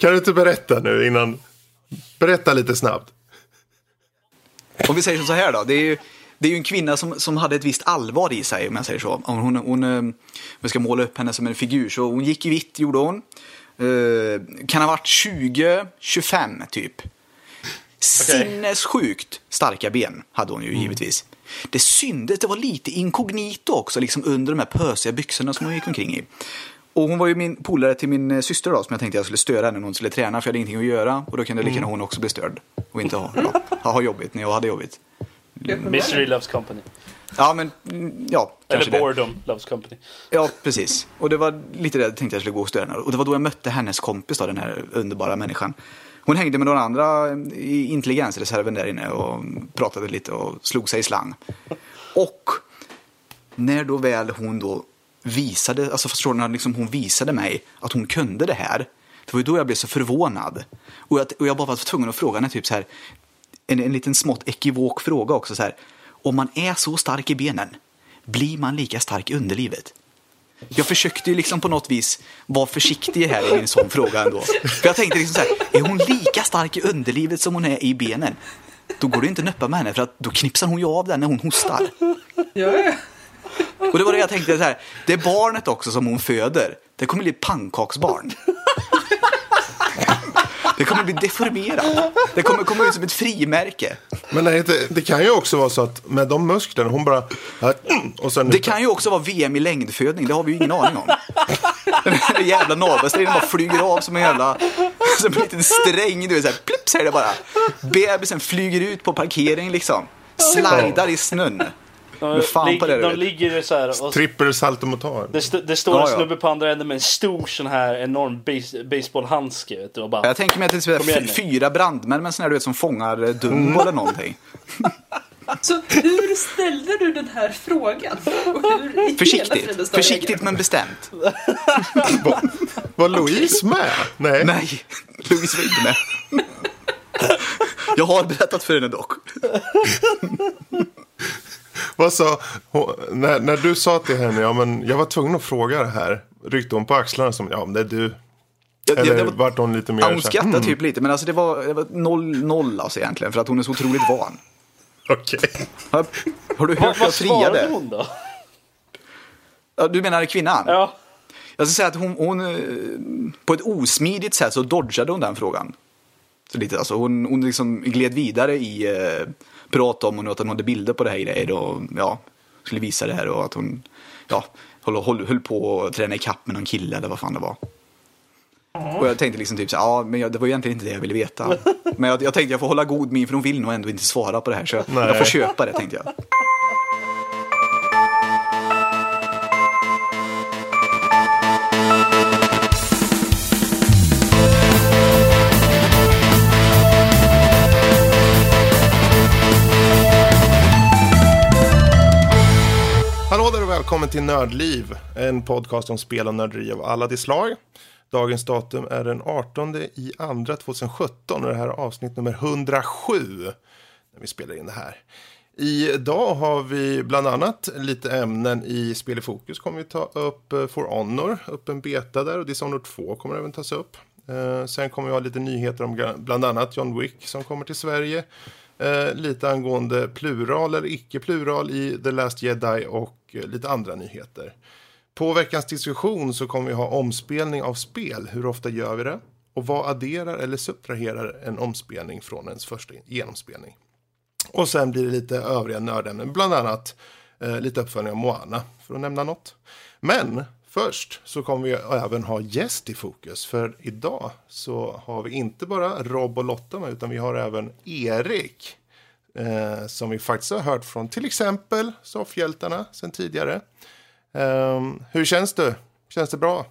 Kan du inte berätta nu innan? Berätta lite snabbt. Om vi säger så här då. Det är ju, det är ju en kvinna som, som hade ett visst allvar i sig om jag säger så. Hon, hon, eh, vi ska måla upp henne som en figur. Så hon gick i vitt gjorde hon. Uh, kan ha varit 20-25 typ. Sinnessjukt starka ben hade hon ju mm. givetvis. Det syndes, det var lite inkognito också, liksom under de här pösiga byxorna som hon gick omkring i. Och hon var ju min polare till min eh, syster då, som jag tänkte jag skulle störa henne när hon skulle träna, för jag hade ingenting att göra. Och då kunde lika gärna mm. hon också bli störd. Och inte ha, ja, ha jobbigt när jag hade jobbigt. Misery loves company. Ja, men mm, ja. Eller boredom det. loves company. Ja, precis. Och det var lite det jag tänkte jag skulle gå och störa henne. Och det var då jag mötte hennes kompis då, den här underbara människan. Hon hängde med några andra i intelligensreserven där inne och pratade lite och slog sig i slang. Och när då väl hon då visade, alltså förstår ni, liksom hon visade mig att hon kunde det här. Det var ju då jag blev så förvånad. Och jag, och jag bara var tvungen att fråga henne typ så här, en, en liten smått ekivok fråga också så här. Om man är så stark i benen, blir man lika stark i underlivet? Jag försökte ju liksom på något vis vara försiktig här i en sån fråga ändå. För jag tänkte liksom så här, är hon lika stark i underlivet som hon är i benen? Då går det inte att nöppa med henne för att då knipsar hon ju av den när hon hostar. Ja, och det var det jag tänkte så här, det barnet också som hon föder, det kommer bli pannkaksbarn. Det kommer bli deformerat. Det kommer komma ut som ett frimärke. Men nej, det, det kan ju också vara så att med de musklerna, hon bara... Och sen det kan ju också vara VM i längdfödning, det har vi ju ingen aning om. Den jävla navelsträngen bara flyger av som en jävla... Som en liten sträng, du vet såhär, plipp säger det bara. Bebisen flyger ut på parkering liksom. Slidar i snön. De, fan på det, de ligger så här. Och, Trippel saltomotor. Det, st det står en snubbe på andra änden med en stor sån här enorm base baseballhandske. Vet du, bara, jag tänker mig att det är fyra brandmän med en sån här du vet, som fångar eh, Dumbo mm. eller någonting. Så hur ställde du den här frågan? Försiktigt, försiktigt men bestämt. var, var Louise med? Nej. Nej, Louise var inte med. Jag har berättat för henne dock. Vad sa, när, när du sa till henne, ja men jag var tvungen att fråga det här. Ryckte hon på axlarna som, ja men det är du. Eller det, det var, vart hon lite mer ja, Hon skrattade mm. typ lite, men alltså det var, det var noll, noll alltså egentligen. För att hon är så otroligt van. Okej. Okay. Har, har, du hört vad jag friade? Vad svarade hon då? Ja, du menar kvinnan? Ja. Jag ska säga att hon, hon, eh, på ett osmidigt sätt så dodgade hon den frågan. Så lite, alltså hon, hon liksom gled vidare i eh, prat om och att hon hade bilder på det här grejer och ja, skulle visa det här och att hon ja, höll, höll, höll på att träna ikapp med någon kille eller vad fan det var. Och jag tänkte liksom typ så ja men jag, det var egentligen inte det jag ville veta. Men jag, jag tänkte jag får hålla god min för hon vill nog ändå inte svara på det här så jag, jag får köpa det tänkte jag. Välkommen till Nördliv, en podcast om spel och nörderi av alla de slag. Dagens datum är den 18 i andra 2017 och det här är avsnitt nummer 107 när vi spelar in det här. Idag har vi bland annat lite ämnen i Spel i fokus. Kommer vi ta upp eh, For Honor, upp en beta där och Dishonored 2 kommer även tas upp. Eh, sen kommer vi ha lite nyheter om bland annat John Wick som kommer till Sverige. Eh, lite angående plural eller icke-plural i The Last Jedi och och eh, lite andra nyheter. På veckans diskussion så kommer vi ha omspelning av spel. Hur ofta gör vi det? Och vad adderar eller subtraherar en omspelning från ens första genomspelning? Och sen blir det lite övriga nördämnen, bland annat eh, lite uppföljning av Moana, för att nämna något. Men först så kommer vi även ha gäst i fokus, för idag så har vi inte bara Rob och Lotta med, utan vi har även Erik. Eh, som vi faktiskt har hört från till exempel Soffhjältarna sen tidigare. Eh, hur känns det? Känns det bra?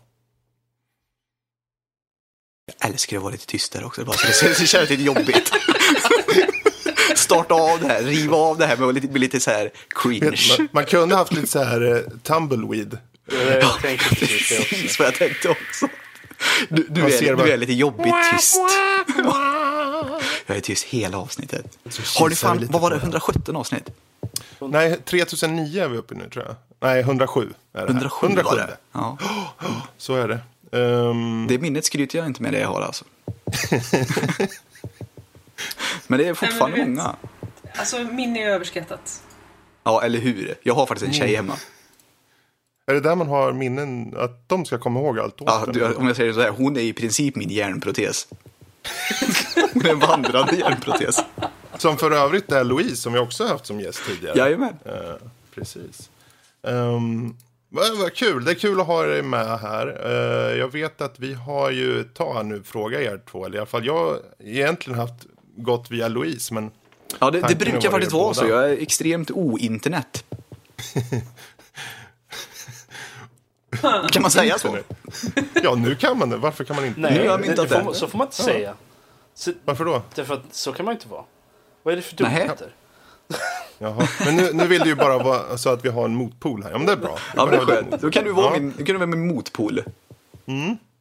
Jag älskar att vara lite tystare också, bara så det känns lite jobbigt. Starta av det här, riva av det här med lite, med lite så här cringe. Man, man kunde haft lite så här uh, tumbleweed. Jag tänkte precis det också. vad jag tänkte också. Du, du, är, du är lite jobbigt tyst. Jag är tyst hela avsnittet. Har du fan, vad var det, 117 avsnitt? Nej, 3009 är vi uppe nu tror jag. Nej, 107 är det 107, 107 var det. Ja. Så är det. Um... Det minnet skryter jag inte med det jag har alltså. Men det är fortfarande Nej, många. Alltså minne är överskattat. Ja, eller hur? Jag har faktiskt en tjej hemma. Är det där man har minnen, att de ska komma ihåg allt Ja, du, om jag säger så här, hon är i princip min hjärnprotes. Är en vandrande hjärnprotes. Som för övrigt är Louise, som vi också haft som gäst tidigare. Jajamän. Eh, precis. Um, vad, vad kul, det är kul att ha dig med här. Eh, jag vet att vi har ju, ta nu, fråga er två, eller i alla fall jag har egentligen haft gått via Louise, men Ja, det, det brukar faktiskt vara så. Jag är extremt o-internet. kan man säga så? ja, nu kan man det. Varför kan man inte? Nej, Nu har jag det, får, så får man inte säga. Så, Varför då? därför att så kan man inte vara. Vad är det för Nej. dumheter? Jaha. Men nu, nu vill du ju bara vara så att vi har en motpol här. Ja, men det är bra. Ja, men det är skönt. Då kan du vara Ja. min, då kan du vara min motpol.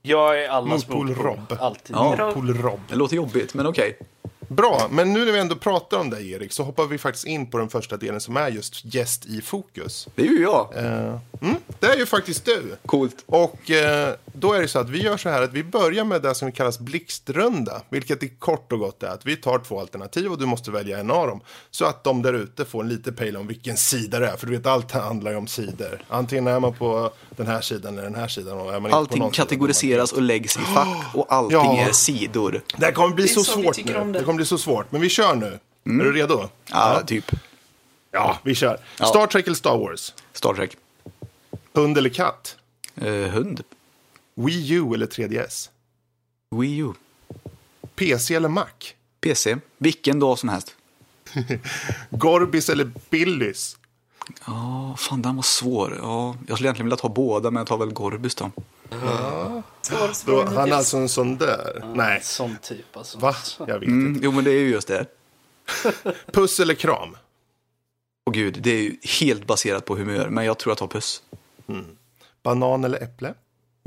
Jag är allas Motpol motpol. Rob. Alltid. Ja. Motpol Rob. Det låter jobbigt, men okej. Bra, men nu när vi ändå pratar om dig Erik så hoppar vi faktiskt in på den första delen som är just gäst i fokus. Det är ju jag. Eh, mm, det är ju faktiskt du. Coolt. Och eh, då är det så att vi gör så här att vi börjar med det som kallas blixtrunda. Vilket i kort och gott är att vi tar två alternativ och du måste välja en av dem. Så att de där ute får en lite pejl om vilken sida det är. För du vet, allt handlar ju om sidor. Antingen är man på den här sidan eller den här sidan. Och är man inte på Allting någon sida, kategoriseras och läggs i fack och allting Ja. är sidor. Det här kommer bli Det är så, så svårt nu. det. Det kommer bli så svårt. Men vi kör nu. Är du redo? Ja, typ. Ja, vi kör. Ja. Star Trek eller Star Wars? Star Trek. Hund eller katt? Eh, hund. Wii U eller 3DS? Wii U. PC eller Mac? PC. Vilken dag som helst. Gorbis eller Billys? Ja, fan den var svår. Ja, jag skulle egentligen vilja ta båda, men jag tar väl Gorbis då. Svår, svår Då, han är alltså en sån där? Nej. Sån typ alltså. Va? Jag vet Mm, inte. jo, men det är ju just det. Puss eller kram? Och gud, det är ju helt baserat på humör, men jag tror jag tar puss. Banan eller äpple?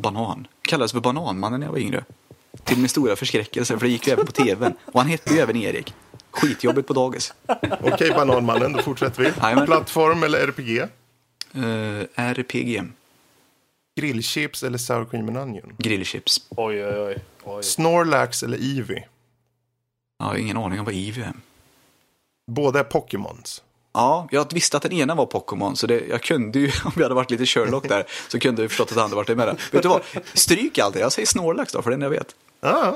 Banan. Kallades för Bananmannen när jag var yngre. Till min stora förskräckelse, för det gick ju även på tvn. Och han hette ju även Erik. Skitjobbigt på dagis. Okej, Bananmannen, då fortsätter vi. Jajamän. Plattform eller RPG? Uh, RPG. Grillchips eller sour cream and onion? Grillchips. Oj, oj, oj. oj. Snorlax eller Eevee? Jag har ingen aning om vad Eevee är. Båda är Pokémons. Ja, jag visste att den ena var Pokémon, så det, jag kunde ju, om jag hade varit lite Sherlock där, så kunde jag förstått att det andra varit med. Vet du vad? Stryk allt det. Jag säger Snorlax då, för den jag vet. Ah.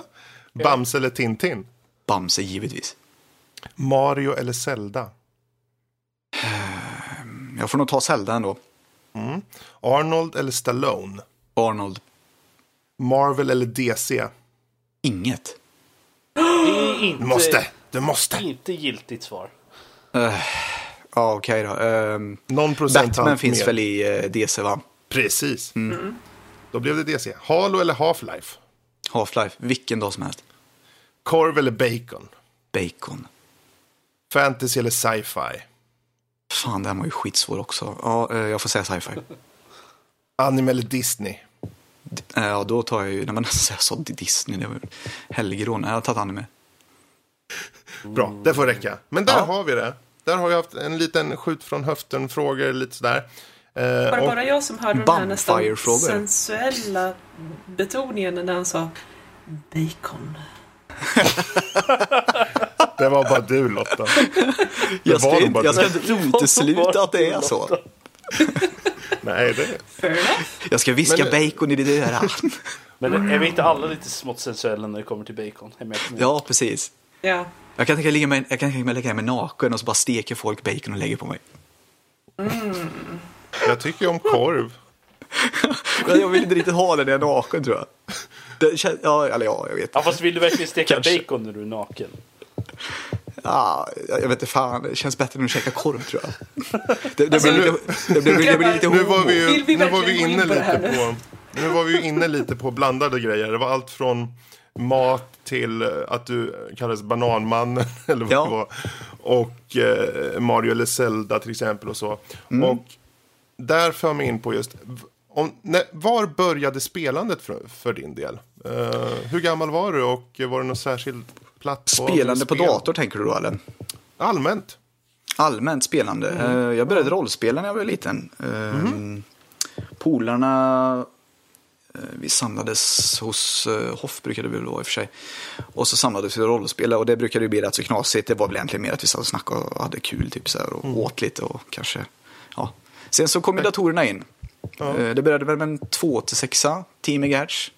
Bamse eller Tintin? Bamse, givetvis. Mario eller Zelda? Jag får nog ta Zelda ändå. Arnold eller Stallone? Arnold. Marvel eller DC? Inget. Det är inte, Du måste! Du måste! inte giltigt svar. Ja, okej då. Ehm, Någon procent Batman finns mer. väl i eh, DC, va? Precis. Då blev det DC. Halo eller Half-Life? Half-Life. Vilken dag som helst. Korv eller bacon? Bacon. Fantasy eller sci-fi? Fan, den var ju skitsvår också. Ja, eh, jag får säga sci-fi. Anime eller Disney? Eh, Ja, då tar jag ju... Nej, men jag sa Disney. Det var helgerån. Jag har tagit anime. Bra, det får räcka. Men där Ja. har vi det. Där har vi haft en liten skjut från höften-frågor, lite sådär. Eh, Var det bara jag som hörde den här nästan sensuella betoningen när han sa bacon? Det var bara du Lotta. Jag ska, inte, bara jag ska det. inte utesluta att det är så. Nej, det... Jag ska viska Men- bacon i ditt öra. Men är vi inte alla lite smått sensuella när det kommer till bacon? Ja, precis. Ja. Jag kan tänka mig, jag kan tänka mig lägga mig naken och så bara steker folk bacon och lägger på mig. Jag tycker om korv. Jag vill inte riktigt ha det när jag är naken tror jag. Det kän, ja, eller ja, jag vet. Ja, fast vill du verkligen steka Kanske. bacon när du är naken? Ja, jag vet inte fan, det känns bättre än att käka korv tror jag. Det, det, blir, nu- lite, det, blir, det blir lite Nu var homo. vi ju, vi nu var vi inne lite på... Nu var vi ju inne lite på blandade grejer. Det var allt från mat till eh, att du kallades bananmannen eller vad Ja. det var. Och eh, Mario eller Zelda till exempel och så. Mm. Och där för mig in på just, om, när, var började spelandet för, för din del? Eh, hur gammal var du och var det någon särskild plattform? Spelande på spel? dator tänker du då eller? Allmänt. Allmänt spelande. Eh, Jag började rollspela när jag var liten. Eh, Mhm. Polarna Vi samlades hos uh, Hoff, brukade vi väl vara i och för sig. Och så samlades vi och rollspelade och det brukade ju bli rätt så knasigt. Det var väl egentligen mer att vi satt och snackade och hade kul typ så här, och åt lite och kanske, ja. Sen så kom ju datorerna in. Eh, Det började väl med en 2 till 6 10 MHz.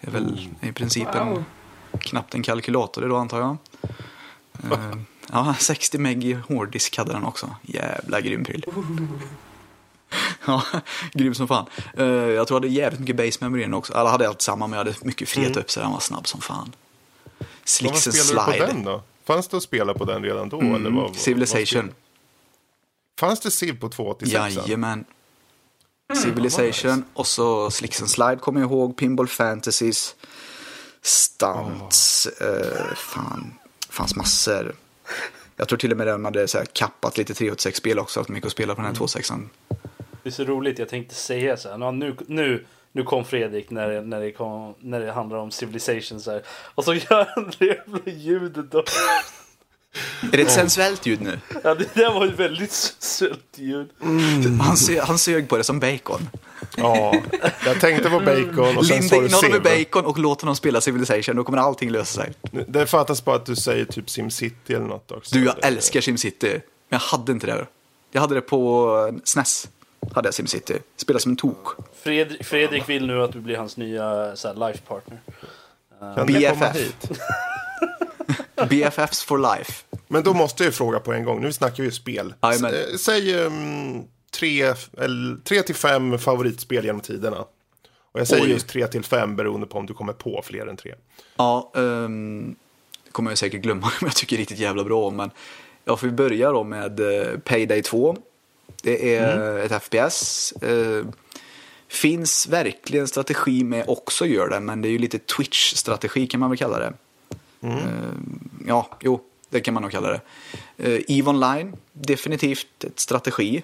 Det är väl i princip en, Wow. knappt en kalkylator då antar jag. Eh, ja, 60 meg i hårddisk hade den också. Jävla grym pryl. Ja, grym som fan. Eh, jag tror jag hade jävligt mycket base memory den också. Alla hade allt samma men jag hade mycket freta upp så den var snabb som fan. Vad Slicks spelade du på slide. den då? Fanns det att spela på den redan då? eller vad, Mm, vad- vad Civilization. spelade- Fanns det Civ på 286? Jajamän. Civilization och så Slicks and Slide kommer jag ihåg. Pinball Fantasies. Stunts. eh, fan, fanns massor. Jag tror till och med de hade så här kappat lite 386-spel också. Att de gick och spela på den här 26an. Det är så roligt, jag tänkte säga så här. "Ja, Nu, nu, nu kom Fredrik när det, när, det kom, när det handlar om Civilization så här. Och så gör han det jävla ljudet då. Är det ett sensuellt ljud nu? Ja, det där var ett väldigt sött ljud. Han, sö- han sög på det som bacon. Ja, jag tänkte på bacon och sen sa du honom med bacon och låt honom spela Civilization. Då kommer allting lösa sig. Det fattas bara att du säger typ SimCity eller något också. Du, jag älskar SimCity. Men jag hade inte det. Jag hade det på SNES. Hade jag SimCity. Spelade som en tok. Fredrik, Fredrik vill nu att du blir hans nya så här, life partner. Kan BFF. hit? BFFs for life. Men då måste jag ju fråga på en gång. Nu snackar vi ju spel. S- eh, Säg um, tre, eller, tre till fem favoritspel genom tiderna. Och jag säger Oj. just tre till fem beroende på om du kommer på fler än tre. Ja, um, det kommer jag säkert glömma men jag tycker riktigt jävla bra om. Men jag får börja då med eh, Payday 2. Det är ett FPS. Eh, finns verkligen strategi med också gör det, men det är ju lite Twitch-strategi kan man väl kalla det. Eh, ja, jo, det kan man nog kalla det. Uh, EVE Online, definitivt ett strategi.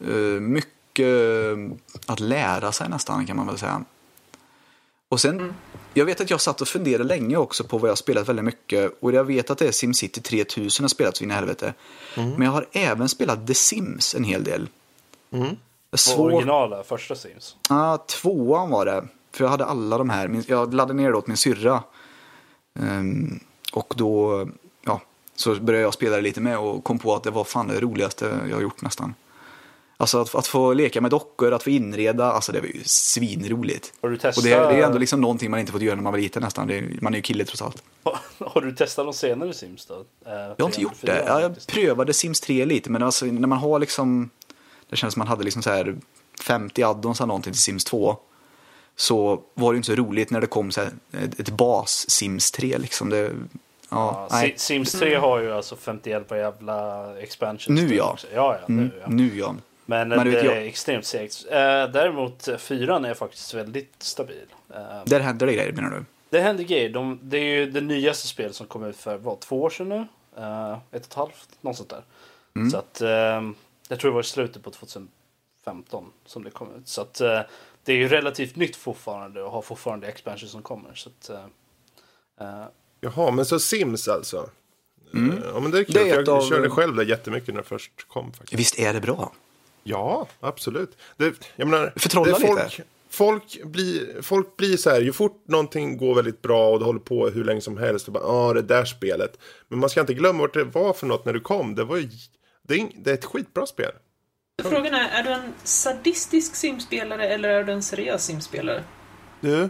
Eh, mycket eh, att lära sig nästan kan man väl säga. Och sen, jag vet att jag satt och funderade länge också på vad jag har spelat väldigt mycket. Och jag vet att det är SimCity 3000 jag spelat så in i helvete. Men jag har även spelat The Sims en hel del. Och Svår... originala första Sims. Ja, tvåan var det. För jag hade alla de här. Jag laddade ner det åt min syrra. Ehm, och då, ja, så började jag spela det lite med och kom på att det var fan det roligaste jag har gjort nästan. Alltså att, att få leka med dockor, att få inreda, alltså det var ju svinroligt. Har du testat? Och det, det är ändå liksom någonting man inte fått göra när man var liten nästan. Är- man är ju kille trots allt. Har du testat de senare Sims då? Eh, Jag har inte gjort det. Ja, jag prövade Sims 3 lite, men alltså, när man har liksom... Det känns som man hade liksom så här 50 addons eller någonting till Sims 2. Så var det inte så roligt när det kom så här, ett, ett bas Sims 3 liksom. Det, ja, Ja, Sims 3 har ju alltså 51 på jävla expansion. Nu ja. också. Ja, ja, nu Mm, ja. nu ja. Men, Men det är extremt segt. Eh, däremot eh, fyran är faktiskt väldigt stabil. Eh, Där händer det grejer menar du? det händer grejer. De, det är ju det nyaste spelet som kom ut för vad, två år sedan nu? Ett och ett halvt, något sånt där. Mm. Så att, eh, jag tror det var i slutet på 2015 som det kom ut. Så att, det är ju relativt nytt fortfarande och har fortfarande expansion som kommer. Så att, eh, Jaha, men så Sims alltså? Eh, Ja, men det är kul. Det är jag av- körde själv det jättemycket när det först kom. Faktiskt. Visst är det bra? Ja, absolut. Det, jag menar, Förtrolla det folk, lite. Folk blir, folk blir så här, ju fort någonting går väldigt bra och det håller på hur länge som helst. Och bara, ja, det där spelet. Men man ska inte glömma vart det var för något när du kom. Det var ju, det är, det är ett skitbra spel. Frågan är, är du en sadistisk simspelare eller är du en seriös simspelare? Du,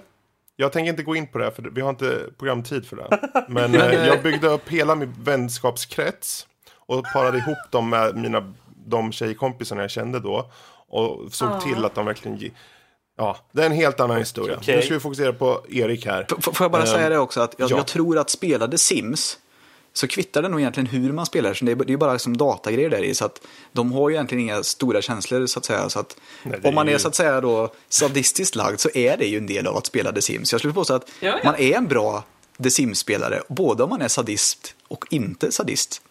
jag tänker inte gå in på det här för vi har inte programtid för det. Men eh, jag byggde upp hela min vänskapskrets och parade ihop dem med mina, de tjejkompisarna jag kände då. Och såg Ja. till att de verkligen... gi- Ja, det är en helt annan historia. Okej. Nu ska vi fokusera på Erik här. F- Får jag bara Ehm, säga det också att jag, ja. jag tror att spelade Sims så kvittar det nog egentligen hur man spelar. Så det är det är ju bara som datagrejer där i. Så att de har ju egentligen inga stora känslor så att säga. Så att Nej, om man är är ju- så att säga då sadistiskt lagd så är det ju en del av att spela The Sims. Jag skulle påstå att Ja, ja. man är en bra The Sims-spelare. Både om man är sadist och inte sadist.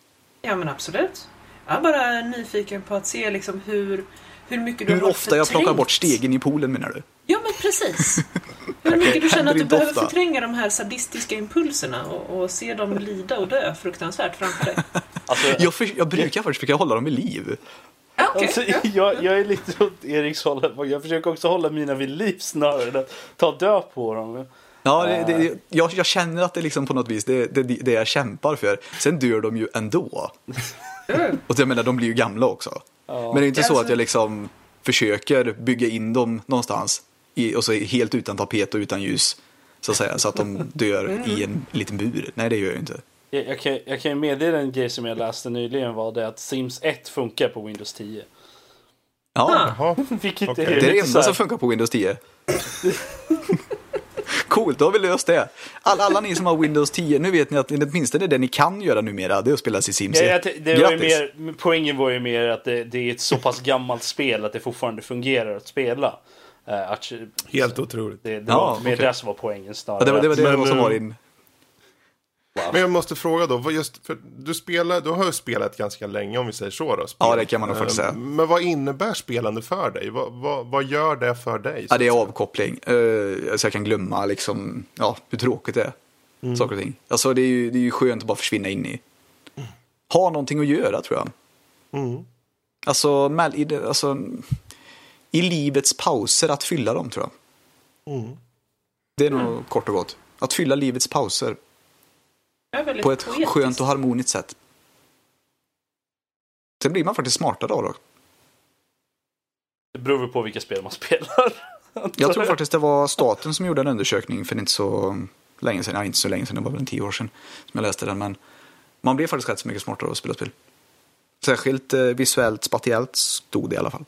Ja men absolut. Jag är bara nyfiken på att se liksom hur, hur mycket du Hur har ofta jag plockar förträngt. bort stegen i poolen menar du? Ja men precis. Hur mycket du känner att du behöver ofta. förtränga de här sadistiska impulserna och, och se dem lida och dö fruktansvärt framför dig. alltså, Jag, för, jag brukar först försöka hålla dem vid liv. Okej. Alltså, jag, jag är lite åt Eriks håll. Jag försöker också hålla mina vid liv snarare än att ta död på dem. Ja, det, det, jag, jag känner att det liksom på något vis det är det, det jag kämpar för. Sen dör de ju ändå. Och jag menar, de blir ju gamla också. Men det är inte så Alltså- att jag liksom försöker bygga in dem någonstans. I, och så helt utan tapet och utan ljus. Så att säga, så att de dör i en liten bur. Nej, det gör jag inte. Jag, jag, kan, jag kan ju meddela en grej som jag läste nyligen var det att Sims 1 funkar på Windows 10. Ja, Jaha. Vilket Okej. är det är det enda som funkar på Windows 10. Coolt, då har vi löst det. Alla, alla ni som har Windows 10, nu vet ni att åtminstone det ni kan göra numera, det är att spela sig Sims Ja, 1. jag, t- det var mer, poängen var ju mer att det, det är ett så pass gammalt spel att det fortfarande fungerar att spela. Uh, att, Helt otroligt. det, det Ja, var mer okej. det som var poängen snarare. Ja, det var det, var det Men, som eh, var din... Men jag måste fråga då, just, för du, spelar, du har ju spelat ganska länge om vi säger så då. Ja, det kan man nog faktiskt säga. Men vad innebär spelande för dig? Vad, vad, vad gör det för dig? Ja, det är avkoppling. Uh, så jag kan glömma liksom, ja, hur tråkigt det är. Mm. Saker och ting. Alltså det är, ju, det är ju skönt att bara försvinna in i. Ha någonting att göra tror jag. Mm. Alltså, mell- i, alltså, i livets pauser att fylla dem tror jag. Mm. Det är nog kort och gott. Att fylla livets pauser på ett poetiskt. skönt och harmoniskt sätt. Sen blir man faktiskt smartare av det. Det beror väl på vilka spel man spelar. Jag tror faktiskt det var staten som gjorde en undersökning för inte så länge sedan. Ja, inte så länge sedan, det var väl en tio år sedan som jag läste den. Men man blev faktiskt rätt så mycket smartare av att spela spel. Särskilt eh, visuellt, spatiellt stod det i alla fall.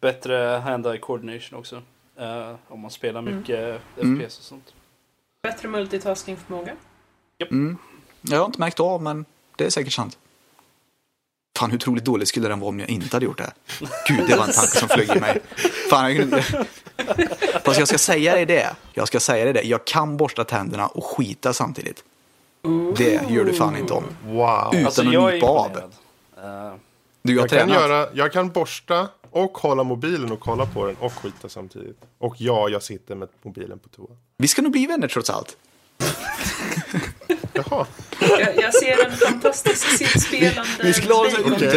Bättre hand-eye coordination också. Eh, om man spelar mycket Mm. FPS och sånt. Bättre multitaskingförmåga. Jag har inte märkt av, men det är säkert sant. Fan, hur otroligt dåligt skulle den vara om jag inte hade gjort det? Gud, det var en tanke som flög i mig. Fan, jag kunde... Fast jag ska säga dig det. Jag ska säga dig det. Jag kan borsta tänderna och skita samtidigt. Det gör du fan inte om. Wow. Utan Alltså att jag är nypa av. Du har Jag kan, göra, jag kan borsta och hålla mobilen och kolla på den och skita samtidigt. Och ja, jag sitter med mobilen på toa. Vi ska nog bli vänner trots allt. Jaha. Jag, jag ser en fantastisk simspelande Vi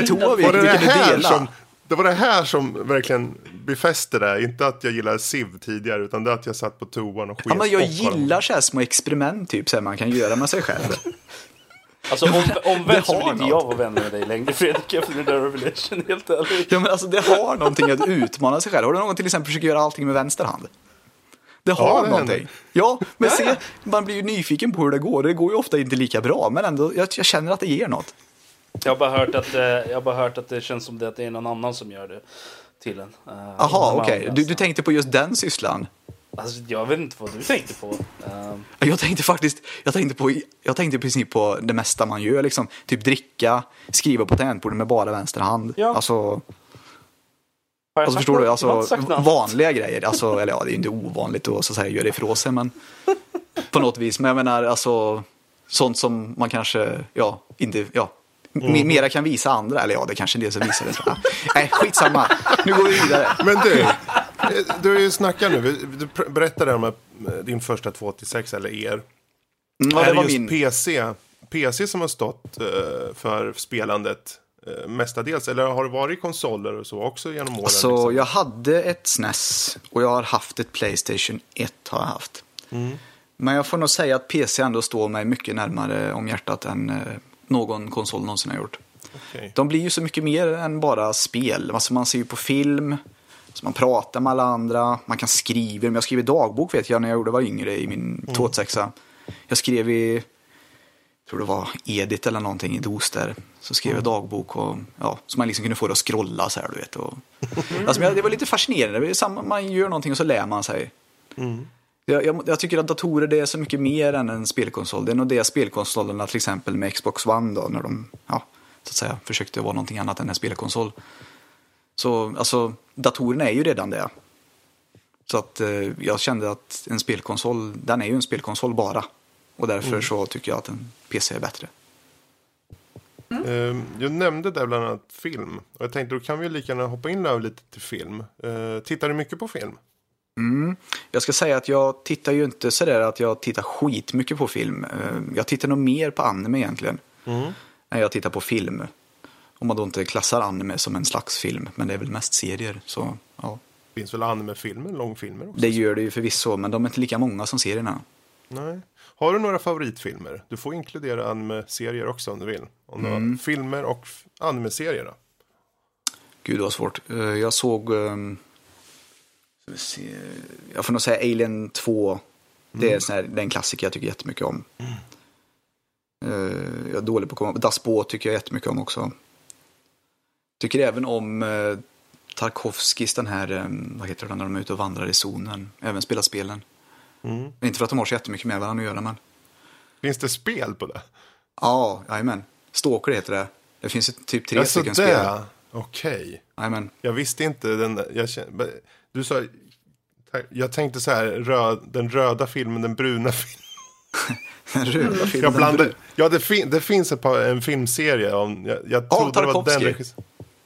toa vi- Var det det här som... Det var det här som verkligen befäste det. Inte att jag gillade Civ tidigare, utan det att jag satt på toan och sket. Ja, men jag gillar så här små experiment typ, så här man kan göra med sig själv. Alltså om, omvänt så har vill inte jag vara vän med dig längre Fredrik efter den där revelation, helt ärligt. Ja, men alltså det har någonting att utmana sig själv. Har du någon till exempel försöker göra allting med vänster hand? Det har Ja, det någonting. händer. Ja, men se, man blir ju nyfiken på hur det går. Det går ju ofta inte lika bra, men ändå, jag, jag känner att det ger något. Jag har bara hört att, eh, jag har bara hört att det känns som det att det är någon annan som gör det till en. Eh, Jaha, någon okej. annan. Du, du tänkte på just den sysslan. Alltså, jag vet inte vad du tänkte på. Eh, Jag tänkte faktiskt, jag tänkte på, jag tänkte i princip på det mesta man gör, liksom. Typ dricka, skriva på tangentbordet med bara vänster hand. Ja. Alltså, har jag alltså förstår du, något? Alltså vanliga grejer. Alltså, eller ja, det är ju inte ovanligt att så att säga, göra ifrån sig, men på något vis. Men jag menar, alltså, sånt som man kanske, ja, inte, ja, mm. mera kan visa andra. Eller ja, det kanske är det som visar det. Nej, skitsamma. Nu går vi vidare. Men du, du har ju snackat nu. Du berättade om eh, din första 286 eller er. Mm, ja, är det det var just min. PC, PC som har stått eh, för spelandet mestadels? Eller har det varit konsoler och så också genom åren? Så liksom? jag hade ett SNES och jag har haft ett Playstation 1 har jag haft. Mm. Men jag får nog säga att PC ändå står mig mycket närmare om hjärtat än eh, någon konsol någonsin har gjort. Okej. De blir ju så mycket mer än bara spel. Alltså man ser ju på film, så man pratar med alla andra, man kan skriva. Men jag skrev i dagbok vet jag när jag gjorde var yngre i min 286. Jag skrev i, tror det var Edit eller någonting i DOS där. Så skrev jag dagbok och ja, så man liksom kunde få det att scrolla så här du vet. Och, alltså, men det var lite fascinerande. Man gör någonting och så lär man sig. Jag, jag, jag tycker att datorer det är så mycket mer än en spelkonsol. Det är nog det spelkonsolerna till exempel med Xbox One då, när de ja, så att säga, försökte vara någonting annat än en spelkonsol. Så alltså, datorerna är ju redan det. Så att eh, jag kände att en spelkonsol, den är ju en spelkonsol bara. Och därför så tycker jag att en PC är bättre. Eh, Jag nämnde där bland annat film. Och jag tänkte då kan vi lika gärna hoppa in över lite till film. Eh, Tittar du mycket på film? Jag ska säga att jag tittar ju inte sådär att jag tittar skitmycket på film. Eh, Jag tittar nog mer på anime egentligen. Än jag tittar på film. Om man då inte klassar anime som en slags film, men det är väl mest serier. Så ja, Finns väl animefilmer, långfilmer också? det gör det ju förvisso, men de är inte lika många som serierna. Nej. Har du några favoritfilmer? Du får inkludera anime-serier också om du vill. Om du Mm. har filmer och anime-serier då? Gud vad svårt. Eh, Jag såg, ehm, jag får nog säga Alien 2. Det är, sån här, det är en klassiker jag tycker jättemycket om. Eh, Jag är dålig på att komma Das Boot tycker jag jättemycket om också. Tycker även om eh, Tarkovskis den här, eh, vad heter den när de är ute och vandrar i zonen. Även spelar spelen. Mm. Inte för att de har så jättemycket med varandra att göra men. Finns det spel på det? Ja, jajamän. Stalker heter det. Det finns typ tre Ja, stycken sådär. spel. Okej. Jajamän. Jag visste inte den. Jag kände, du sa, jag tänkte så här, röd, den röda filmen, den bruna filmen. Den röda filmen. Jag blandade, ja, det, fin, det finns ett par, en filmserie om, jag, jag Ja, trodde det var den Tarkovsky. regis-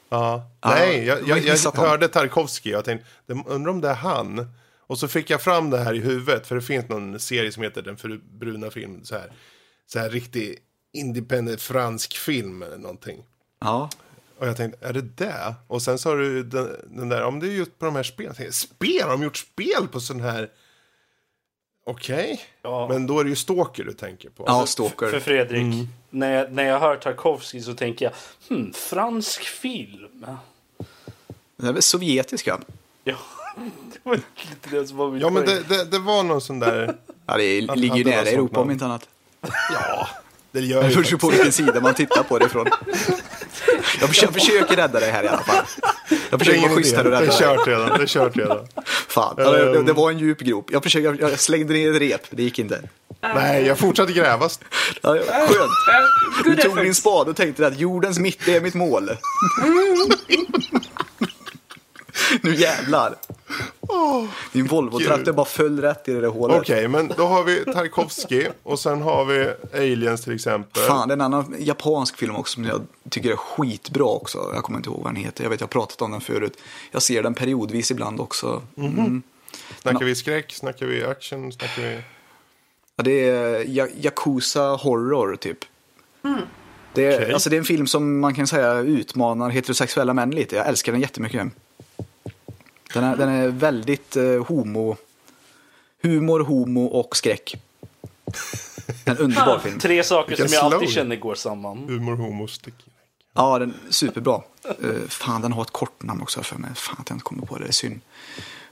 Ja, Ja, nej, jag, jag jag, hörde Tarkovsky jag tänkte, det- undrar om det är han. Och så fick jag fram det här i huvudet, för det finns någon serie som heter Den bruna filmen, så här, så här riktig independent fransk film eller någonting. Ja, Och jag tänkte, är det det? Och sen så har du den, den där, om det är just på de här spelen. Tänkte, Spel? Har de gjort spel på sån här? Okej, Ja. men då är det ju Stalker du tänker på. ja Stalker. För Fredrik, Mm. när, jag, när jag hör Tarkovsky så tänker jag, hmm, fransk film. Det är väl sovjetiska. Ja, det var lite det som var min Ja, men det, det, det var någon sån där, Ja, det ligger ju nära Europa om inte annat. ja, det gör Det ju beror ju på vilken sida man tittar på det ifrån. Jag försöker, försöker rädda dig här i alla fall. Jag Det är försöker vara ingen schysst idé, här och det är rädda dig. kört redan. Det är kört redan. Fan, ja, det, det, Ehm. det var en djup grop. Jag, försöker, jag slängde ner ett rep, det gick inte. Nej, jag fortsatte gräva. Ja, skönt. Du good tog din spade och tänkte att jordens mitt är mitt mål. Nu jävlar. Din Volvo-traktor bara föll rätt i det där hålet. Okej, men då har vi Tarkovsky och sen har vi Aliens till exempel. Fan, det är en annan japansk film också som jag tycker är skitbra också. Jag kommer inte ihåg vad den heter. Jag vet, jag har pratat om den förut. Jag ser den periodvis ibland också. Mm. Snackar vi skräck, snackar vi action, snackar vi... Ja, det är Yakuza Horror, typ. Det, är, Okej. alltså, det är en film som man kan säga utmanar heterosexuella män lite. Jag älskar den jättemycket. Den är, den är väldigt eh, homo... Humor, homo och skräck. En underbar film. Tre saker som jag alltid känner går samman. Humor, homo, stick. Ja, den är superbra. Uh, fan, den har ett kort namn också för mig. Fan att jag inte kommer på det, det är synd.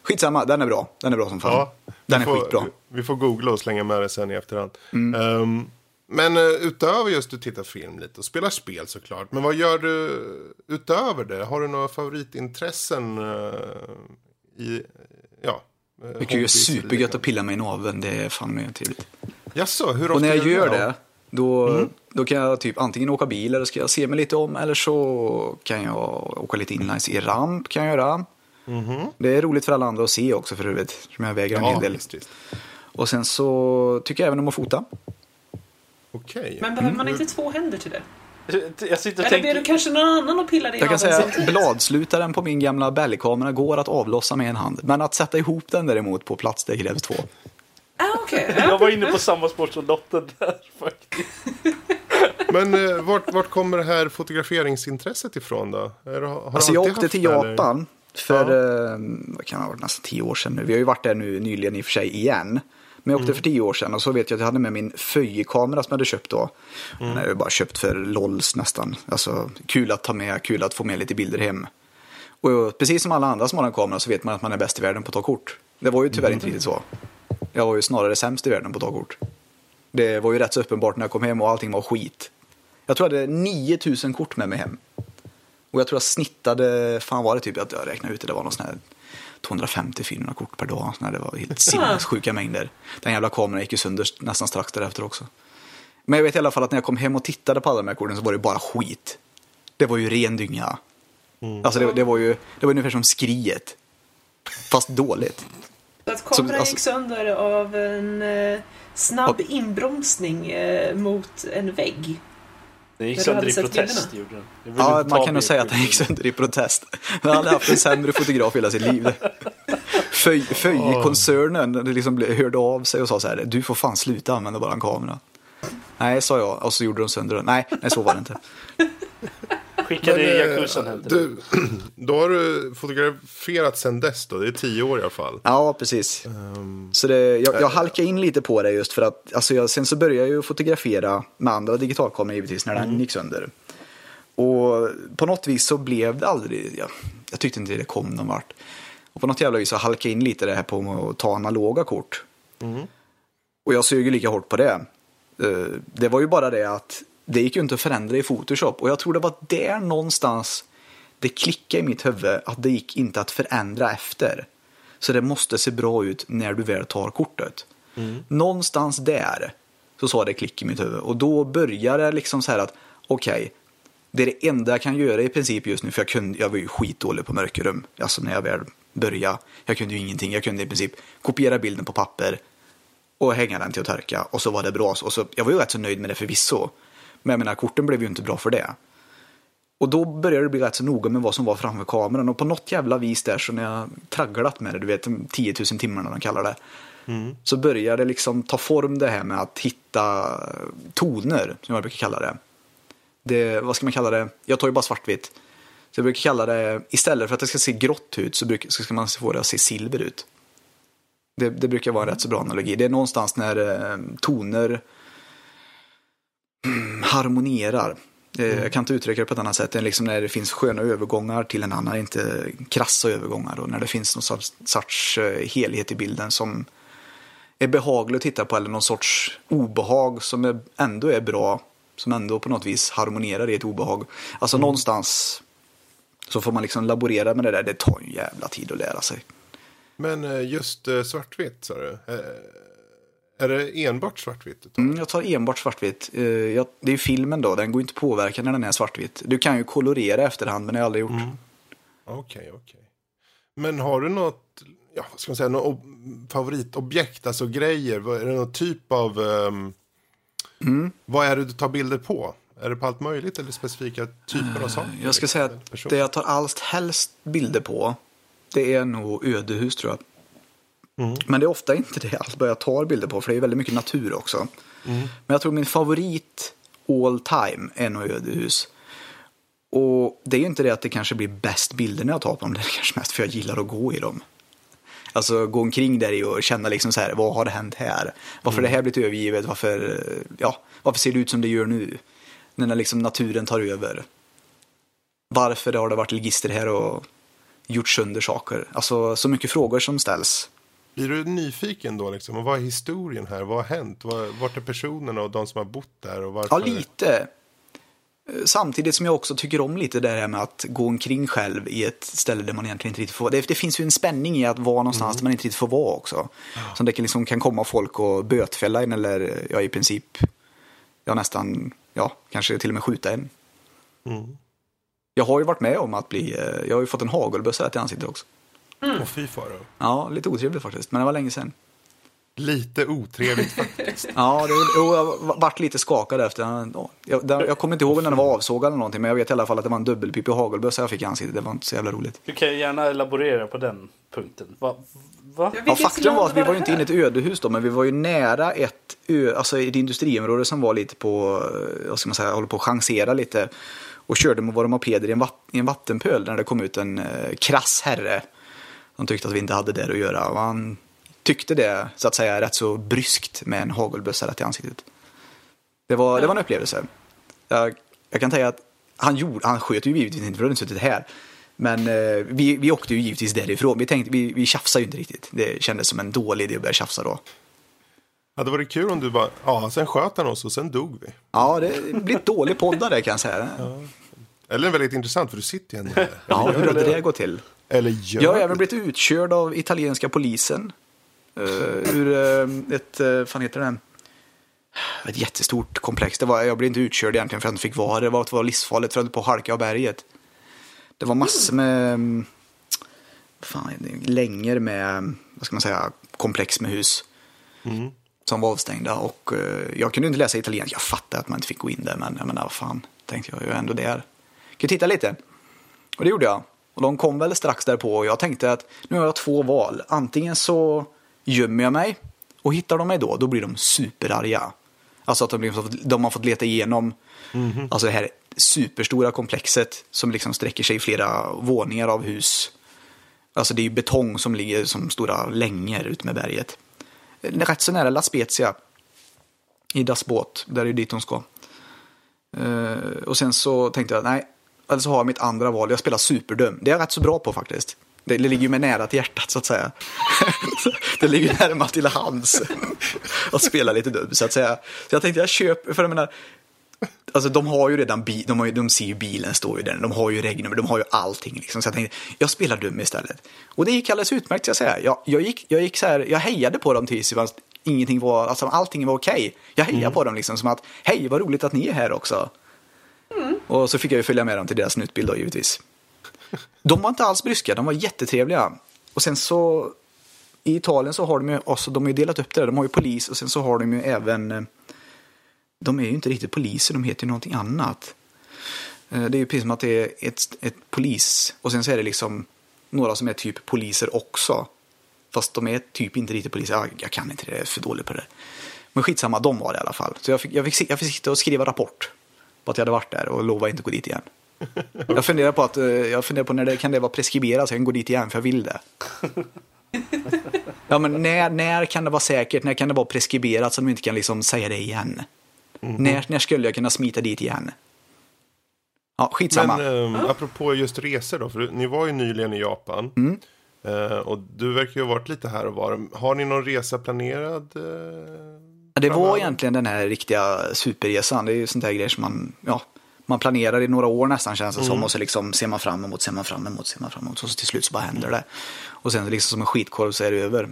Skitsamma, den är bra. Den är bra som fan. Ja, den är får, skitbra. Mm. Vi får googla och slänga med det sen i efterhand. Ehm, men uh, utöver just du tittar film lite och spelar spel såklart. Men vad gör du utöver det? Har du några favoritintressen eh, i, ja, uh, Det är ju supergött att pilla mig i naveln, det är fan mer trevligt. Jaså, hur ofta Och när jag gör det, då, Mm. då kan jag typ antingen åka bil eller ska jag se mig lite om. Eller så kan jag åka lite inlines i ramp kan jag göra. Det är roligt för alla andra att se också för övrigt, som jag en Mhm. Ja, hel del. visst, visst. Och sen så tycker jag även om att fota. Okej. Men behöver man inte två händer till det? Jag sitter och Eller ber du kanske någon annan att pilla dig i Jag kan säga samtidigt? bladslutaren på min gamla Belly-kamera går att avlossa med en hand. Men att sätta ihop den däremot på plats, det krävs två. Ah, okej. Jag var inne på samma sport som dottern där faktiskt. Men uh, vart, vart kommer det här fotograferingsintresset ifrån då? Är, det- har du Alltså jag åkte till det, eller? Japan för, eh, vad kan det ha varit, nästan tio år sedan nu. Vi har ju varit där nu nyligen i och för sig igen. Men jag åkte Mm. för tio år sedan och så vet jag att jag hade med min Föje-kamera som jag hade köpt då. Mm. Den hade jag bara köpt för LOLs nästan. Alltså kul att ta med, kul att få med lite bilder hem. Och precis som alla andra som har en kamera så vet man att man är bäst i världen på att ta kort. Det var ju tyvärr Mm. inte riktigt så. Jag var ju snarare sämst i världen på att ta kort. Det var ju rätt så uppenbart när jag kom hem och allting var skit. Jag tror jag hade 9000 kort med mig hem. Och jag tror jag snittade, fan var det typ att jag räknade ut det, det var någon sån här 250-400 kort per dag. Det var helt sinnessjuka mängder. Den jävla kameran gick ju sönder nästan strax därefter också. Men jag vet i alla fall att när jag kom hem och tittade på alla de här korten så var det bara skit. Det var ju ren dynga. Alltså det, det var ju det var ungefär som skriet. Fast dåligt. Så att kameran alltså- gick sönder av en eh, snabb inbromsning eh, mot en vägg. Den gick sönder hade i protest. Ja, man kan nog säga att den gick sönder i protest. Har aldrig haft en sämre fotograf i hela sitt liv. Föj- Föj-koncernen liksom hörde av sig och sa så här, du får fan sluta använda bara en kamera. Nej, sa jag, och så gjorde de sönder den. Nej, nej så var det inte. Skickade Men, eh, Yakuzan hem till du, Då har du fotograferat sen dess då? Det är tio år i alla fall. Ja, precis. Ehm, Så det, jag, jag halkade in lite på det just för att alltså jag, sen så började jag ju fotografera med andra digitalkameror givetvis när den gick sönder. Och på något vis så blev det aldrig, jag, jag tyckte inte det kom någon vart. Och på något jävla vis så halkade jag in lite det här på att ta analoga kort. Och jag sög ju lika hårt på det. Eh, Det var ju bara det att det gick ju inte att förändra i Photoshop. Och jag tror det var där någonstans det klickade i mitt huvud att det gick inte att förändra efter. Så det måste se bra ut när du väl tar kortet. Någonstans där så sa det klick i mitt huvud. Och då började det liksom så här att okej, det är det enda jag kan göra i princip just nu. För jag, kunde, jag var ju skitdålig på mörkerrum. Alltså när jag väl började. Jag kunde ju ingenting. Jag kunde i princip kopiera bilden på papper och hänga den till att torka. Och så var det bra. Och så, jag var ju rätt så nöjd med det förvisso. Men jag menar, korten blev ju inte bra för det. Och då började det bli rätt så noga med vad som var framför kameran. Och på något jävla vis där så när jag tragglat med det, du vet de 10 000 timmarna de kallar det. Så började det liksom ta form det här med att hitta toner, som jag brukar kalla det. det. Vad ska man kalla det? Jag tar ju bara svartvitt. Så jag brukar kalla det, istället för att det ska se grått ut så, brukar, så ska man få det att se silver ut. Det, det brukar vara en rätt så bra analogi. Det är någonstans när eh, toner mm, harmonierar. Eh, Jag kan inte uttrycka det på ett annat sätt än liksom när det finns sköna övergångar till en annan, inte krassa övergångar. Och när det finns någon sorts, eh, helhet i bilden som är behaglig att titta på eller någon sorts obehag som är, ändå är bra. Som ändå på något vis harmonierar i ett obehag. Alltså någonstans så får man liksom laborera med det där. Det tar ju jävla tid att lära sig. Men eh, just svartvitt sa du? Eh, Är det enbart svartvitt? Mm, jag tar enbart svartvitt. Eh, det är ju filmen då, den går inte att påverka när den är svartvitt. Du kan ju kolorera efterhand, men det har jag aldrig gjort. Okej, okej. Men har du något, ja, ska man säga, något ob- favoritobjekt, alltså grejer? Är det någon typ av, ehm, Mm. vad är det du tar bilder på? Är det på allt möjligt eller specifika typer av saker? Jag ska säga att det jag tar allt helst bilder på, det är nog ödehus tror jag. Mm. Men det är ofta inte det allt jag tar bilder på, för det är väldigt mycket natur också. Mm. Men jag tror min favorit all time är nog ödehus. Och det är ju inte det att det kanske blir bäst bilder när jag tar på dem, det är kanske mest för jag gillar att gå i dem. Alltså gå omkring där i och känna liksom så här, vad har det hänt här? Varför har det här blivit övergivet? Varför, ja, varför ser det ut som det gör nu? När liksom naturen tar över. Varför har det varit ligister här och gjort sönder saker? Alltså så mycket frågor som ställs. Blir du nyfiken då liksom? Och vad är historien här? Vad har hänt? Vart är personerna och de som har bott där? Och varför? Ja, lite. Samtidigt som jag också tycker om lite det här med att gå omkring själv i ett ställe där man egentligen inte riktigt får. Det, det finns ju en spänning i att vara någonstans där man inte riktigt får vara också. Som det kan, liksom, kan komma folk och bötfälla en eller ja, i princip, ja nästan, ja kanske till och med skjuta en. Mm. Jag har ju varit med om att bli, eh, jag har ju fått en hagelbössa i ansiktet också. Och fy faro. Ja, lite otrevligt faktiskt, men det var länge sedan. Lite otrevligt faktiskt. Ja, det, jo, jag vart lite skakad efter. Ja, jag, jag kommer inte ihåg när den var avsågad eller någonting, men jag vet i alla fall att det var en dubbelpipig hagelbössa jag fick i ansiktet. Det var inte så jävla roligt. Du kan ju gärna elaborera på den punkten. Va? Va? Ja, faktum var att vi var ju inte inne i ett ödehus då, men vi var ju nära ett, ö, alltså ett industriområde som var lite på, eh, vad ska man säga, håller på att chansera lite. Och körde med våra mopeder i en, vatt, i en vattenpöl när det kom ut en eh, krass herre. Han tyckte att vi inte hade där att göra. Och han tyckte det, så att säga, rätt så bryskt med en hagelbössa rätt i ansiktet. Det var, det var en upplevelse. Jag, jag kan säga att han, gjorde, han sköt ju givetvis inte för han suttit här. Men eh, vi, vi åkte ju givetvis därifrån. Vi, tänkte, vi, vi tjafsade ju inte riktigt. Det kändes som en dålig idé att börja tjafsa då. Hade varit kul om du bara, ja, sen sköt han oss och sen dog vi. Ja, det blir dålig podd där kan jag säga. Eller väldigt intressant för du sitter ju ändå där. Ja, hur hade det gått till? Eller gör Jag har även blivit utkörd av italienska polisen. Uh, ur uh, ett, uh, fan heter det? Ett jättestort komplex. Det var, jag blev inte utkörd egentligen för att jag inte fick vara Det var det var livsfarligt för att jag på att halka av berget. Det var massor med mm, fan, längor med, vad ska man säga, komplex med hus. Som var avstängda och eh, jag kunde inte läsa italienska. Jag fattade att man inte fick gå in där men jag menar vad fan, tänkte jag, jag är ändå där. Kan titta lite. Och det gjorde jag. Och de kom väl strax därpå och jag tänkte att nu har jag två val. Antingen så gömmer jag mig och hittar de mig då, då blir de superarga. Alltså att de, blir, de har fått leta igenom. Alltså det här, superstora komplexet som liksom sträcker sig i flera våningar av hus. Alltså det är ju betong som ligger som stora längor ut med berget. Rätt så nära La Spezia. I Das båt, där är det dit de ska. Eh, och sen så tänkte jag, nej, eller så har jag mitt andra val. Jag spelar superdum. Det är jag rätt så bra på faktiskt. Det ligger ju mig nära till hjärtat så att säga. det ligger närmast till hands att spela lite dum så att säga. Så jag tänkte jag köper, för jag menar, Alltså de har ju redan bil, de, har ju, de ser ju bilen står ju där, de har ju regnummer, de har ju allting liksom. Så jag tänkte, jag spelar dum istället. Och det gick alldeles utmärkt ska jag säga. Jag, jag, gick, jag gick så här, jag hejade på dem tills ingenting var, alltså allting var okej. Okay. Jag hejade mm. på dem liksom som att, hej vad roligt att ni är här också. Mm. Och så fick jag ju följa med dem till deras snutbild då givetvis. De var inte alls bryska, de var jättetrevliga. Och sen så i Italien så har de ju, också, de har ju delat upp det där, de har ju polis och sen så har de ju även eh, de är ju inte riktigt poliser, de heter ju någonting annat. Eh, det är ju precis som att det är ett, ett polis och sen så är det liksom några som är typ poliser också. Fast de är typ inte riktigt poliser. Jag, jag kan inte det, jag är för dålig på det. Men skitsamma, de var det i alla fall. Så jag fick, jag fick, jag fick sitta och skriva rapport på att jag hade varit där och lova inte gå dit igen. Jag funderar på att, eh, jag funderar på när det kan det vara preskriberat så jag kan gå dit igen för jag vill det. Ja men när, när kan det vara säkert, när kan det vara preskriberat så de inte kan liksom säga det igen? Mm. När, när skulle jag kunna smita dit igen? Ja, skitsamma. Men um, apropå just resor då, för ni var ju nyligen i Japan. Mm. Uh, och du verkar ju ha varit lite här och var. Har ni någon resa planerad? Ja, det var egentligen den här riktiga superresan. Det är ju sånt där grejer som man, ja, man planerar i några år nästan känns det mm. som. Och så liksom ser man fram emot, ser man fram emot, ser man fram emot. Och så till slut så bara händer det. Och sen liksom som en skitkorv så är det över.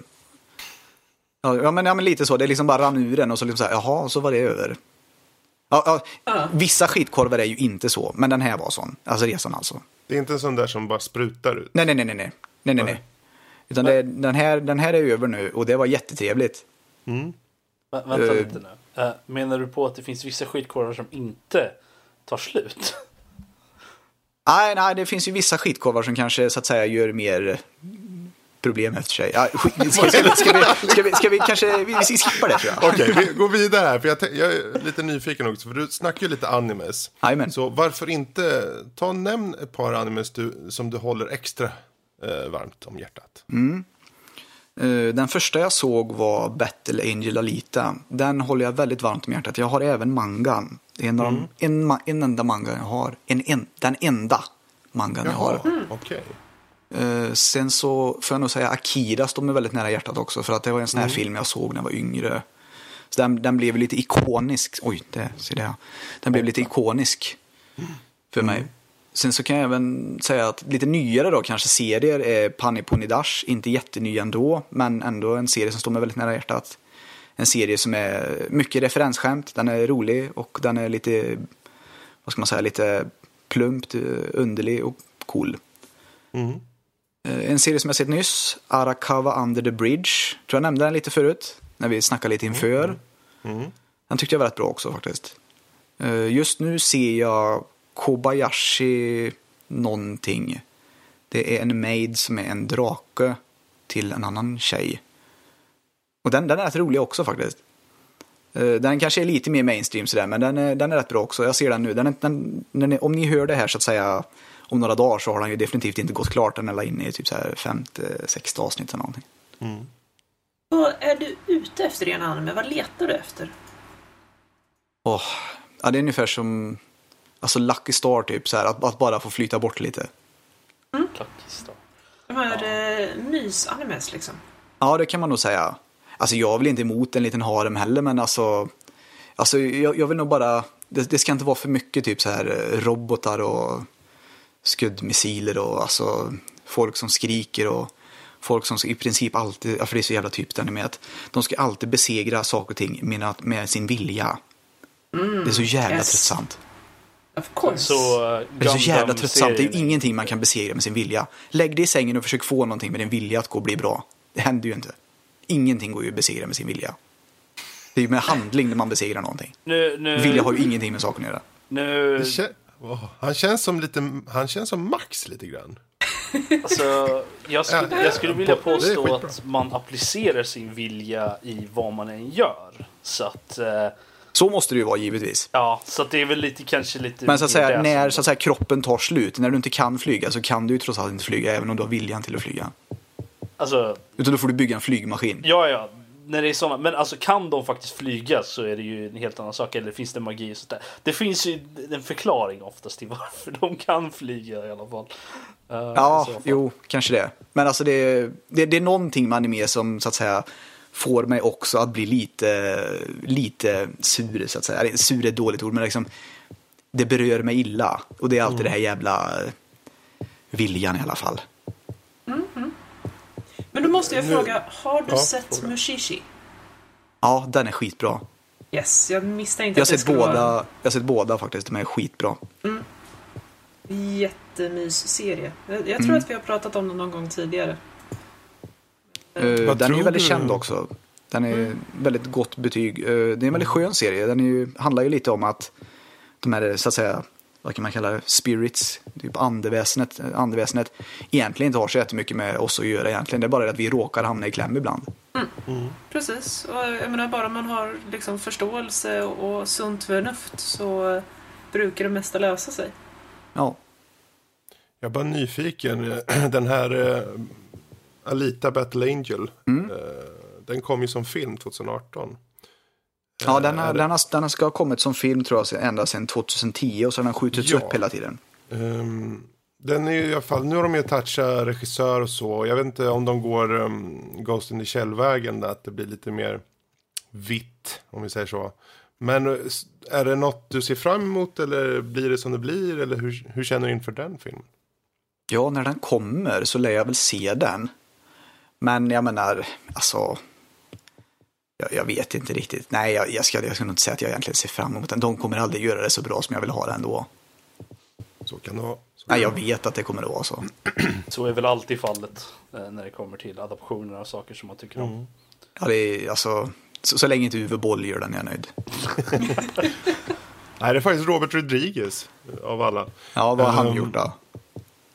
Ja, men, ja, men lite så. Det liksom bara rann ur den och så liksom så här, jaha, så var det över. Ja, ja, Vissa skitkorvar är ju inte så, men den här var sån. Alltså resan alltså. Det är inte en sån där som bara sprutar ut? Nej, nej, nej, nej, nej, nej, nej. nej. Utan det, den, här, den här är över nu och det var jättetrevligt. Mm. Vä vänta uh, lite nu. Uh, menar du på att det finns vissa skitkorvar som inte tar slut? Nej, nej, det finns ju vissa skitkorvar som kanske så att säga gör mer problem efter sig. Ja, ska, ska, ska, vi, ska, vi, ska vi kanske vi, vi skippar det tror jag. Okej, okay, vi går vidare här. För jag, jag, är lite nyfiken också. För du snackar ju lite animes. Amen. Så varför inte ta och nämn ett par animes du, som du håller extra eh, varmt om hjärtat. Mm. Uh, den första jag såg var Battle Angel Alita. Den håller jag väldigt varmt om hjärtat. Jag har även mangan. Det är en, mm. en, en enda manga jag har. En, en, den enda mangan Jaha, jag har. Mm. Okay. Eh, sen så får jag nog säga Akira står mig väldigt nära hjärtat också. För att det var en sån här mm. film jag såg när jag var yngre. Så den, den blev lite ikonisk. Oj, det ser det. Den blev lite ikonisk för mig. Sen så kan jag även säga att lite nyare då kanske serier är Pani Ponidash. Inte jätteny ändå, men ändå en serie som står mig väldigt nära hjärtat. En serie som är mycket referensskämt. Den är rolig och den är lite, vad ska man säga, lite plumpt, underlig och cool. Mm. Eh, en serie som jag sett nyss, Arakawa Under the Bridge. Tror jag nämnde den lite förut, när vi snackade lite inför. Mm. Mm. Den tyckte jag var rätt bra också faktiskt. Eh, just nu ser jag Kobayashi någonting. Det är en maid som är en drake till en annan tjej. Och den, den är rätt rolig också faktiskt. Eh, den kanske är lite mer mainstream sådär, men den är, den är rätt bra också. Jag ser den nu. Den, den, den om ni hör det här så att säga om några dagar så har han ju definitivt inte gått klart. Den är inne i typ så här femte, sexte avsnitt eller någonting. Mm. Vad är du ute efter i en anime? Vad letar du efter? Oh, ja, det är ungefär som alltså Lucky Star typ, så här, att, att bara få flyta bort lite. Mm. Lucky Star. De här ja. Eh, mys-animes liksom. Ja, det kan man nog säga. Alltså jag är väl inte emot en liten harem heller, men alltså, alltså jag, jag vill nog bara, det, det, ska inte vara för mycket typ så här eh, robotar och skuddmissiler och alltså folk som skriker och folk som i princip alltid, för det är så jävla typiskt med att de ska alltid besegra saker och ting med, med sin vilja. Mm, det är så jävla yes. tröttsamt. Of course. Så, uh, det är så jävla tröttsamt. Det är ju ingenting man kan besegra med sin vilja. Lägg dig i sängen och försök få någonting med din vilja att gå och bli bra. Det händer ju inte. Ingenting går ju att besegra med sin vilja. Det är ju med handling när man besegrar någonting. Nu, nu, vilja har ju ingenting med saken att göra. Nu, Oh, han känns som lite, han känns som Max lite grann. Alltså, jag skulle, jag skulle vilja påstå att man applicerar sin vilja i vad man än gör. Så att, eh, Så måste det ju vara givetvis. Ja, så det är väl lite kanske lite... Men så att säga, när så att säga, kroppen tar slut, när du inte kan flyga så kan du ju trots allt inte flyga även om du har viljan till att flyga. Alltså, Utan då får du bygga en flygmaskin. ja, ja. När det är såna, men alltså kan de faktiskt flyga så är det ju en helt annan sak. Eller finns det magi och sånt där. Det finns ju en förklaring oftast till varför de kan flyga i alla fall. I Ja, fall. jo, kanske det. Men alltså det, det, det är någonting med anime som så att säga får mig också att bli lite, lite sur så att säga. Sur är ett dåligt ord, men liksom det berör mig illa. Och det är alltid det här jävla eh, viljan i alla fall. Men då måste jag fråga, har du Ja, sett fråga. Mushishi? Ja, den är skitbra. Yes, jag misstänkte Jag att det sett skulle båda, vara jag har sett båda faktiskt, de är skitbra. en jättemys-serie. Jag, jag tror Mm. att vi har pratat om den någon gång tidigare. Vad den är ju väldigt du? känd också. Den är Mm. väldigt gott betyg. Eh, det är en väldigt skön serie. Den är ju, handlar ju lite om att de här, så att säga, vad kan man kalla det, spirits, typ andeväsenet, andeväsenet egentligen inte har så jättemycket med oss att göra egentligen. Det är bara det att vi råkar hamna i kläm ibland. Precis, och jag menar bara man har liksom förståelse och sunt förnuft så brukar det mesta lösa sig. Ja, Jag är bara nyfiken. Den här eh, Alita Battle Angel. Mm. Den kom ju som film 2018. ja Eh, den, har, den, har, den ska ha kommit som film tror jag ända sedan 2010 och så har den skjutits Ja. upp hela tiden. Ehm, den är ju i alla fall, nu har de ju touchat regissör och så. Jag vet inte om de går um, Ghost in the Shell-vägen där att det blir lite mer vitt, om vi säger så. Men eh, är det något du ser fram emot eller blir det som det blir? Eller hur, hur känner du inför den filmen? Ja, när den kommer så lär jag väl se den. Men jag menar, alltså. Jag, jag vet inte riktigt. Nej, jag, jag, ska, jag ska nog inte säga att jag egentligen ser fram emot den. De kommer aldrig göra det så bra som jag vill ha det ändå. Så kan det vara. Så Nej, jag vet att det kommer att vara så. Så är väl alltid fallet eh, när det kommer till adaptioner av saker som man tycker om. Ja, det är alltså. Så, så länge inte Uwe Boll gör den är jag nöjd. Nej, det är faktiskt Robert Rodriguez av alla. Ja, vad har han gjort då?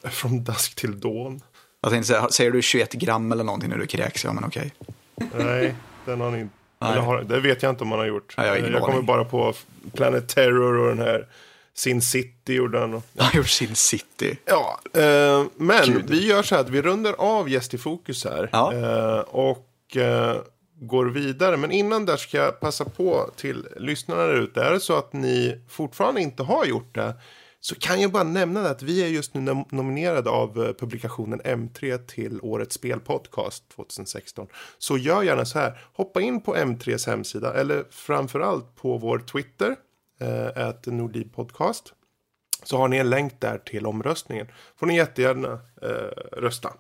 Från Dusk till Dawn. Jag tänkte säga, säger du 21 gram eller någonting när du kräks? Ja, men okej. Nej, den har ni inte. Nej. Eller har, det vet jag inte om han har gjort. Nej, jag har jag kommer bara på Planet Terror och den här Sin City gjorde han. Han har gjort sin city. Ja, eh, men Gud. vi gör så här att vi rundar av Gäst i fokus här. Ja. Eh, och eh, går vidare. Men innan där ska jag passa på till lyssnarna där ute. Är det så att ni fortfarande inte har gjort det. Så kan jag bara nämna att vi är just nu nom- nominerade av eh, publikationen M3 till Årets spelpodcast 2016. Så gör gärna så här. Hoppa in på M3s hemsida. Eller framförallt på vår Twitter. Eh, at så har ni en länk där till omröstningen. får ni jättegärna eh, rösta.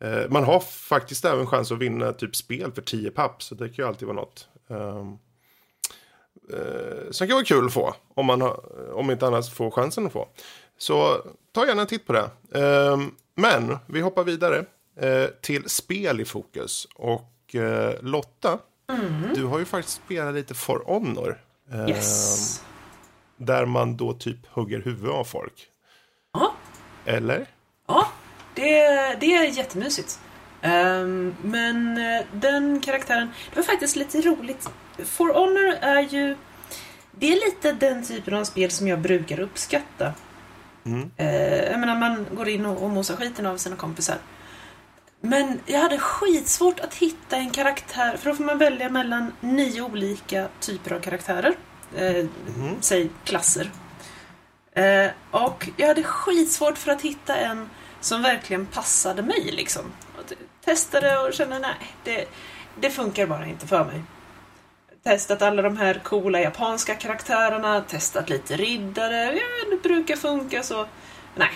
Eh, man har faktiskt även chans att vinna typ spel för 10 papp, så det kan ju alltid vara något. Um, eh, som kan vara kul att få, om man har, om inte annars får chansen att få. Så ta gärna en titt på det. Ehm, men vi hoppar vidare eh, till spel i fokus. Och eh, Lotta, du har ju faktiskt spelat lite For Honor. Ehm, Yes. där man då typ hugger huvudet av folk. Ja. Eller? Ja, det, det är jättemysigt. Ehm, men eh, den karaktären, det var faktiskt lite roligt. For Honor är ju... Det är lite den typen av spel som jag brukar uppskatta. Mm. Eh, jag menar, man går in och, och mosar skiten av sina kompisar. Men jag hade skitsvårt att hitta en karaktär, för då får man välja mellan nio olika typer av karaktärer. Eh, Mhm. Säg klasser. Eh, och jag hade skitsvårt för att hitta en som verkligen passade mig liksom. Och testade och kände nej, det, det funkar bara inte för mig. Testat alla de här coola japanska karaktärerna, testat lite riddare, ja det brukar funka så. Nej.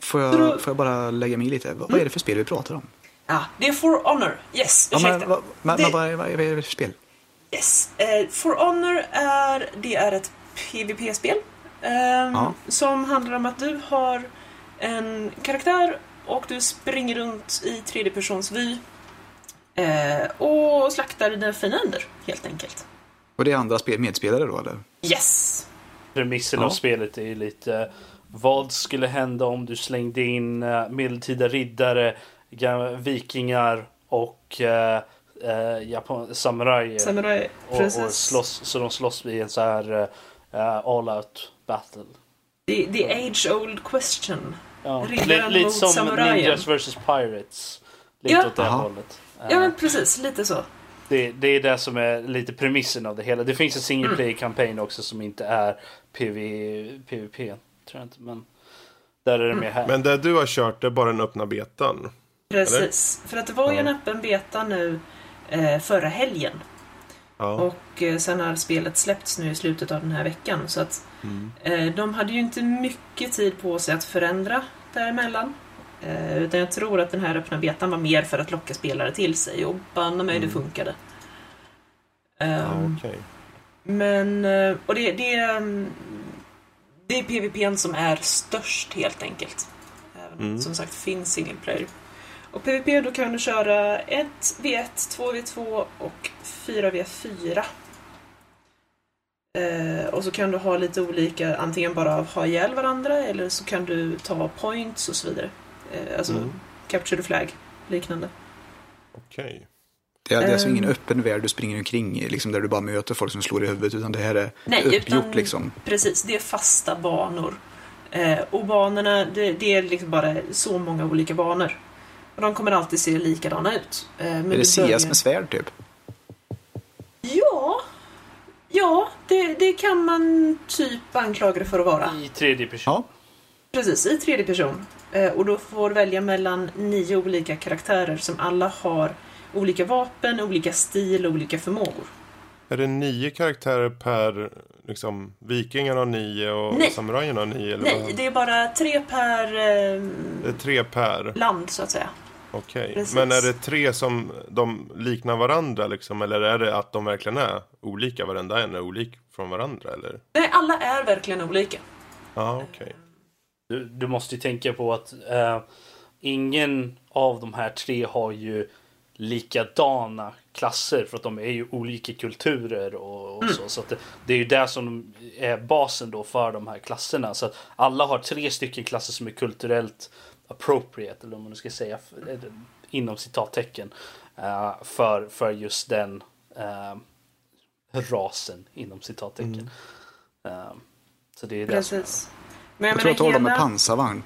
Får Så då- jag, får jag bara lägga mig lite? Vad, vad är det för spel vi pratar om? Ja, det är For Honor. Yes, Ja, ursäkta. men, vad, men, Det- vad, är- vad är det för spel? Yes. Eh, For Honor är, det är ett PVP-spel. ehm, Ja. Som handlar om att du har en karaktär och du springer runt i tredjepersonsvy. Eh, och slaktar dina fiender, helt enkelt. Och det är andra spel, medspelare då eller? Yes! Premissen Ja. av spelet är ju lite vad skulle hända om du slängde in eh, medeltida riddare, vikingar och eh, eh, Japan, samurajer. Samurai, och, och slåss, så de slåss i en så här eh, all out battle. The, the age old question. Ja. Riddaren Lite mot som samurajen. Ninjas vs Pirates. Lite Ja. åt det hållet. Eh, Ja men precis, lite så. det, det är det som är lite premissen av det hela. Det finns en single Mm. player campaign också som inte är PV, PVP. Tror jag inte. Men där är det mer här. Men det du har kört, det är bara den öppna betan. Precis. För att det var ju en öppen beta nu eh, förra helgen. Ja. Och eh, sen har spelet släppts nu i slutet av den här veckan. Så att Mm. eh, de hade ju inte mycket tid på sig att förändra däremellan. Eh, utan jag tror att den här öppna betan var mer för att locka spelare till sig. Och banne mig, det Mm. funkade. Ja, Ehm, okej. Men, eh, och det, det, mm, det är PVPn som är störst helt enkelt. Mm. det som sagt finns single player. Och PVP då kan du köra 1v1, 2v2 och 4v4. Eh, och så kan du ha lite olika, antingen bara ha ihjäl varandra eller så kan du ta points och så vidare. Eh, alltså Mm. capture the flag, liknande. Okej. Det är, det är alltså Ehm. ingen öppen värld du springer omkring i, liksom, där du bara möter folk som slår i huvudet, utan det här är Nej, uppgjort utan- liksom. Precis, det är fasta banor. Eh, och banorna, det, det är liksom bara så många olika banor. Och de kommer alltid se likadana ut. Eh, men är det CS börjar- med svärd typ? Ja, ja det, det kan man typ anklaga det för att vara. I tredje person. Ja. Precis, i tredje person. Eh, och då får du välja mellan nio olika karaktärer som alla har olika vapen, olika stil och olika förmågor. Är det nio karaktärer per, liksom, vikingarna har nio och Nej. samurajerna har nio? Eller Nej, vad? det är bara tre per eh, det är tre per, land så att säga. okej. Precis. Men är det tre som de liknar varandra liksom? Eller är det att de verkligen är olika? Varenda en är olik från varandra eller? Nej, alla är verkligen olika. Ja, okej. Du, du måste ju tänka på att eh, ingen av de här tre har ju likadana klasser för att de är ju olika kulturer och, och så. Så att det, det är ju det som är basen då för de här klasserna. Så att alla har tre stycken klasser som är kulturellt appropriate, eller om man nu ska säga eh, inom citattecken, eh, för, för just den eh, rasen inom citattecken. Eh, så det är det som är- Precis. Men jag, Jag tror du menar håller med hela... pansarvagn.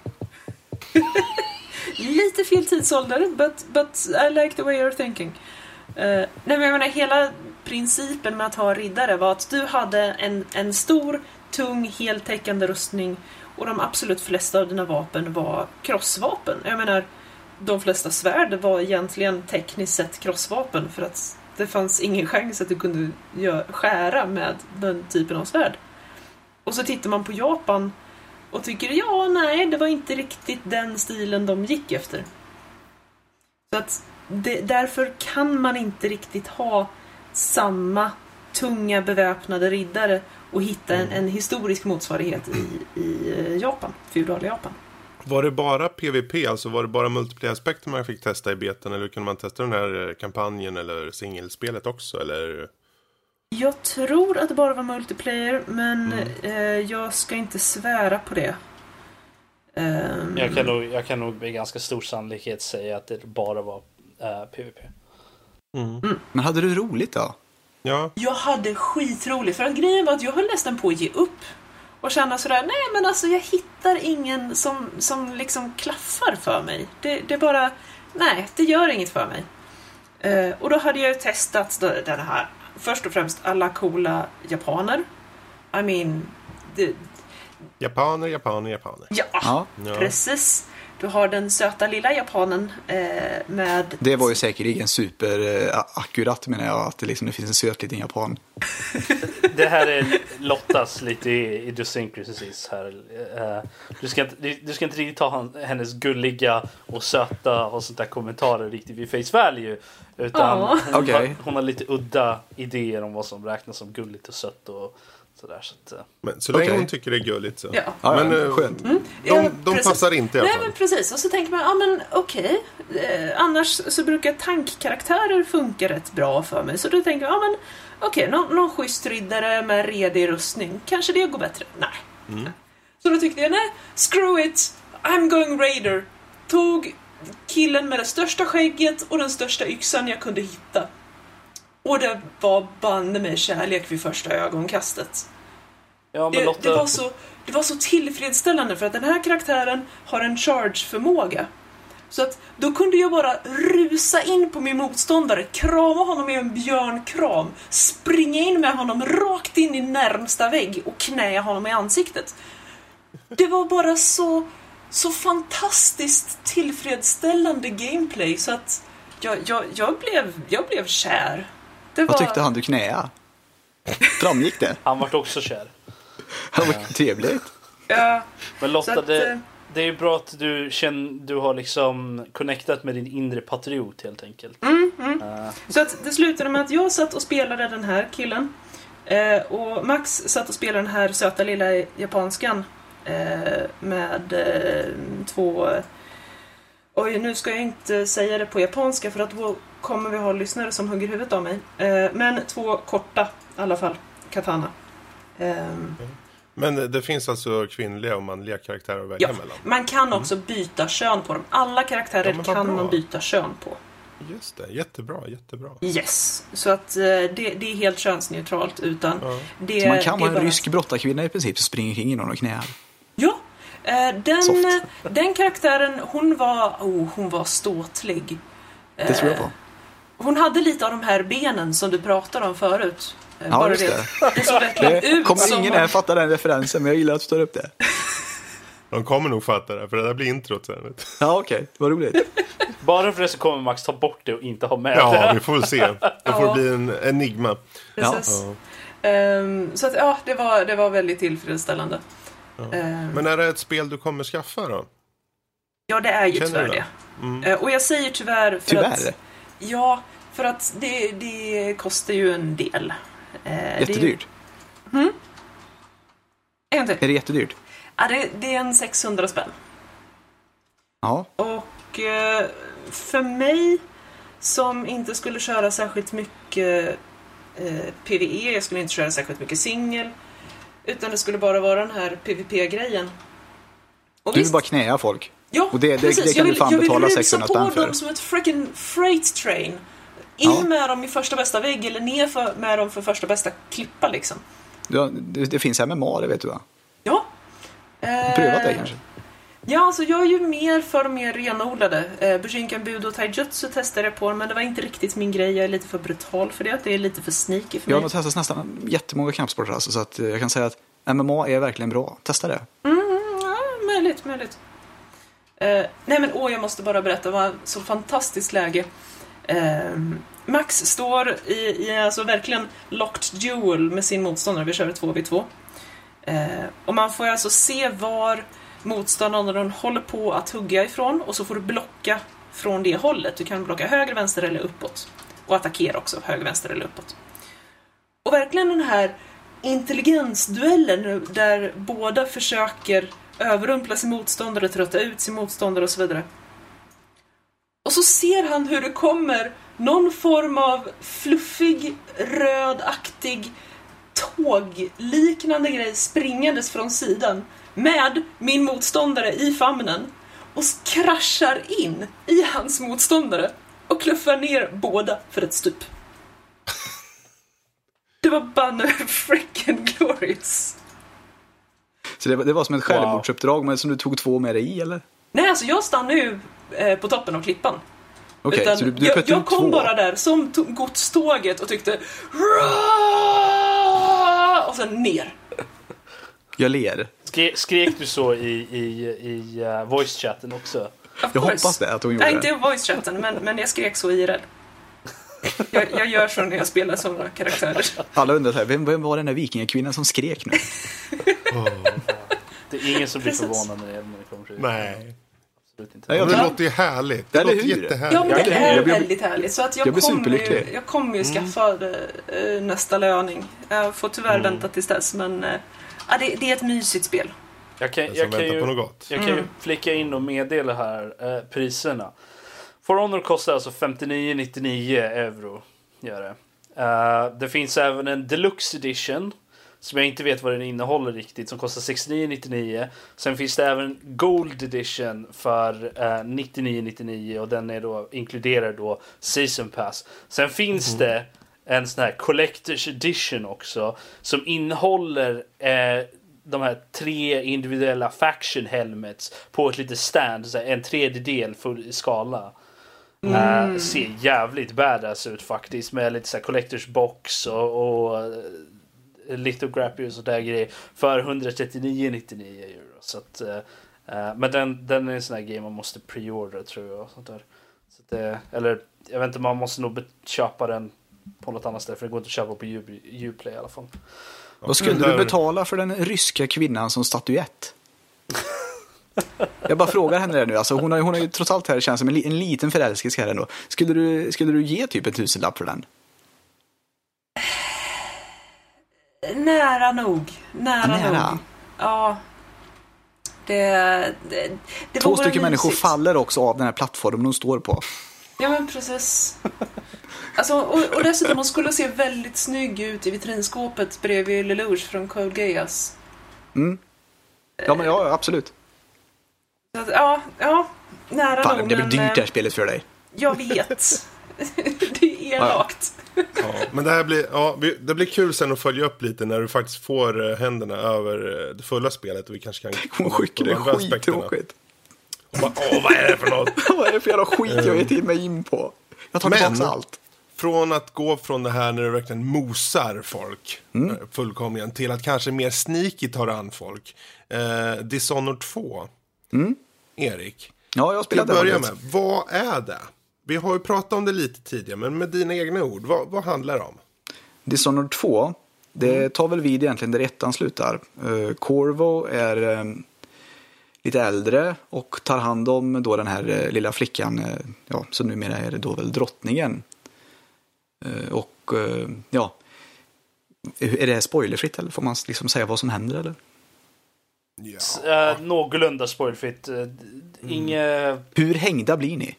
Lite fel tidsålder, but, but I like the way you're thinking. Uh, nej men jag menar, hela principen med att ha riddare var att du hade en, en stor, tung, heltäckande rustning och de absolut flesta av dina vapen var krossvapen. Jag menar, de flesta svärd var egentligen tekniskt sett krossvapen för att det fanns ingen chans att du kunde skära med den typen av svärd. Och så tittar man på Japan och tycker ja, nej, det var inte riktigt den stilen de gick efter. Så att det, därför kan man inte riktigt ha samma tunga beväpnade riddare och hitta en, en historisk motsvarighet i, i eh, Japan, feodala Japan. Var det bara PVP, alltså var det bara multiplayer-aspekten man fick testa i beten? Eller kunde man testa den här eh, kampanjen eller singelspelet också? Eller? Jag tror att det bara var multiplayer, men Mm. eh, jag ska inte svära på det. Ehm, Jag kan, nog, jag kan nog med ganska stor sannolikhet säga att det bara var eh, PVP. Men hade du roligt då? Ja, Jag hade skitroligt, för att grejen var att jag höll nästan på att ge upp. Och känna sådär, nej men alltså jag hittar ingen som, som liksom klaffar för mig. Det, det bara, nej, det gör inget för mig. Eh, och då hade jag ju testat den här, först och främst alla coola japaner. I mean, det, japaner, japaner, japaner. ja, Ja. Precis. Du har den söta lilla japanen eh, med... Det var ju säkerligen superakkurat menar jag, att det, liksom, det finns en söt liten japan. Det här är Lottas lite i idiosyncrasies här. Eh, Du ska, inte, du- ska inte riktigt ta hennes gulliga och söta och sånt där kommentarer riktigt vid face value. Utan Ja. hon, Okej. har, hon har lite udda idéer om vad som räknas som gulligt och sött och sådär. Så att, eh, Men, så länge Okej. hon tycker det är gulligt så. Ja. Men, ja, eh, skönt. De, Ja, de precis. passar inte i alla Nej fall. men precis, och så tänker man, ja men okej. Eh, annars så brukar tankkaraktärer funka rätt bra för mig. Så då tänker jag, ja men okej, någon, någon schysst riddare med redig rustning. Kanske det går bättre? Nej. Så då tyckte jag, nej, screw it. I'm going raider. Tog killen med det största skägget och den största yxan jag kunde hitta. Och det var banne med kärlek vid första ögonkastet. Ja, men Det, Lotta, det, var så, det var så tillfredsställande för att den här karaktären har en charge-förmåga. Så att då kunde jag bara rusa in på min motståndare, krama honom med en björnkram, springa in med honom rakt in i närmsta vägg och knä honom i ansiktet. Det var bara så, så fantastiskt tillfredsställande gameplay så att jag, jag, jag, blev, jag blev kär. Det var... Vad tyckte han du knäa? Framgick det? han vart också kär. Han var trevligt. Ja, Men Lotta, att, det, eh, det är ju bra att du, känner, du har liksom connectat med din inre patriot helt enkelt. Mm, Eh, Så att det slutade med att jag satt och spelade den här killen. Eh, och Max satt och spelade den här söta lilla japanskan. Eh, med eh, två... Oj, nu ska jag inte säga det på japanska för att då kommer vi ha lyssnare som hugger huvudet av mig. Eh, men två korta i alla fall. Katana. Men det finns alltså kvinnliga och manliga karaktärer att välja ja, mellan. man kan också byta kön på dem. Alla karaktärer Ja, kan bra. man byta kön på. Just det, jättebra, jättebra. Yes. Så att det, det är helt könsneutralt utan Ja. det, Så man kan vara en bara- rysk brottarkvinna i princip som springer kring i någon och knäar. Ja. Eh, den, Soft. den karaktären, hon var, oh, hon var ståtlig. Det tror jag Eh, på. Hon hade lite av de här benen som du pratade om förut. Eh, Ja, just det. det såg Det ut kommer som... ingen här fatta den referensen, men jag gillar att du tar upp det. De kommer nog fatta det, för det där blir introt sen. Ja, okej. Vad roligt. bara för det så kommer Max ta bort det och inte ha med Ja, det. vi får väl se. Det får Ja. bli en enigma. Precis. Ja. Ehm, så att, ja, det var, det var väldigt tillfredsställande. Ehm, Men är det ett spel du kommer skaffa då? ja, det är ju Känner tyvärr det. det? Mm. Eh, och jag säger tyvärr för Tyvärr. att... Ja, för att det, det kostar ju en del. Eh, det är ju- Jättedyrt. En till. Är det jättedyrt? Ja, det, det är en 600 spänn. Ja. Och eh, för mig som inte skulle köra särskilt mycket eh, PVE, jag skulle inte köra särskilt mycket singel. Utan det skulle bara vara den här PVP-grejen. Du vill bara knäa folk. ja, och det- det- precis. det kan jag du vill, fan jag vill betala rusa 600 på dem som ett freaking freight train. In Ja. med dem i första bästa vägg eller ner för, med dem för första bästa klippa liksom. Ja, det, det finns MMA, det vet du va? Ja. Eh, Prövat det kanske? Ja, alltså jag är ju mer för de mer renodlade. Eh, Bushinkan Budo och Taijutsu testade jag på, men det var inte riktigt min grej. Jag är lite för brutal för det. Det är lite för sneaky för Jag har mig. testat nästan jättemånga kampsporter alltså, så att eh, jag kan säga att MMA är verkligen bra. Testa det. Mm, ja, möjligt, möjligt. Eh, nej men åh, jag måste bara berätta. Det var så fantastiskt läge. Eh, Max står i, i alltså verkligen locked duel med sin motståndare. Vi kör ett 2v2. Eh, och man får alltså se var motståndaren håller på att hugga ifrån och så får du blocka från det hållet. Du kan blocka höger, vänster eller uppåt. Och attackera också, höger, vänster eller uppåt. Och verkligen den här intelligensduellen där båda försöker överrumpla sin motståndare, trötta ut sin motståndare och så vidare. Och så ser han hur det kommer någon form av fluffig, rödaktig tågliknande grej springandes från sidan med min motståndare i famnen och kraschar in i hans motståndare och kluffar ner båda för ett stup. Det var banne freaking glorious. Så det, var- det var som ett självmordsuppdrag men som du tog två med dig i eller? Nej, alltså jag stannade ju eh, på toppen av klippan. Okej, Utan så du, du jag, jag kom två? bara där som godståget och tyckte "Rah!" och sen ner. Jag ler. Skre, skrek du så i, i, i uh, voice-chatten också? Jag hoppas det, att hon gjorde Nej, det. inte i voice-chatten, men, men jag skrek så IRL. Jag, jag gör så när jag spelar sådana karaktärer. Alla undrar så här, vem, vem var den där vikingakvinnan som skrek nu? Det är ingen som blir Precis. förvånad när det, när det kommer till Nej, Absolut inte. Nej, jag det Ja. låter ju härligt. Det Eller låter hur? jättehärligt. Ja, men det är jag blir- väldigt härligt. Så att jag, jag blir kommer ju, superlycklig. jag kommer ju skaffa eh, nästa löning. Jag får tyvärr vänta tills dess, men eh, ja, det, det är ett mysigt spel. Jag kan, jag kan, ju, jag kan ju flika in och meddela här eh, priserna. For Honor kostar alltså 59,99 euro. Gör det. Eh, det finns även en Deluxe Edition. Som jag inte vet vad den innehåller riktigt. Som kostar 69,99. Sen finns det även Gold Edition för eh, 99,99. Och den är då, inkluderar då Season Pass. Sen finns det en sån här Collector's Edition också. Som innehåller eh, de här tre individuella faction helmets på ett litet stand. Så här, en tredjedel full skala. Eh, ser jävligt badass ut faktiskt. Med lite så här collectors box och, och eh, lithography och sådär grejer. För 139,99 euro. Så att, eh, men den, den är en sån här grej man måste preordra tror jag. Sånt där. Så att det, eller jag vet inte, man måste nog köpa den på något annat ställe. För det går inte att köpa på Uplay i alla fall. Vad skulle Där- du betala för den ryska kvinnan som statyett? Jag bara frågar henne det nu. Alltså, hon, har, hon har ju trots allt här känns som en, li- en liten förälskelse här ändå. Skulle du, skulle du ge typ en tusenlapp för den? Nära nog. Nära, Nära. nog. Ja. Det, det, det Två stycken människor faller också av den här plattformen de står på. Ja men precis. Alltså, och, och dessutom hon skulle se väldigt snygg ut i vitrinskåpet bredvid Lelouch från Code Geass. Ja, men ja, absolut. Så att, ja, ja. Nära Fan, nog. det blir men, dyrt det här eh, spelet för dig. Jag vet. det är elakt. Ja, men det här blir, ja, det blir kul sen att följa upp lite när du faktiskt får eh, händerna över eh, det fulla spelet och vi kanske kan... Hon skickar det skittråkigt. Och bara, Åh, vad är det för något? Vad är det för jävla skit jag ger till mig in på? Jag tar Men- tillbaka allt. Från att gå från det här när du verkligen mosar folk Mm. eh, fullkomligen till att kanske mer sneaky tar an folk. Eh, Dishonored 2. Erik, Ja, jag har Mm. att det. börja med, vad är det? Vi har ju pratat om det lite tidigare, men med dina egna ord, vad, vad handlar det om? Dishonored 2, det tar väl vid egentligen där ettan slutar. Uh, Corvo är eh, lite äldre och tar hand om då den här eh, lilla flickan, eh, ja, som numera är då väl drottningen. Eh, och ja, är det här spoilerfritt eller får man liksom säga vad som händer eller? Ja. Uh, någorlunda spoilfritt. Uh, Inget... Hur hängda blir ni?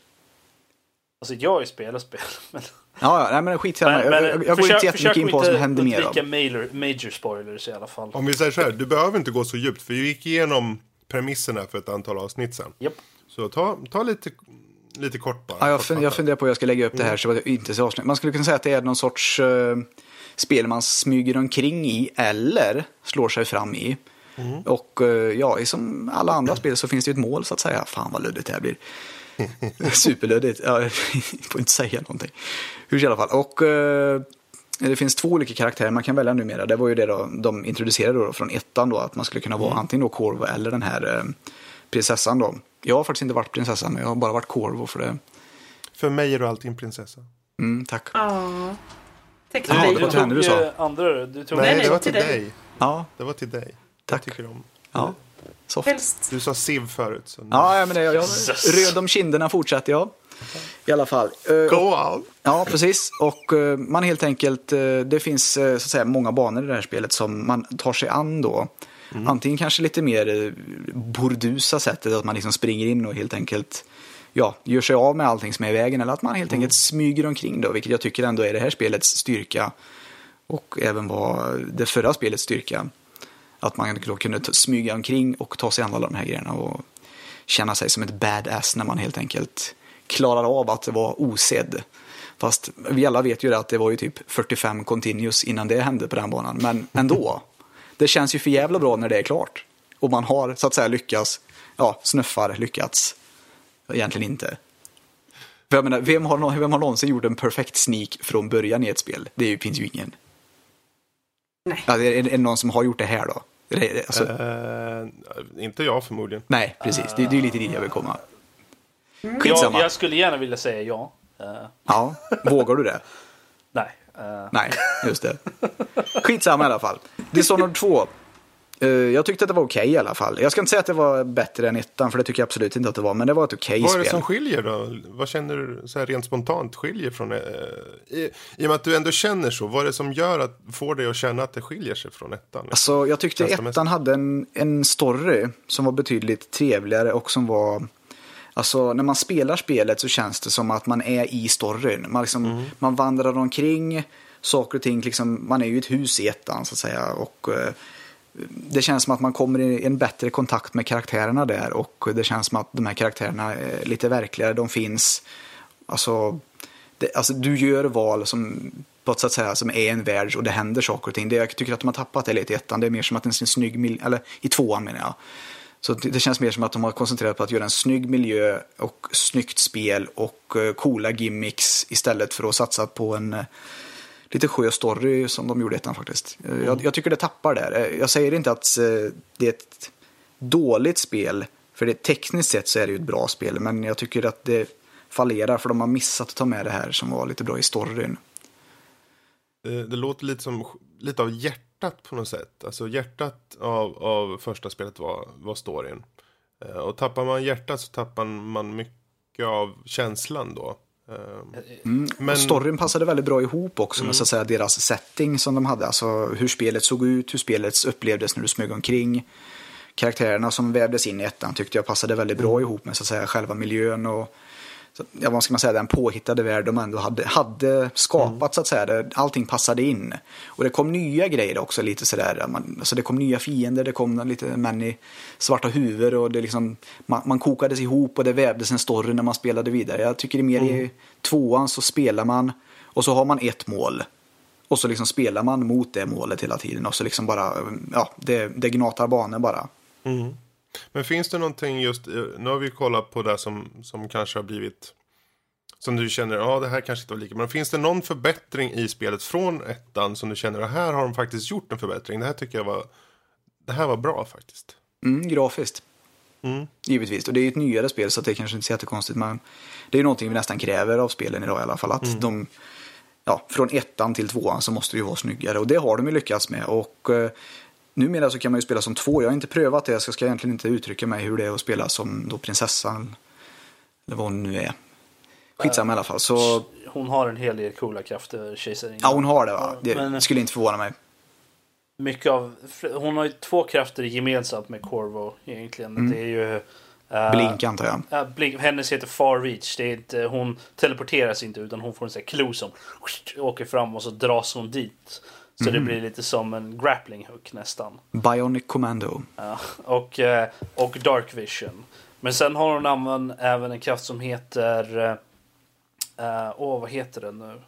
Alltså jag har ju spelat spel. Men, Ja, ja nej, men skit men, Jag, jag, jag går inte jättemycket in på vad som händer mer. undvika Av. major, major spoilers i alla fall. Om vi säger så här, du behöver inte gå så djupt, för vi gick igenom premisserna för ett antal avsnitt sen. Japp. Så ta, ta lite, lite kort bara. Ja, jag, fun- jag funderar på hur jag ska lägga upp det här så att jag inte så avslöjar. Man skulle kunna säga att det är någon sorts eh, spel man smyger omkring i eller slår sig fram i. Och eh, ja, i som alla andra spel så finns det ju ett mål så att säga. Fan vad luddigt det här blir. Superluddigt. Ja, jag får inte säga någonting. Hur i alla fall. Och eh, det finns två olika karaktärer man kan välja numera. Det var ju det då, de introducerade då från ettan då. Att man skulle kunna vara antingen då Corvo eller den här eh, prinsessan då. Jag har faktiskt inte varit prinsessan, jag har bara varit Corvo för det. För mig är du alltid en prinsessa. Mm, tack. Ja. Täck Ja, det var till henne du sa. andra. Du tog Nej, det var till dig. Ja, Det var till dig. Tack. Jag tycker om. ja. Soft. Du sa Siv förut. Så Ja, ja, men det, jag Jesus. röd om kinderna fortsätter jag. I alla fall. Eh, Go on! Ja, precis. Och eh, man helt enkelt, eh, det finns så att säga många banor i det här spelet som man tar sig an då. Antingen kanske lite mer burdusa sättet, att man liksom springer in och helt enkelt ja, gör sig av med allting som är i vägen. Eller att man helt enkelt smyger omkring då, vilket jag tycker ändå är det här spelets styrka. Och även var det förra spelets styrka. Att man då kunde smyga omkring och ta sig an alla de här grejerna och känna sig som ett badass när man helt enkelt klarar av att vara osedd. Fast vi alla vet ju att det var ju typ 45 continuous innan det hände på den banan. Men ändå. Det känns ju för jävla bra när det är klart. Och man har så att säga lyckats, ja, snuffar lyckats. Egentligen inte. För jag menar, vem har, vem har någonsin gjort en perfekt sneak från början i ett spel? Det är ju- finns ju ingen. Nej. Ja, är, är det någon som har gjort det här då? Det- Alltså, Eh, inte jag förmodligen. Nej, precis. Det, det är ju lite dit jag vill komma. Jag, Skitsamma. jag skulle gärna vilja säga ja. Eh, Ja, vågar du det? nej. eh, Nej, just det. Skitsamma i alla fall. Dishonored 2. Eh, jag tyckte att det var okej i alla fall. Jag ska inte säga att det var bättre än ettan, för det tycker jag absolut inte att det var. Men det var ett okej Vad är det spel. som skiljer då? Vad känner du så här rent spontant skiljer från... Eh, i, I och med att du ändå känner så, vad är det som gör att, får dig att känna att det skiljer sig från ettan? Alltså, jag tyckte ettan hade en, en story som var betydligt trevligare och som var... Alltså, när man spelar spelet så känns det som att man är i storyn. Man, liksom, man vandrar omkring, saker och ting, liksom, man är ju i ett hus i ettan så att säga. Och, eh, det känns som att man kommer i en bättre kontakt med karaktärerna där och det känns som att de här karaktärerna är lite verkligare, de finns. Alltså, det, alltså du gör val som på ett sätt säga, som är en värld och det händer saker och ting. Det, jag tycker att de har tappat det lite i ettan. Det är mer som att det är en snygg miljö, eller i tvåan menar jag. Så det, känns mer som att de har koncentrerat på att göra en snygg miljö och snyggt spel och uh, coola gimmicks istället för att satsa på en uh, lite skö story som de gjorde i ettan faktiskt. Uh, mm. jag, jag, tycker det tappar där. Jag säger inte att det är ett dåligt spel, för det, tekniskt sett så är det ju ett bra spel, men jag tycker att det fallerar för de har missat att ta med det här som var lite bra i storyn. Det, låter lite som lite av hjärtat på något sätt. Alltså hjärtat av, av första spelet var, var storyn. Eh, och tappar man hjärtat så tappar man mycket av känslan då. Mm, men... storyn passade väldigt bra ihop också mm. med så att säga, deras setting som de hade. Alltså hur spelet såg ut, hur spelet upplevdes när du smög omkring. Karaktärerna som vävdes in i ettan tyckte jag passade väldigt bra mm. ihop med så att säga, själva miljön och ja, vad ska man säga, den påhittade värld de ändå hade, hade skapat mm. så att säga. Där allting passade in. Och det kom nya grejer också lite sådär. Man, alltså det kom nya fiender, det kom lite män i svarta huvud och det liksom, man, man kokades ihop och det vävdes en story när man spelade vidare. Jag tycker det är mer mm. i tvåan så spelar man och så har man ett mål. Och så liksom spelar man mot det målet hela tiden och så liksom bara, ja, det, det gnatar banor bara. Mm. Men finns det någonting just, eh, nu har vi kollat på det som, som kanske har blivit, som du känner, ja det här kanske inte var lika, men finns det någon förbättring i spelet från ettan som du känner, att här har de faktiskt gjort en förbättring, det här tycker jag var, det här var bra faktiskt. Mm, grafiskt. Mm. Givetvis, och det är ju ett nyare spel så det är kanske inte så jättekonstigt, men det är ju någonting vi nästan kräver av spelen idag i alla fall, att mm. de, ja, från ettan till tvåan så måste det ju vara snyggare och det har de ju lyckats med och eh, Numera så kan man ju spela som två. Jag har inte prövat det så jag ska egentligen inte uttrycka mig hur det är att spela som då prinsessan. Eller vad hon nu är. Skitsamma i alla fall. Så... Hon har en hel del coola krafter, kejsarinnan. Ja, hon har det va? Det Men... skulle inte förvåna mig. Mycket av, hon har ju två krafter gemensamt med Corvo egentligen. Mm. Det är ju... Uh, blink antar jag. Uh, blink, hennes heter Far Reach. Det är inte, hon teleporteras inte utan hon får en sån här klo som åker fram och så dras hon dit. Så mm. det blir lite som en grappling hook nästan. Bionic Commando. Ja, och, eh, och Dark Vision. Men sen har hon även en kraft som heter... Eh, åh, uh, oh, vad heter den nu?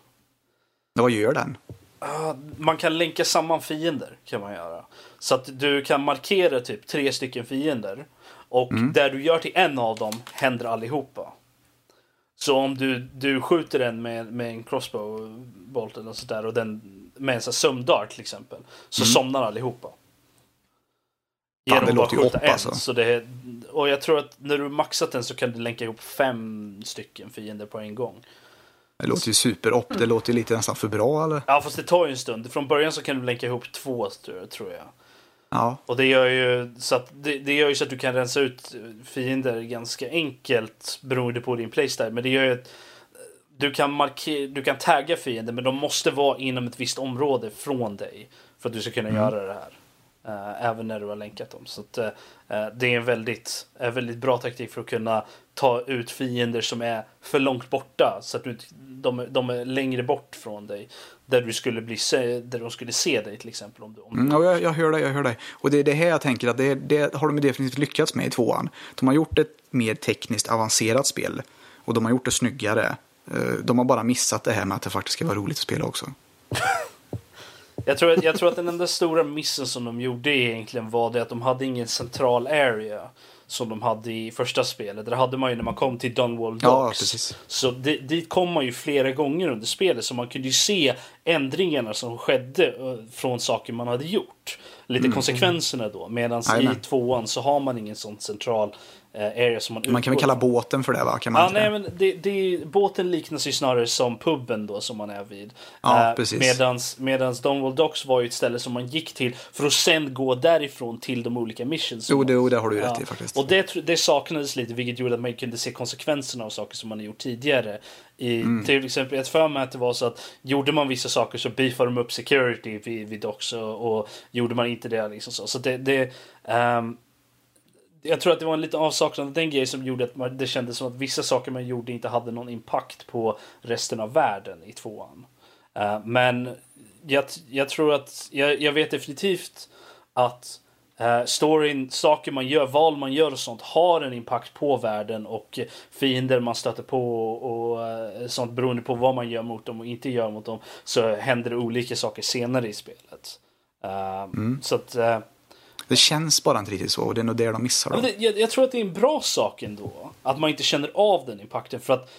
Vad gör den? Uh, man kan länka samman fiender kan man göra. Så att du kan markera typ tre stycken fiender. Och mm. där du gör till en av dem händer allihopa. Så om du, du skjuter den med, med en crossbow bolt eller sådär och den med en sån sömndart till exempel. Så mm. somnar allihopa. Genom att bara skjuta en. Alltså. Så det, och jag tror att när du maxat den så kan du länka ihop fem stycken fiender på en gång. Det låter ju superopp. Det låter ju lite nästan för bra eller? Ja fast det tar ju en stund. Från början så kan du länka ihop två tror jag. Ja. Och det gör ju så att, det, det, gör ju så att du kan rensa ut fiender ganska enkelt beroende på din playstyle. Men det gör ju att du kan, markera, du kan tagga fiender men de måste vara inom ett visst område från dig. För att du ska kunna mm. göra det här. Uh, även när du har länkat dem. Så att, uh, det är en väldigt, uh, väldigt bra taktik för att kunna ta ut fiender som är för långt borta. Så att du, de, de är längre bort från dig. Där, du skulle bli, där de skulle se dig till exempel. Om du, om mm, jag, jag hör dig, jag hör dig. Och det är det här jag tänker att det, det har de definitivt lyckats med i tvåan. De har gjort ett mer tekniskt avancerat spel. Och de har gjort det snyggare. Eh, de har bara missat det här med att det faktiskt ska vara roligt att spela också. jag, tror att, jag tror att den enda stora missen som de gjorde egentligen var det att de hade ingen central area som de hade i första spelet. Det hade man ju när man kom till Dunwall Docks. Ja. Så dit kom man ju flera gånger under spelet så man kunde ju se ändringarna som skedde eh, från saker man hade gjort. Lite mm. konsekvenserna då. Medan i tvåan så har man ingen sån central area som man Man kan väl kalla båten för det va? Kan man ja, nej, men det, det, båten liknas ju snarare som puben då som man är vid. Ja, uh, precis. Medans, medans Donwall Docks var ju ett ställe som man gick till för att sen gå därifrån till de olika missions. Jo, det, jo det har du ju rätt i faktiskt. Och det, det saknades lite vilket gjorde att man kunde se konsekvenserna av saker som man har gjort tidigare. I, mm. Till exempel, jag för mig att det var så att gjorde man vissa saker så beefade de upp security vid, vid Docks och, och gjorde man inte det liksom så. Så det, det um, jag tror att det var en liten avsaknad av den grejen som gjorde att man, det kändes som att vissa saker man gjorde inte hade någon impact på resten av världen i tvåan. Uh, men jag, jag tror att, jag, jag vet definitivt att Uh, storyn, saker man gör, val man gör och sånt har en impact på världen och uh, fiender man stöter på och uh, sånt beroende på vad man gör mot dem och inte gör mot dem så händer det olika saker senare i spelet. Mm. Så att... det känns bara inte riktigt så och det är nog det de missar. Då. Det, jag, jag, tror att det är en bra sak ändå. Att man inte känner av den impacten för att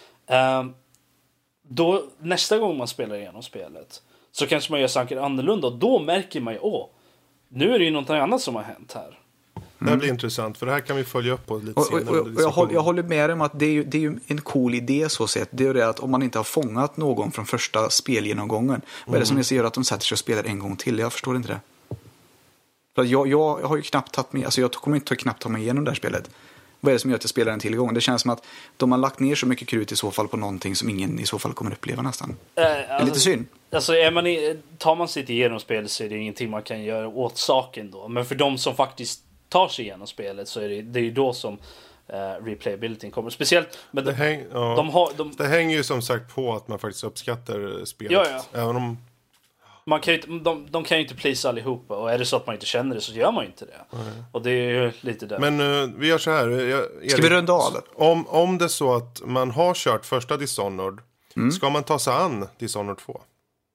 då nästa gång man spelar igenom spelet så kanske man gör saker annorlunda och då märker man ju åh nu är det ju något annat som har hänt här. Det här blir intressant, för det här kan vi följa upp på lite och, senare. Och, och, jag, håller, jag, håller, med dig om att det är, ju, det är ju en cool idé så sett. Det är det att om man inte har fångat någon från första spelgenomgången, mm. vad är det som gör att de sätter sig och spelar en gång till? Jag förstår inte det. För jag, jag, jag har ju knappt tagit mig, alltså jag kommer inte knappt ta mig igenom det här spelet. Vad är det som gör att jag spelar en till gång? Det känns som att de har lagt ner så mycket krut i så fall på någonting som ingen i så fall kommer uppleva nästan. Äh, det är alltså, lite synd. Alltså är man i, tar man sig inte igenom spelet så är det ingenting man kan göra åt saken då. Men för de som faktiskt tar sig igenom spelet så är det, det är ju då som uh, replayabilityn kommer. Speciellt med det, häng, ja. de har, de, det hänger ju som sagt på att man faktiskt uppskattar spelet. Ja, ja. Även om man kan ju inte, de, de kan ju inte please allihopa och är det så att man inte känner det så gör man ju inte det. Mm. Och det är ju lite där. Men uh, vi gör så här. Jag, Erik, Ska vi runda av? Om, om det är så att man har kört första Dishonored, mm. ska man ta sig an Dishonored 2?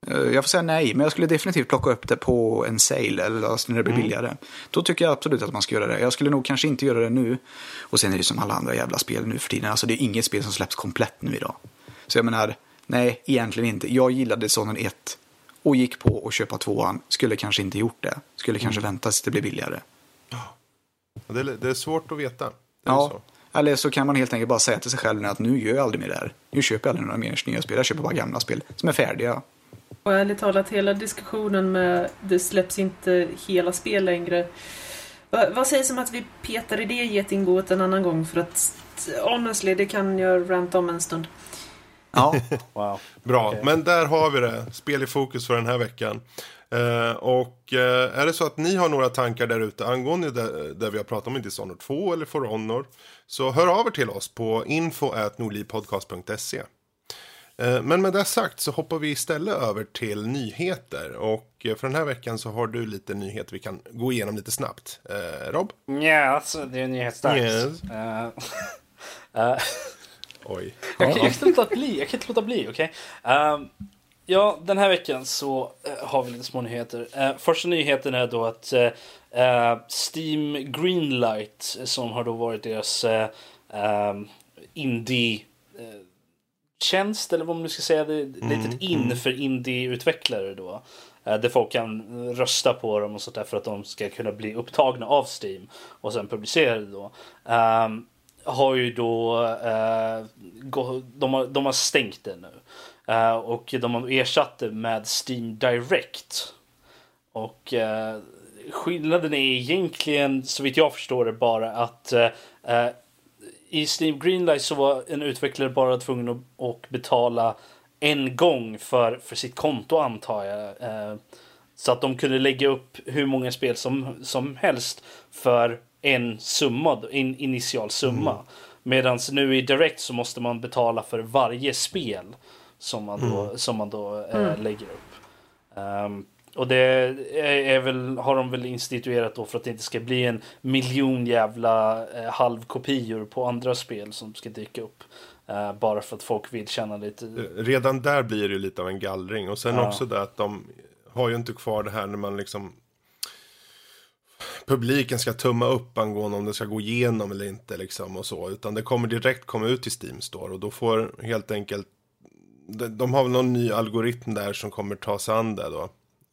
Eh, jag får säga nej, men jag skulle definitivt plocka upp det på en sale eller alltså när det blir mm. billigare. Då tycker jag absolut att man ska göra det. Jag skulle nog kanske inte göra det nu. Och sen är det som alla andra jävla spel nu för tiden. Alltså det är inget spel som släpps komplett nu idag. Så jag menar, nej, egentligen inte. Jag gillade Dishonored 1 och gick på att köpa tvåan. Skulle kanske inte gjort det. Skulle kanske mm. vänta tills det blir billigare. Det är, det är svårt att veta. Ja, så. eller så kan man helt enkelt bara säga till sig själv att nu gör jag aldrig mer det här. Nu köper jag aldrig några mer nya spel. Jag köper bara gamla spel som är färdiga. Och ärligt talat, hela diskussionen med det släpps inte hela spel längre. vad sägs om att vi petar i det getingboet en annan gång? För att honestly, det kan jag ranta om en stund. Ja. wow. Bra, okay. men där har vi det. Spel i fokus för den här veckan. Uh, och uh, är det så att ni har några tankar där ute angående det, där vi har pratat om i Dishonored 2 eller For Honor så hör av er till oss på info.nordlivpodcast.se. Uh, men med det sagt så hoppar vi istället över till nyheter och för den här veckan så har du lite nyheter vi kan gå igenom lite snabbt. Rob? Ja, alltså, det är nyhetsdags. Yes. Oj. Jag, kan, jag kan inte låta bli, jag kan inte låta bli, okej? Okay? Um, ehm, ja, den här veckan så uh, har vi lite små nyheter. Uh, första nyheten är då att uh, Steam Greenlight, som har då varit deras um, indie tjänst eller vad man nu ska säga, det är mm, litet in mm. för indie-utvecklare då. Där folk kan rösta på dem och sånt där för att de ska kunna bli upptagna av Steam och sen publicerade då. Um, har ju då eh, de, har, de har stängt det nu. Eh, och de har ersatt det med Steam Direct. Och eh, skillnaden är egentligen, så vitt jag förstår det, bara att eh, eh, i Steam Greenlight så var en utvecklare bara tvungen att, att betala en gång för, för sitt konto antar jag. Eh, så att de kunde lägga upp hur många spel som, som helst för en summa, en initial summa. Mm. Medan nu i Direct så måste man betala för varje spel som man då, mm. som man då eh, mm. lägger upp. Um, och det är, är, väl, har de väl instituerat då för att det inte ska bli en miljon jävla eh, halvkopior på andra spel som ska dyka upp. Uh, bara för att folk vill känna lite. Redan där blir det lite av en gallring. Och sen ja. också det att de har ju inte kvar det här när man liksom publiken ska tumma upp angående om det ska gå igenom eller inte liksom och så. Utan det kommer direkt komma ut till Steam Store och då får helt enkelt de har väl någon ny algoritm där som kommer ta sig an det då.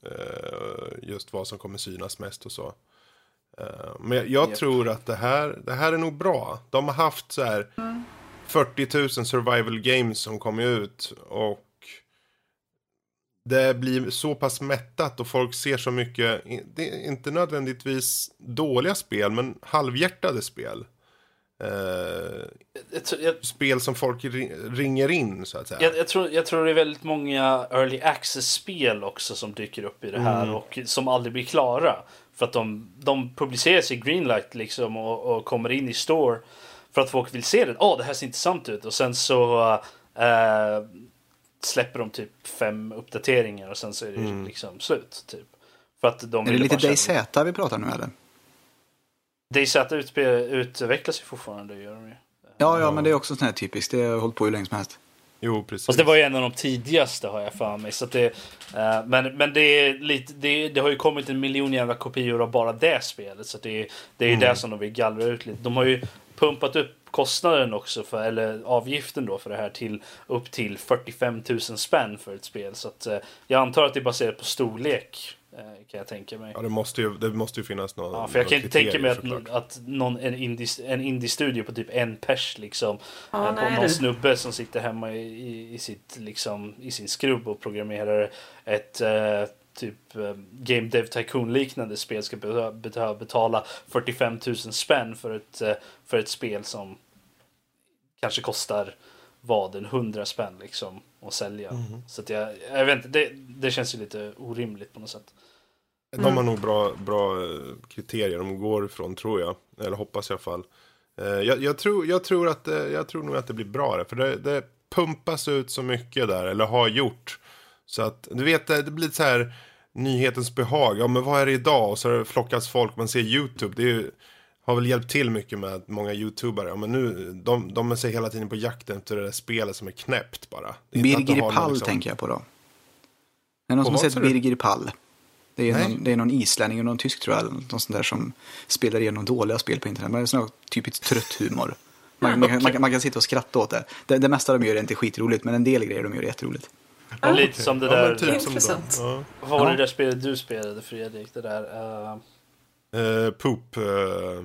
Eh, just vad som kommer synas mest och så. Eh, men jag yep. tror att det här, det här är nog bra. De har haft så här 40 000 survival games som kom ut. Och det blir så pass mättat och folk ser så mycket, det är inte nödvändigtvis dåliga spel, men halvhjärtade spel. Eh, jag, jag, spel som folk ringer in så att säga. Jag, jag, tror, jag tror det är väldigt många early access-spel också som dyker upp i det här mm. och som aldrig blir klara. För att de, de publiceras i Greenlight liksom och, och kommer in i store för att folk vill se det. Åh, oh, det här ser intressant ut och sen så uh, släpper de typ fem uppdateringar och sen så är det mm. liksom slut. Typ. För att de är det lite DayZ vi pratar nu eller? DayZ utvecklas ju fortfarande, gör de ju. Ja, ja, men det är också sån här typiskt. Det har hållit på hur länge som helst. Jo, precis. Fast det var ju en av de tidigaste har jag för mig. Så att det, eh, men men det, är lite, det, det har ju kommit en miljon jävla kopior av bara det spelet. Så att det, det är ju det som de vill gallra ut lite. De har ju pumpat upp kostnaden också, för, eller avgiften då för det här till upp till 45 000 spänn för ett spel. Så att, eh, jag antar att det är baserat på storlek. eh, Kan jag tänka mig. Ja, det måste ju, det måste ju finnas någon Ja, för jag kan inte tänka mig att, att någon, en indie- en indie-studio på typ en pers liksom. Ja, eh, på någon snubbe som sitter hemma i, i, i, sitt, liksom, i sin skrubb och programmerar ett eh, typ eh, Game Dev Tycoon liknande spel ska behöva betala 45 000 spänn för ett, eh, för ett spel som kanske kostar vad, en 100 spänn liksom att sälja. Mhm. Så att jag, jag vet inte, det, det känns ju lite orimligt på något sätt. De har nog bra, bra eh, kriterier de går ifrån, tror jag. Eller hoppas i alla fall. Jag, jag, tror, jag, tror att, jag tror nog att det blir bra där. För det, det pumpas ut så mycket där, eller har gjort. Så att, du vet, det blir så här nyhetens behag. Ja, men vad är det idag? Och så har det flockats folk, man ser YouTube. Det är ju, har väl hjälpt till mycket med att många YouTubare, ja men nu, de, de är sig hela tiden på jakten efter det där spelet som är knäppt bara. Är Birger någon Pall liksom- tänker jag på då. Är det någon som har sett du? Birger Pall? Det är, Nej. någon, det är någon islänning och någon tysk tror jag, eller någon sån där som spelar igenom dåliga spel på internet. Men det är sån här typiskt trött humor. Man, man, kan- man, kan- man kan sitta och skratta åt det. det. Det mesta de gör är inte skitroligt, men en del grejer de gör är jätteroligt. Ah, Lite som det Ja, där... typ som Intressant. dem. Ja. Vad var det Ja. där spelet du spelade Fredrik? Det där... eh, Eh, poop. eh,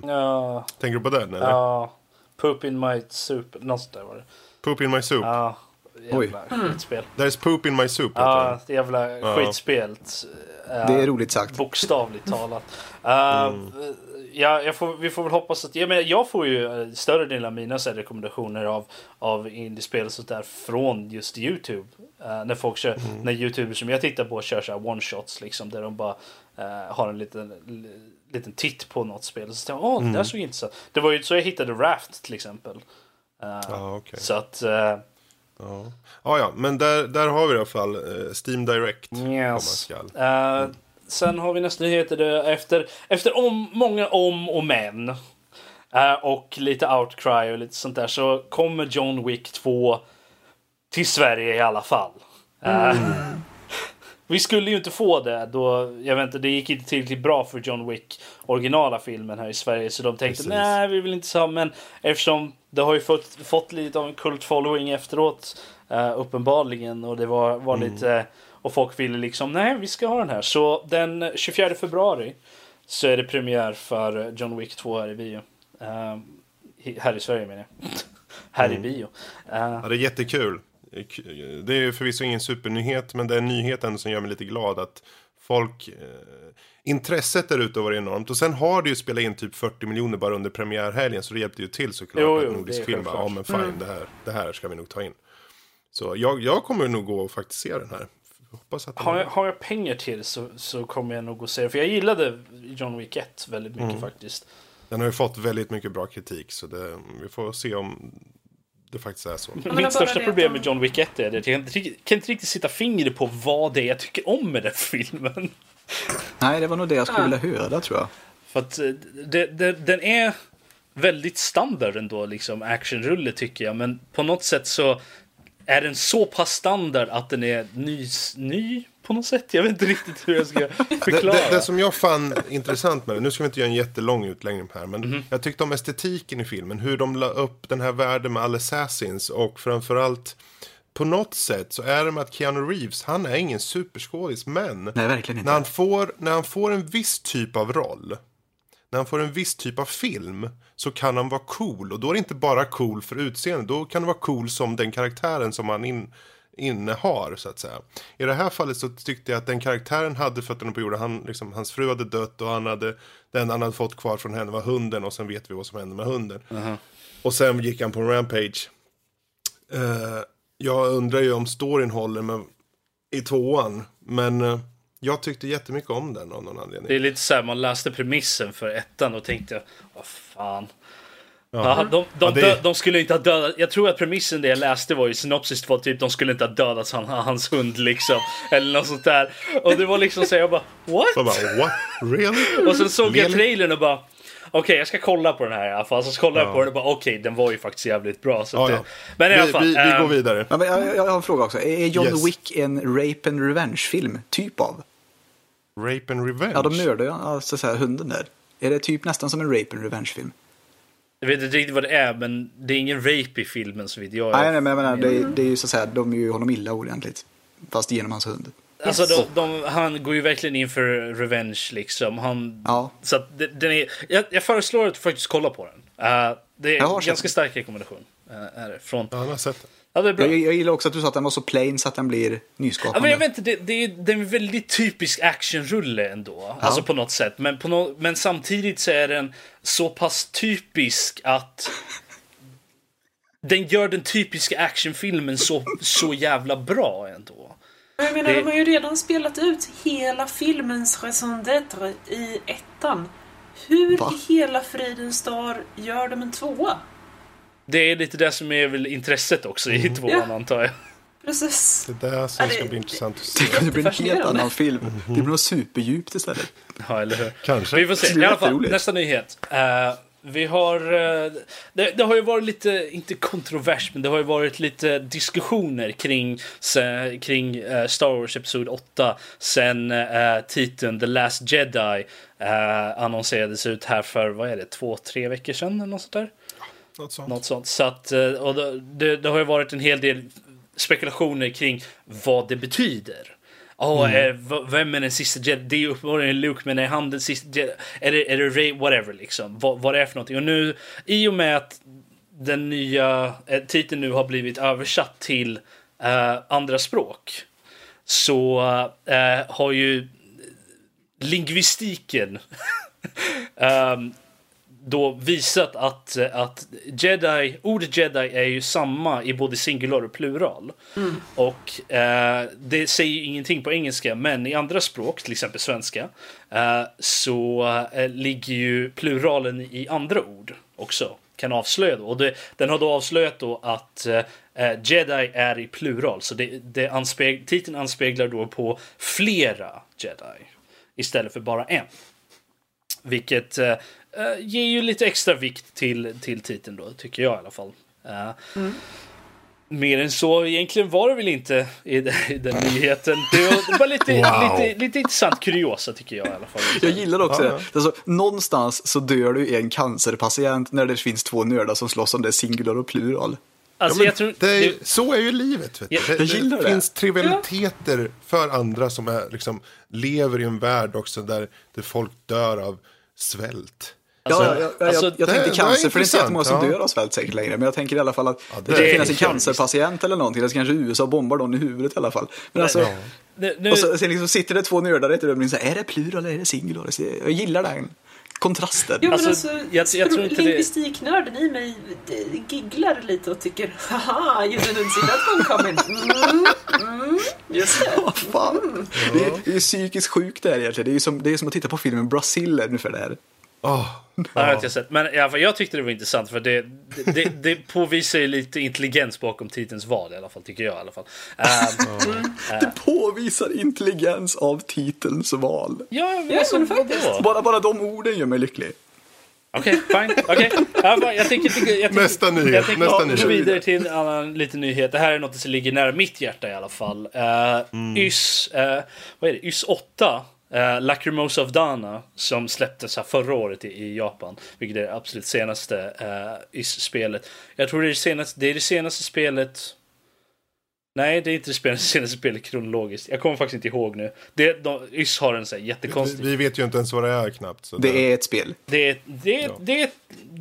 Ja, tänker du på den eller? ja. Poop in my soup. Något sånt där var det. Poop in my soup. Ja, jävla skitspel. There's poop in my soup. Ja, det jävla Ja. skitspel. Det är roligt sagt. Bokstavligt talat. Uh, ja, jag får, vi får väl hoppas att... Jag, menar, jag får ju eh, större delen av mina här, rekommendationer av, av indiespel och där från just YouTube. Eh, när folk kör, när YouTubers som jag tittar på kör så one-shots liksom där de bara eh, har en liten, li- liten titt på något spel. Och så tänker jag, åh, det där såg intressant Det var ju så jag hittade Raft till exempel. Eh, Ja, okej. Så att... Ja. ja, ja, men där, där har vi i alla fall Steam Direct. Yes. Eh, sen har vi nästa nyheter. Det, efter efter om, många om och men eh, och lite outcry och lite sånt där så kommer John Wick 2 till Sverige i alla fall. Eh, vi skulle ju inte få det då, jag vet inte, det gick inte tillräckligt bra för John Wick originala filmen här i Sverige så de tänkte nej vi vill inte så men eftersom det har ju fått, fått lite av en kult following efteråt uh, uppenbarligen och det var, var lite och folk ville liksom nej vi ska ha den här så den 24 februari så är det premiär för John Wick 2 här i bio. I- här i Sverige menar jag. här i bio. Eh, Ja, det är jättekul. Det är förvisso ingen supernyhet, men det är nyheten som gör mig lite glad att folk... Eh, intresset där ute var enormt. Och sen har det ju spelat in typ 40 miljoner bara under premiärhelgen, så det hjälpte ju till såklart. Jo, att jo, det Nordisk film bara, ja men fine, det, här, det här ska vi nog ta in. Så jag, jag kommer nog gå och faktiskt se den här. Hoppas att Har jag, har jag pengar till så, så kommer jag nog gå och se det. För jag gillade John Wick 1 väldigt mycket faktiskt. Den har ju fått väldigt mycket bra kritik, så det, vi får se om det faktiskt är så. är Mitt största problem att med John Wick 1 är att jag kan inte, riktigt- kan inte riktigt sätta fingret på vad det är jag tycker om med den filmen. Nej, det var nog det jag skulle Ja. vilja höra tror jag. För att eh, det, det, den är väldigt standard ändå, liksom actionrulle tycker jag. Men på något sätt så är den så pass standard att den är ny, ny på något sätt. Jag vet inte riktigt hur jag ska Det, förklara. det, det som jag fann intressant med det, nu ska vi inte göra en jättelång utläggning här, men Mhm. jag tyckte om estetiken i filmen, hur de la upp den här världen med alla assassins och framförallt på något sätt så är det med att Keanu Reeves, han är ingen superskådis, men Nej, verkligen inte. när han, får, när han får en viss typ av roll, när han får en viss typ av film, så kan han vara cool. Och då är det inte bara cool för utseende, då kan det vara cool som den karaktären som han in, innehar, så att säga. I det här fallet så tyckte jag att den karaktären hade fötterna på jorden. Han, liksom, hans fru hade dött och han hade, den han hade fått kvar från henne var hunden och sen vet vi vad som hände med hunden. Och sen gick han på en rampage. Eh, jag undrar ju om storyn håller med, i tvåan, men eh, jag tyckte jättemycket om den av någon anledning. Det är lite så här, man läste premissen för ettan och tänkte, vad fan. Ja, de, de, Ja, det- de skulle inte ha dödat, jag tror att premissen det jag läste var ju synopsis var typ de skulle inte ha dödat han, hans hund liksom. Eller något sånt där. Och det var liksom så jag bara what? Jag bara, what? Really? Och sen såg jag trailern och bara okej jag ska kolla på den här i alla fall. Så kollar jag Ja. på den och bara okej, den var ju faktiskt jävligt bra. Så Ja, att det, ja. Men i alla Vi, fall. vi, vi eh, går vidare. Ja, men jag, jag, jag har en fråga också. Är John Yes. Wick en rape and revenge-film? Typ av? Rape and revenge. Ja, de mördar ju alltså, så här, hunden där. Är det typ nästan som en rape and revenge-film? Jag vet inte riktigt vad det är, men det är ingen rape i filmen så vitt jag Nej, nej, men jag menar, det, det är ju så att säga, de ju honom illa ordentligt. Fast genom hans hund. Alltså de, de, han går ju verkligen in för revenge liksom. Han, Ja. Så att den är, jag, jag föreslår att du faktiskt kollar på den. Eh, det är Jag en ganska den. stark rekommendation. Uh, är det, från, Ja, han har sett det. Ja, det är bra. Jag, jag gillar också att du sa att den var så plain så att den blir Ja, nyskapande. men jag vet inte, det, det, är, det är en väldigt typisk actionrulle ändå. Alltså på något sätt. Men, på no, men samtidigt så är den så pass typisk att den gör den typiska actionfilmen så, så jävla bra ändå. Men Jag menar, Det- de har ju redan spelat ut hela filmens raison d'être i ettan. Hur Va? i hela fridens dag gör de en tvåa? Det är lite det som är väl intresset också i tvåan Ja. antar jag. Precis. Det där som Ja, det- ska bli intressant att se. Det blir en helt annan film. Det blir något superdjupt istället. Ja, eller hur? Kanske. Vi får se. Det I alla fall, nästa nyhet. Eh, vi har... eh, det, det har ju varit lite, inte kontrovers, men det har ju varit lite diskussioner kring, se, kring eh, Star Wars Episod 8 sen uh, titeln The Last Jedi uh, annonserades ut här för, vad är det, två, tre veckor sedan eller något sånt där? Något sånt. Något sånt. Så att, eh, och det, det, har ju varit en hel del spekulationer kring vad det betyder. Ja, är, v- vem är den sista Jedi? Det är ju uppenbarligen Luke, men är han den sista Jedi? Är det, är det Ray? Whatever liksom. Vad, vad det är för någonting. Och nu, i och med att den nya eh, titeln nu har blivit översatt till eh, andra språk så eh, har ju lingvistiken ehm, då visat att, att jedi, ordet jedi är ju samma i både singular och plural. Och eh, det säger ju ingenting på engelska, men i andra språk, till exempel svenska, eh, så eh, ligger ju pluralen i andra ord också. Kan avslöja då. Och det, den har då avslöjat då att eh, jedi är i plural, så det, det anspeg, titeln anspeglar då på flera jedi istället för bara en. Vilket eh, ger ju lite extra vikt till, till titeln då, tycker jag i alla fall. Eh, Mer än så egentligen var det väl inte i, den- i den nyheten. Det var, det var lite, Wow. lite, lite intressant kuriosa tycker jag i alla fall. Jag gillar också Ja, det. Alltså, någonstans så dör du i en cancerpatient när det finns två nördar som slåss om det singular och plural. Alltså, Ja, jag tror, det är, det, så är ju livet. Vet du. Ja, det, jag det finns trivialiteter för andra som är, liksom, lever i en värld också där, där folk dör av svält. Alltså, ja, ja, ja, alltså, jag, jag det- tänkte det cancer, för det är inte jättemånga som dör av svält säkert längre. Men jag tänker i alla fall att det, det finnas en cancerpatient eller någonting. Eller så kanske USA bombar någon i huvudet i alla fall. Men alltså, Ja. nu, nu, och så, sen liksom sitter det två nördar i ett rum och säger är det plural eller är det singular? Jag gillar den kontrasten. Jo, men Alltså, alltså, jag- jag tror inte det- lingvistiknörden i mig eh, gigglar lite och tycker haha, you didn't see that one coming. Mm, mm, just det. Vad fan? Det, är, det är psykiskt sjukt det här egentligen. Det är som, det är som att titta på filmen Brasil ungefär det här. Åh, Jag har inte sett. Men i alla fall, jag tyckte det var intressant för det, det, det, det påvisar ju lite intelligens bakom titelns val i alla fall, tycker jag i alla fall. Ehm, Det påvisar intelligens av titelns val. ja, men Ja, alltså, men faktiskt. Bara, bara de orden gör mig lycklig. Okej, fine. Okej. Ja, Jag tänker, jag tänker, Nästa nyhet, Jag tänker nästa gå nyhet. vidare till en annan liten nyhet. Det här är något som ligger nära mitt hjärta i alla fall. Uh, YS, eh, vad är det? YS 8. Uh, Lacrimosa of Dana som släpptes här förra året i, i Japan. Vilket är det absolut senaste eh, uh, i spelet. Jag tror det är det senaste, det är det senaste spelet Nej, det är inte det spel- senaste spelet kronologiskt. Jag kommer faktiskt inte ihåg nu. Det, de, YS har en så här vi, jättekonstig... vi vet ju inte ens vad det är knappt. Så Det är ett spel. Det är, det, är, det är ett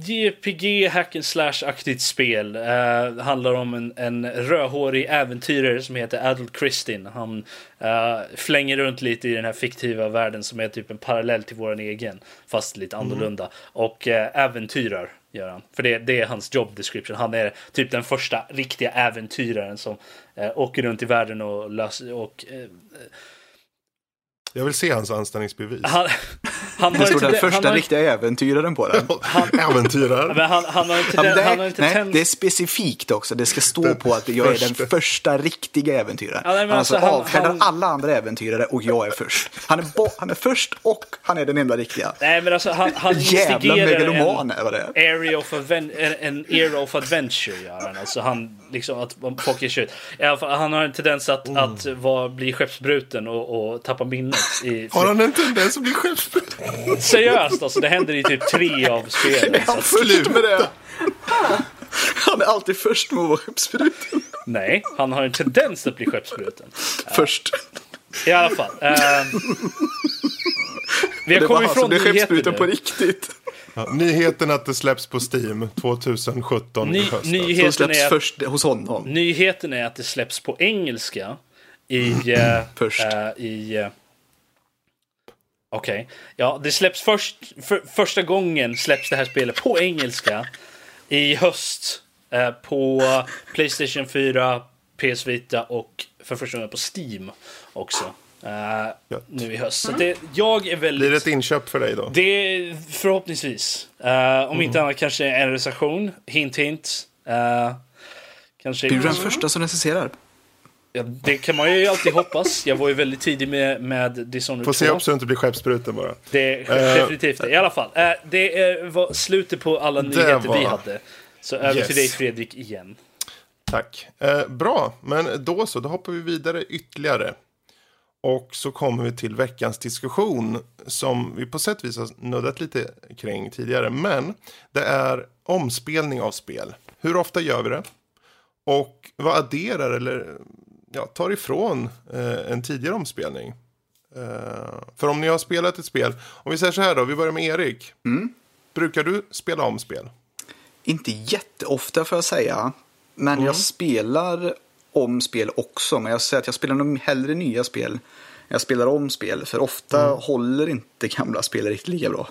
JPG hack and slash-aktigt spel. Uh, handlar om en, en rödhårig äventyrare som heter Adult Kristin. Han eh, flänger runt lite i den här fiktiva världen som är typ en parallell till våran egen. Fast lite annorlunda. Och uh, äventyrar gör han. För det, det är hans job description. Han är typ den första riktiga äventyraren som eh, åker runt i världen och löser... Och, eh, jag vill se hans anställningsbevis. han, han Det står den den- han första har- riktiga äventyraren på den. Äventyrare. Men han, han har inte den, det, han har inte nej, tänt- det är specifikt också. Det ska stå på att jag är den första. första riktiga äventyraren. Ja, nej, han alltså, alltså, han- avfärdar han- alla andra äventyrare och jag är först. Han är, bo- han är först och han är den enda riktiga. Nej men alltså han, han Jävla megaloman en är vad det är. area of en, era of adventure gör han. Alltså han liksom att folk ger sig ut. Han har en tendens att, Mm. att vara, bli skeppsbruten och, och tappa minnet. I, Har han en tendens att bli skeppsbruten? Seriöst alltså, det händer i typ tre av spelen. Så att, Först med det. Han är alltid först med att vara skeppsbruten. nej, han har en tendens att bli skeppsbruten. Först. I alla fall. ehm, vi har Det var kommit han som ifrån nyheter skeppsbruten på nu. riktigt. Ja, nyheten att det släpps på Steam 2017 Ny, i höst. Som nyheten, släpps är att, först hos honom. nyheten är att det släpps på engelska i... eh, Först. eh, i eh, Okej. Ja, det släpps först... För, första gången släpps det här spelet på engelska i höst. eh, på Playstation 4, PS Vita och för första gången på Steam också. eh, nu i höst. Så det, jag är väldigt... Blir det ett inköp för dig då? Det är förhoppningsvis. Eh, om inte annat kanske en recension. Hint hint. Eh, kanske... Blir du den första som recenserar? Ja, det kan man ju alltid hoppas. Jag var ju väldigt tidig med, med Dishonored Får 2. se upp så du inte blir skeppsbruten bara. Det är definitivt det. I alla fall. Eh, det var slutet på alla nyheter var- vi hade. Så över Yes. till dig Fredrik igen. Tack. Eh, bra, men då så, då hoppar vi vidare ytterligare. Och så kommer vi till veckans diskussion som vi på sätt och vis har nuddat lite kring tidigare. Men det är omspelning av spel. Hur ofta gör vi det? Och vad adderar eller ja, tar ifrån eh, en tidigare omspelning? Eh, för om ni har spelat ett spel, om vi säger så här då, vi börjar med Erik. Brukar du spela om spel? Inte jätteofta får jag säga. Men Mm. jag spelar om spel också. Men jag säger att jag spelar nog hellre nya spel. Jag spelar om spel. För ofta Mm. håller inte gamla spel riktigt lika bra.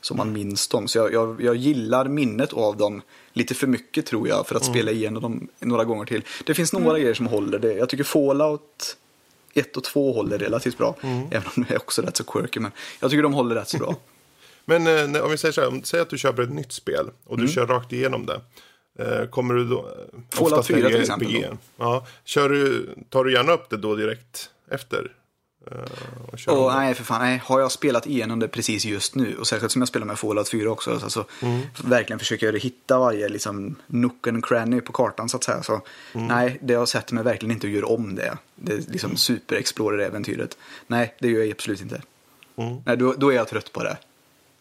Som man minns dem. Så jag, jag, jag gillar minnet av dem lite för mycket tror jag. För att Mm. spela igenom dem några gånger till. Det finns några grejer som håller. det. Jag tycker Fallout 1 och 2 håller relativt bra. Mm. Även om det är också rätt så quirky. Men jag tycker de håller rätt så bra. Men eh, om vi säger så här, säg att du köper ett nytt spel och du kör rakt igenom det. Eh, kommer du då... eh, Fallout oftast när 4 det till exempel. Ja, kör du, tar du gärna upp det då direkt efter? Eh, och Och nej, för fan, nej. Har jag spelat igenom det precis just nu, och särskilt som jag spelar med Fallout 4 också, alltså, verkligen försöker jag hitta varje liksom, nook and cranny på kartan så att säga. Så, Nej, det jag sätter mig verkligen inte att göra om det. Det är liksom super explorer-äventyret. Nej, det gör jag absolut inte. Nej, då, då är jag trött på det.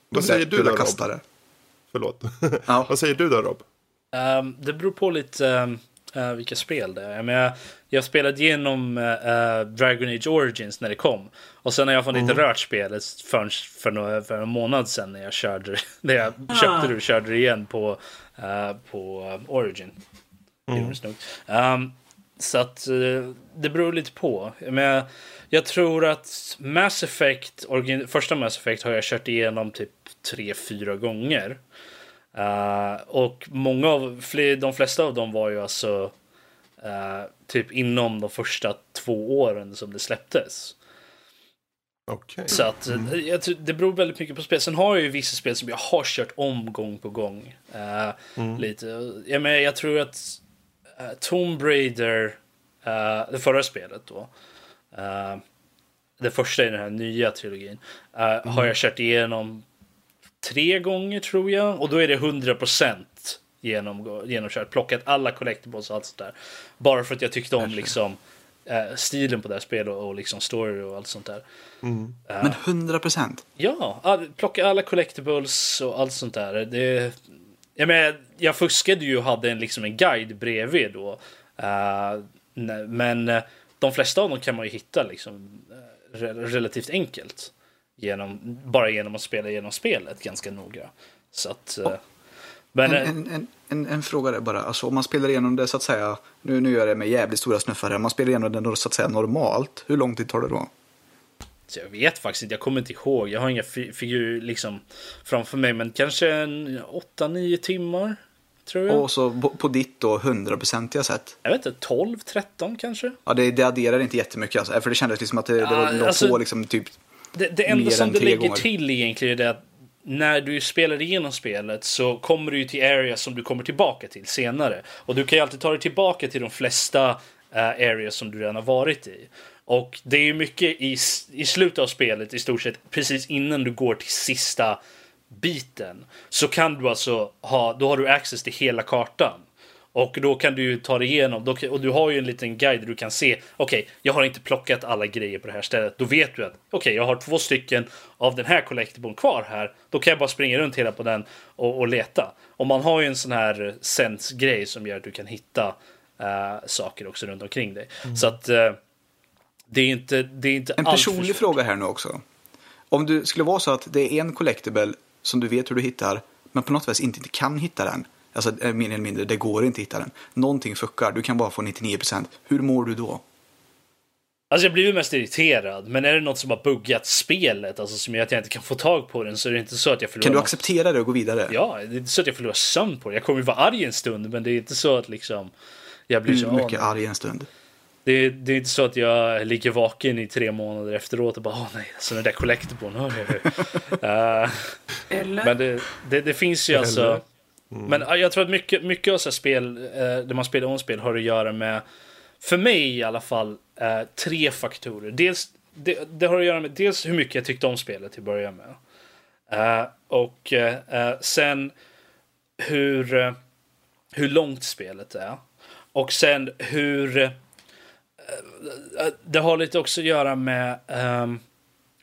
Då Vad säger du då, Rob? kasta det. Förlåt. Ja. Vad säger du då Rob? Ehm, det beror på lite ehm, eh, vilka spel det är. Jag, menar, jag spelade igenom eh, Dragon Age Origins när det kom. Och sen har jag fan inte rört spelet förrän för, några, för en månad sedan när jag körde när jag köpte det och körde det igen på, eh, på Origin. Nog. Ehm, så att det beror lite på. Men jag tror att Mass Effect, origin, första Mass Effect har jag kört igenom typ tre, fyra gånger. Eh, och många av, fler, de flesta av dem var ju alltså eh, typ inom de första två åren som det släpptes. Okej. Så att eh, jag tror, det beror väldigt mycket på spel. Sen har jag ju vissa spel som jag har kört om gång på gång. Eh, Lite. Jag, menar, jag tror att uh, Tomb Raider, det förra spelet då. det första i den här nya trilogin. eh, Har jag kört igenom tre gånger tror jag. Och då är det 100% genom, genomkört. Plockat alla collectibles och allt sånt där. Bara för att jag tyckte om liksom eh, stilen på det här spelet och, och liksom story och allt sånt där. Men 100 procent. Ja, all, plocka alla collectibles och allt sånt där. Det, jag, menar, jag fuskade ju och hade en, liksom en guide bredvid då. Ne- men eh, de flesta av dem kan man ju hitta liksom, re- relativt enkelt. Genom, bara genom att spela igenom spelet ganska noga. Så att, eh, men, En, eh, en, en, en, en fråga där bara. Alltså, om man spelar igenom det så att säga, nu, nu gör jag det med jävligt stora snuffar här. Om man spelar igenom det så att säga normalt, hur lång tid tar det då? Så jag vet faktiskt inte, jag kommer inte ihåg. Jag har inga fi- figurer liksom framför mig, men kanske en 8-9 timmar. Tror jag. Och så på, på ditt då 100-procentiga sätt. Jag vet inte, 12-13 kanske? Ja, det, det adderar inte jättemycket alltså. För det kändes liksom att det, det var, låg alltså- på liksom typ Det, det enda som du lägger gånger. till egentligen är det att när du spelar igenom spelet så kommer du till areas som du kommer tillbaka till senare. Och du kan ju alltid ta dig tillbaka till de flesta eh, areas som du redan har varit i. Och det är ju mycket i, i slutet av spelet, i stort sett precis innan du går till sista biten, så kan du alltså ha, då har du access till hela kartan. Och då kan du ta dig igenom, och du har ju en liten guide du kan se, okej, jag har inte plockat alla grejer på det här stället. Då vet du att, okej, jag har två stycken av den här collectiblen kvar här. Då kan jag bara springa runt hela på den och, och leta. Och man har ju en sån här sense-grej som gör att du kan hitta eh, saker också runt omkring dig. Så att eh, det är inte, det är inte En personlig fråga här nu också. Om det skulle vara så att det är en collectible som du vet hur du hittar, men på något vis inte kan hitta den. Alltså eh, mer eller mindre, det går inte att hitta den. Någonting fuckar, du kan bara få 99%. Hur mår du då? Alltså jag blir ju mest irriterad, men är det något som har buggat spelet, alltså som gör att jag inte kan få tag på den, så är det inte så att jag förlorar Kan du något- acceptera det och gå vidare? Ja, det är inte så att jag förlorar sömn på det. Jag kommer ju vara arg en stund, men det är inte så att liksom jag blir så... Hur "Åh, mycket nej." arg en stund? det, är, det är inte så att jag ligger vaken i tre månader efteråt och bara åh nej, så den där collectible, hör jag uh, Eller? Men det, det, det finns ju alltså... Mm. Men jag tror att mycket, mycket av så här spel, eh, där man spelar om spel, har att göra med, för mig i alla fall, eh, tre faktorer. Dels, det, det har att göra med dels hur mycket jag tyckte om spelet till att börja med. Eh, och eh, eh sen hur, eh, hur långt spelet är. Och sen hur... eh, det har lite också att göra med ehm,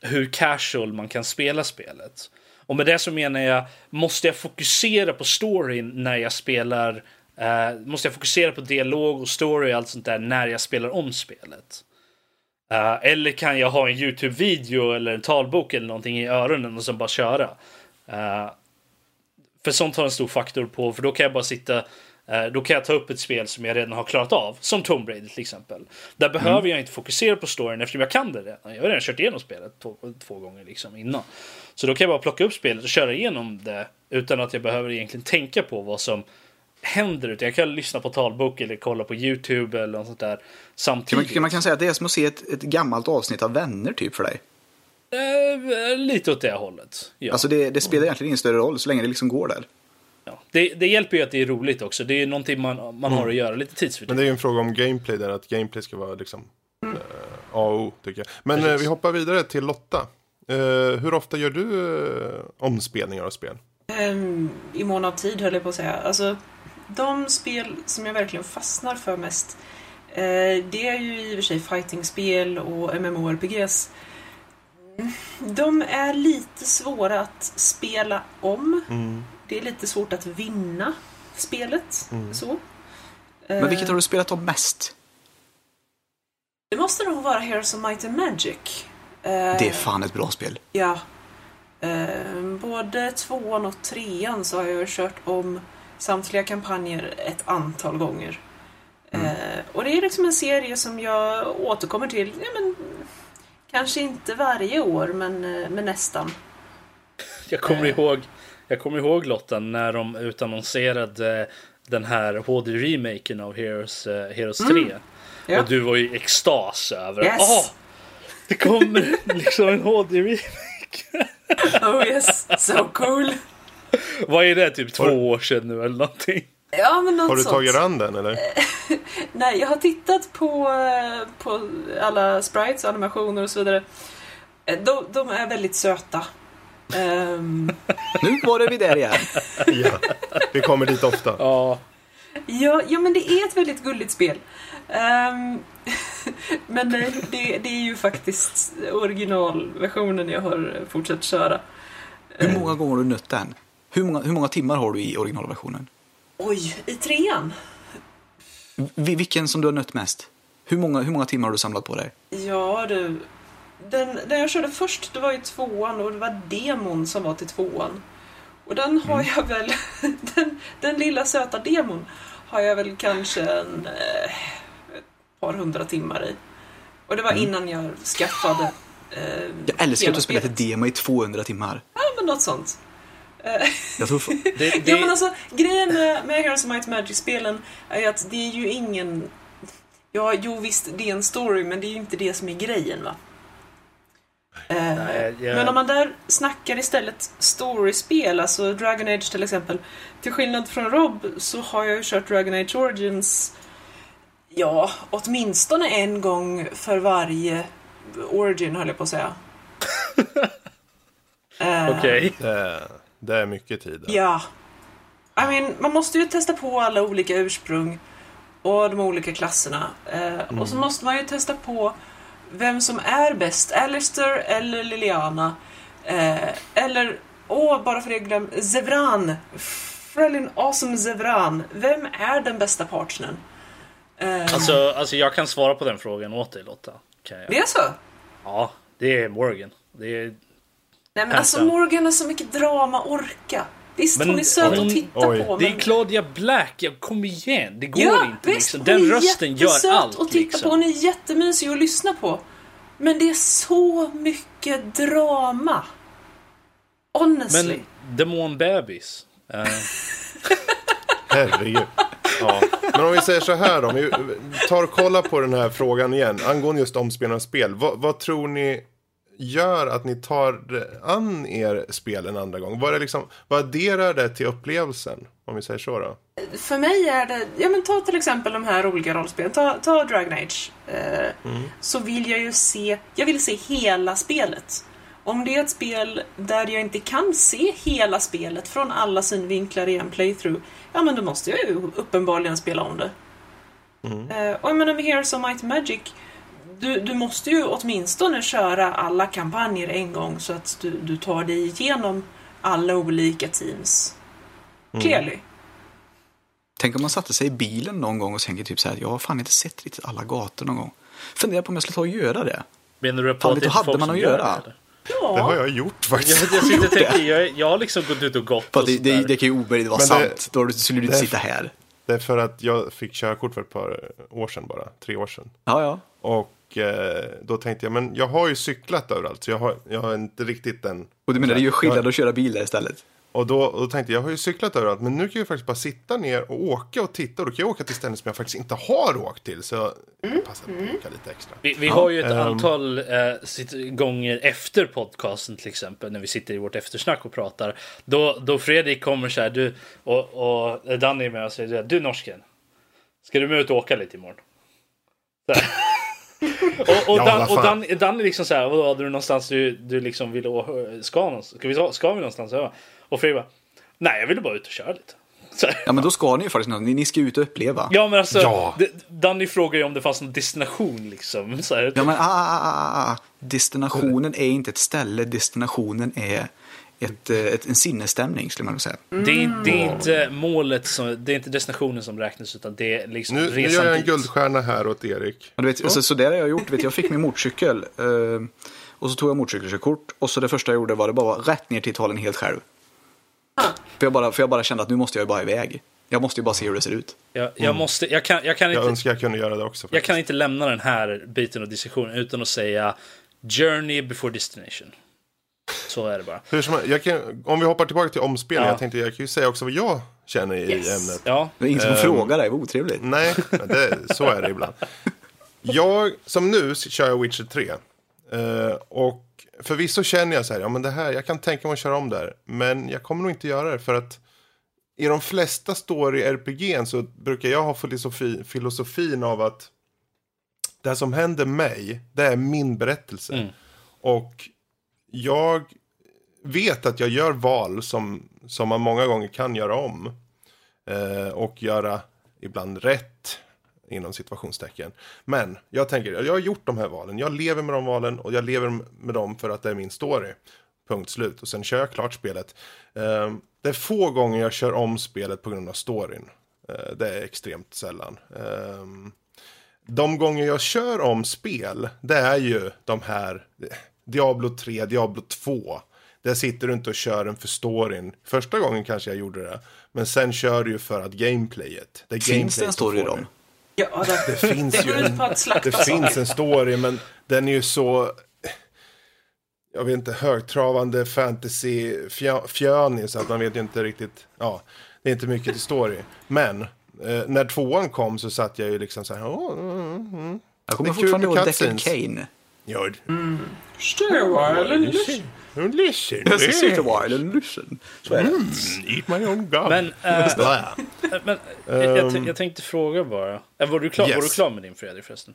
hur casual man kan spela spelet. Och med det så menar jag, måste jag fokusera på storyn när jag spelar eh, måste jag fokusera på dialog och story och allt sånt där när jag spelar om spelet? Eh, eller kan jag ha en YouTube-video eller en talbok eller någonting i öronen och sen bara köra? Eh, för sånt har en stor faktor på, för då kan jag bara sitta då kan jag ta upp ett spel som jag redan har klarat av, som Tomb Raider till exempel. Där behöver jag inte fokusera på storyn eftersom jag kan det redan. Jag har redan kört igenom spelet två, två gånger liksom innan. Så då kan jag bara plocka upp spelet och köra igenom det utan att jag behöver egentligen tänka på vad som händer. Utan jag kan lyssna på talbok eller kolla på YouTube eller något sånt där man, samtidigt. kan man kan säga att det är som att se ett, ett gammalt avsnitt av Vänner typ för dig? Eh, lite åt det hållet. Ja. Alltså det, det spelar egentligen ingen större roll så länge det liksom går där. ja. det, det hjälper ju att det är roligt också. Det är någonting man, man har att göra, lite Men tidsfördriv. det är ju en fråga om gameplay där, att gameplay ska vara liksom eh, A och O, tycker jag. Men eh, vi hoppar vidare till Lotta. Eh, hur ofta gör du eh, omspelningar av spel? Ehm, I mån av tid höll jag på att säga. Alltså, de spel som jag verkligen fastnar för mest eh, det är ju i och för sig fightingspel och MMORPGs. Mm, De är lite svåra att spela om. Mm. Det är lite svårt att vinna spelet. Mm. Så. Men vilket Eh, har du spelat om mest? Det måste nog vara Heroes of Might and Magic. Eh, Det är fan ett bra spel. Ja. Eh, både tvåan och trean så har jag kört om samtliga kampanjer ett antal gånger. Eh, och det är liksom en serie som jag återkommer till, ja, men, kanske inte varje år, men, men nästan. Jag kommer ihåg, jag kommer ihåg Lotta när de utannonserade den här HD-remaken av Heroes, Heroes 3. Ja. Och du var ju i extas över Yes. Åh, det kommer liksom en HD-remake. Oh yes, so cool. Vad är det? Typ två år sedan nu eller någonting? Ja, men något Har du sånt. tagit an den eller? Nej, jag har tittat på, eh, på alla sprites, animationer och så vidare. Eh, De, de är väldigt söta. Ehm, Nu var det vi där igen. ja, vi kommer dit ofta. Ja, Ja, ja, men det är ett väldigt gulligt spel. Ehm, men eh, det, det är ju faktiskt originalversionen jag har fortsatt köra. Hur många gånger har du nött den? Hur många, hur många timmar har du i originalversionen? Oj, i trean? Vi- Vilken som du har nött mest? Hur många, hur många timmar har du samlat på dig? Ja du. Den, den jag körde först, det var ju tvåan och det var demon som var till tvåan. Och den har jag väl, den, den lilla söta demon har jag väl kanske en, eh, par hundra timmar i. Och det var innan jag skaffade eh, Jag älskar att du spelat ett demo i 200 timmar. Ja, men något sånt. Eh, Jag tror det, det, Ja men alltså grejen med, med Heroes of Might Magic-spelen är att det är ju ingen... Ja, jo visst, det är en story, men det är ju inte det som är grejen va. Eh, Nej, jag- Men om man där snackar istället storyspel, alltså Dragon Age till exempel. Till skillnad från Rob så har jag ju kört Dragon Age Origins Ja, åtminstone en gång för varje Origin höll jag på att säga. Eh, Okej. Det, det är mycket tid. där. Ja. I mean, man måste ju testa på alla olika ursprung och de olika klasserna. Eh, Och så måste man ju testa på vem som är bäst. Alistair eller Liliana. Eh, eller, åh, bara för det jag glömde, Zevran. Frelin Awesome Zevran. Vem är den bästa partnern? Eh, Alltså, alltså jag kan svara på den frågan åt dig Lotta. Kan jag? det är så? Ja, det är Morgan. Det är... Nej men alltså. Morgan har så mycket drama, orka. Visst, Men hon är söt hon- att titta oj. på Det är men... Claudia Black, ja, kom igen. Det går Ja, inte visst, liksom. hon Den är rösten gör jättesöt allt att titta liksom. på. Hon är jättemysig att lyssna på. Men det är så mycket drama. Honestly. Men demonbebis. Uh, Herregud. Ja. Men om vi säger så här då, om vi tar och kollar på den här frågan igen, angående just omspelande spel. Vad, vad tror ni gör att ni tar an er spel en andra gång? Vad, är liksom, vad adderar det till upplevelsen? Om vi säger så då. För mig är det, ja men ta till exempel de här olika rollspelen. Ta, ta Dragon Age. Eh, Så vill jag ju se, jag vill se hela spelet. Om det är ett spel där jag inte kan se hela spelet från alla synvinklar i en playthrough, ja men då måste jag ju uppenbarligen spela om det. Eh, och jag menar med Heroes of Might Magic, du, du måste ju åtminstone köra alla kampanjer en gång så att du, du tar dig igenom alla olika teams. Clearly. Tänk om man satte sig i bilen någon gång och tänker typ så här, jag har fan inte sett riktigt alla gator någon gång. Funderar på om jag skulle ta och göra det. menar du på Fan, att det är hade folk man att gör göra? det, eller? Det har Ja. jag gjort Jag, faktiskt. jag sitter och tänker, jag, jag har liksom gått ut och gått och det, det, det kan ju omöjligt vara sant. Då skulle du inte sitta här. Det är för att jag fick körkort för ett par år sedan bara, tre år sedan. Ja, ja. Och eh, då tänkte jag, men jag har ju cyklat överallt, så jag har, jag har inte riktigt den... Och du menar, det är ju skillnad Jag- att köra bil där istället? Och då, och då tänkte jag, jag har ju cyklat överallt, men nu kan jag faktiskt bara sitta ner och åka och titta. Och då kan jag åka till ställen som jag faktiskt inte har åkt till. Så jag passar på att åka lite extra. Vi, vi har ju ett Ehm. antal sitt- gånger efter podcasten till exempel när vi sitter i vårt eftersnack och pratar. Då, då Fredrik kommer så här du och, och Danny är med och säger du norsken. Ska du med ut och åka lite imorgon? Så här. och, och, Ja, Dan, och. Dan, Dan är liksom så här, vadå, hade du någonstans du, du liksom ville å- ska? Ska vi, ska vi någonstans? Ja. Och Fredrik bara, nej jag ville bara ut och köra lite. Så. Ja, men då ska ni ju faktiskt något. Ni, ni ska ut och uppleva. Ja men alltså, Ja. Danny frågar ju om det fanns någon destination liksom. Så här. Ja, men ah, ah, ah, ah. Destinationen är inte ett ställe, destinationen är ett, eh, ett, en sinnesstämning skulle man säga. Det är, det är inte målet, som, det är inte destinationen som räknas utan det är liksom Nu, nu resan gör jag en dit. guldstjärna här åt Erik. Och du vet, alltså, så där har jag gjort. Vet, jag fick min motorcykel eh, och så tog jag motorcykelkörkort och så det första jag gjorde var det bara rätt ner till Italien helt själv. För jag, bara, för jag bara kände att nu måste jag ju bara iväg. Jag måste ju bara se hur det ser ut. Jag, jag måste, jag kan, jag kan Jag inte, önskar jag kunde göra det också. jag faktiskt. kan inte lämna den här biten av diskussionen utan att säga journey before destination. Så är det bara. Hur som, jag kan, om vi hoppar tillbaka till omspelning. Ja. Jag tänkte jag kan ju säga också vad jag känner i Yes. ämnet. Ja, Det är ingen som Ehm. frågar dig, vad otrevligt. Nej, det, så är det ibland. Jag, som nu, kör jag Witcher 3. Eh, och förvisso känner jag så här, ja men det här, jag kan tänka mig att köra om där. Men jag kommer nog inte göra det för att i de flesta story-RPG så brukar jag ha filosofi, filosofin av att det som händer mig, det är min berättelse. Mm. Och jag vet att jag gör val som, som man många gånger kan göra om. Eh, och göra ibland rätt inom situationstecken. Men jag tänker, jag har gjort de här valen. Jag lever med de valen och jag lever med dem för att det är min story. Punkt slut. Och sen kör jag klart spelet. Eh, det är få gånger jag kör om spelet på grund av storyn. Eh, det är extremt sällan. Eh, de gånger jag kör om spel, det är ju de här Diablo 3, Diablo 2. Där sitter du inte och kör den för storyn. Första gången kanske jag gjorde det. Men sen kör du ju för att gameplayet. Det Finns det en story i dem? Ja, det, Det finns det ju en, det finns en story, men den är ju så... Jag vet inte, högtravande fantasy fjö- fjönig så att man vet ju inte riktigt. Ja, det är inte mycket till story. Men eh, när tvåan kom så satt jag ju liksom så här. Åh, mm, mm. Jag kommer Det är kul fortfarande ihåg Deckard cutscenes. Kane. Ja, Stay a while and listen. listen. Yes, sit a while and listen. Så är det. Eat my own gum. Men, Blah. Men jag, jag, t- jag tänkte fråga bara. Eh, Var du, klar, var Yes. du klar med din Fredrik förresten?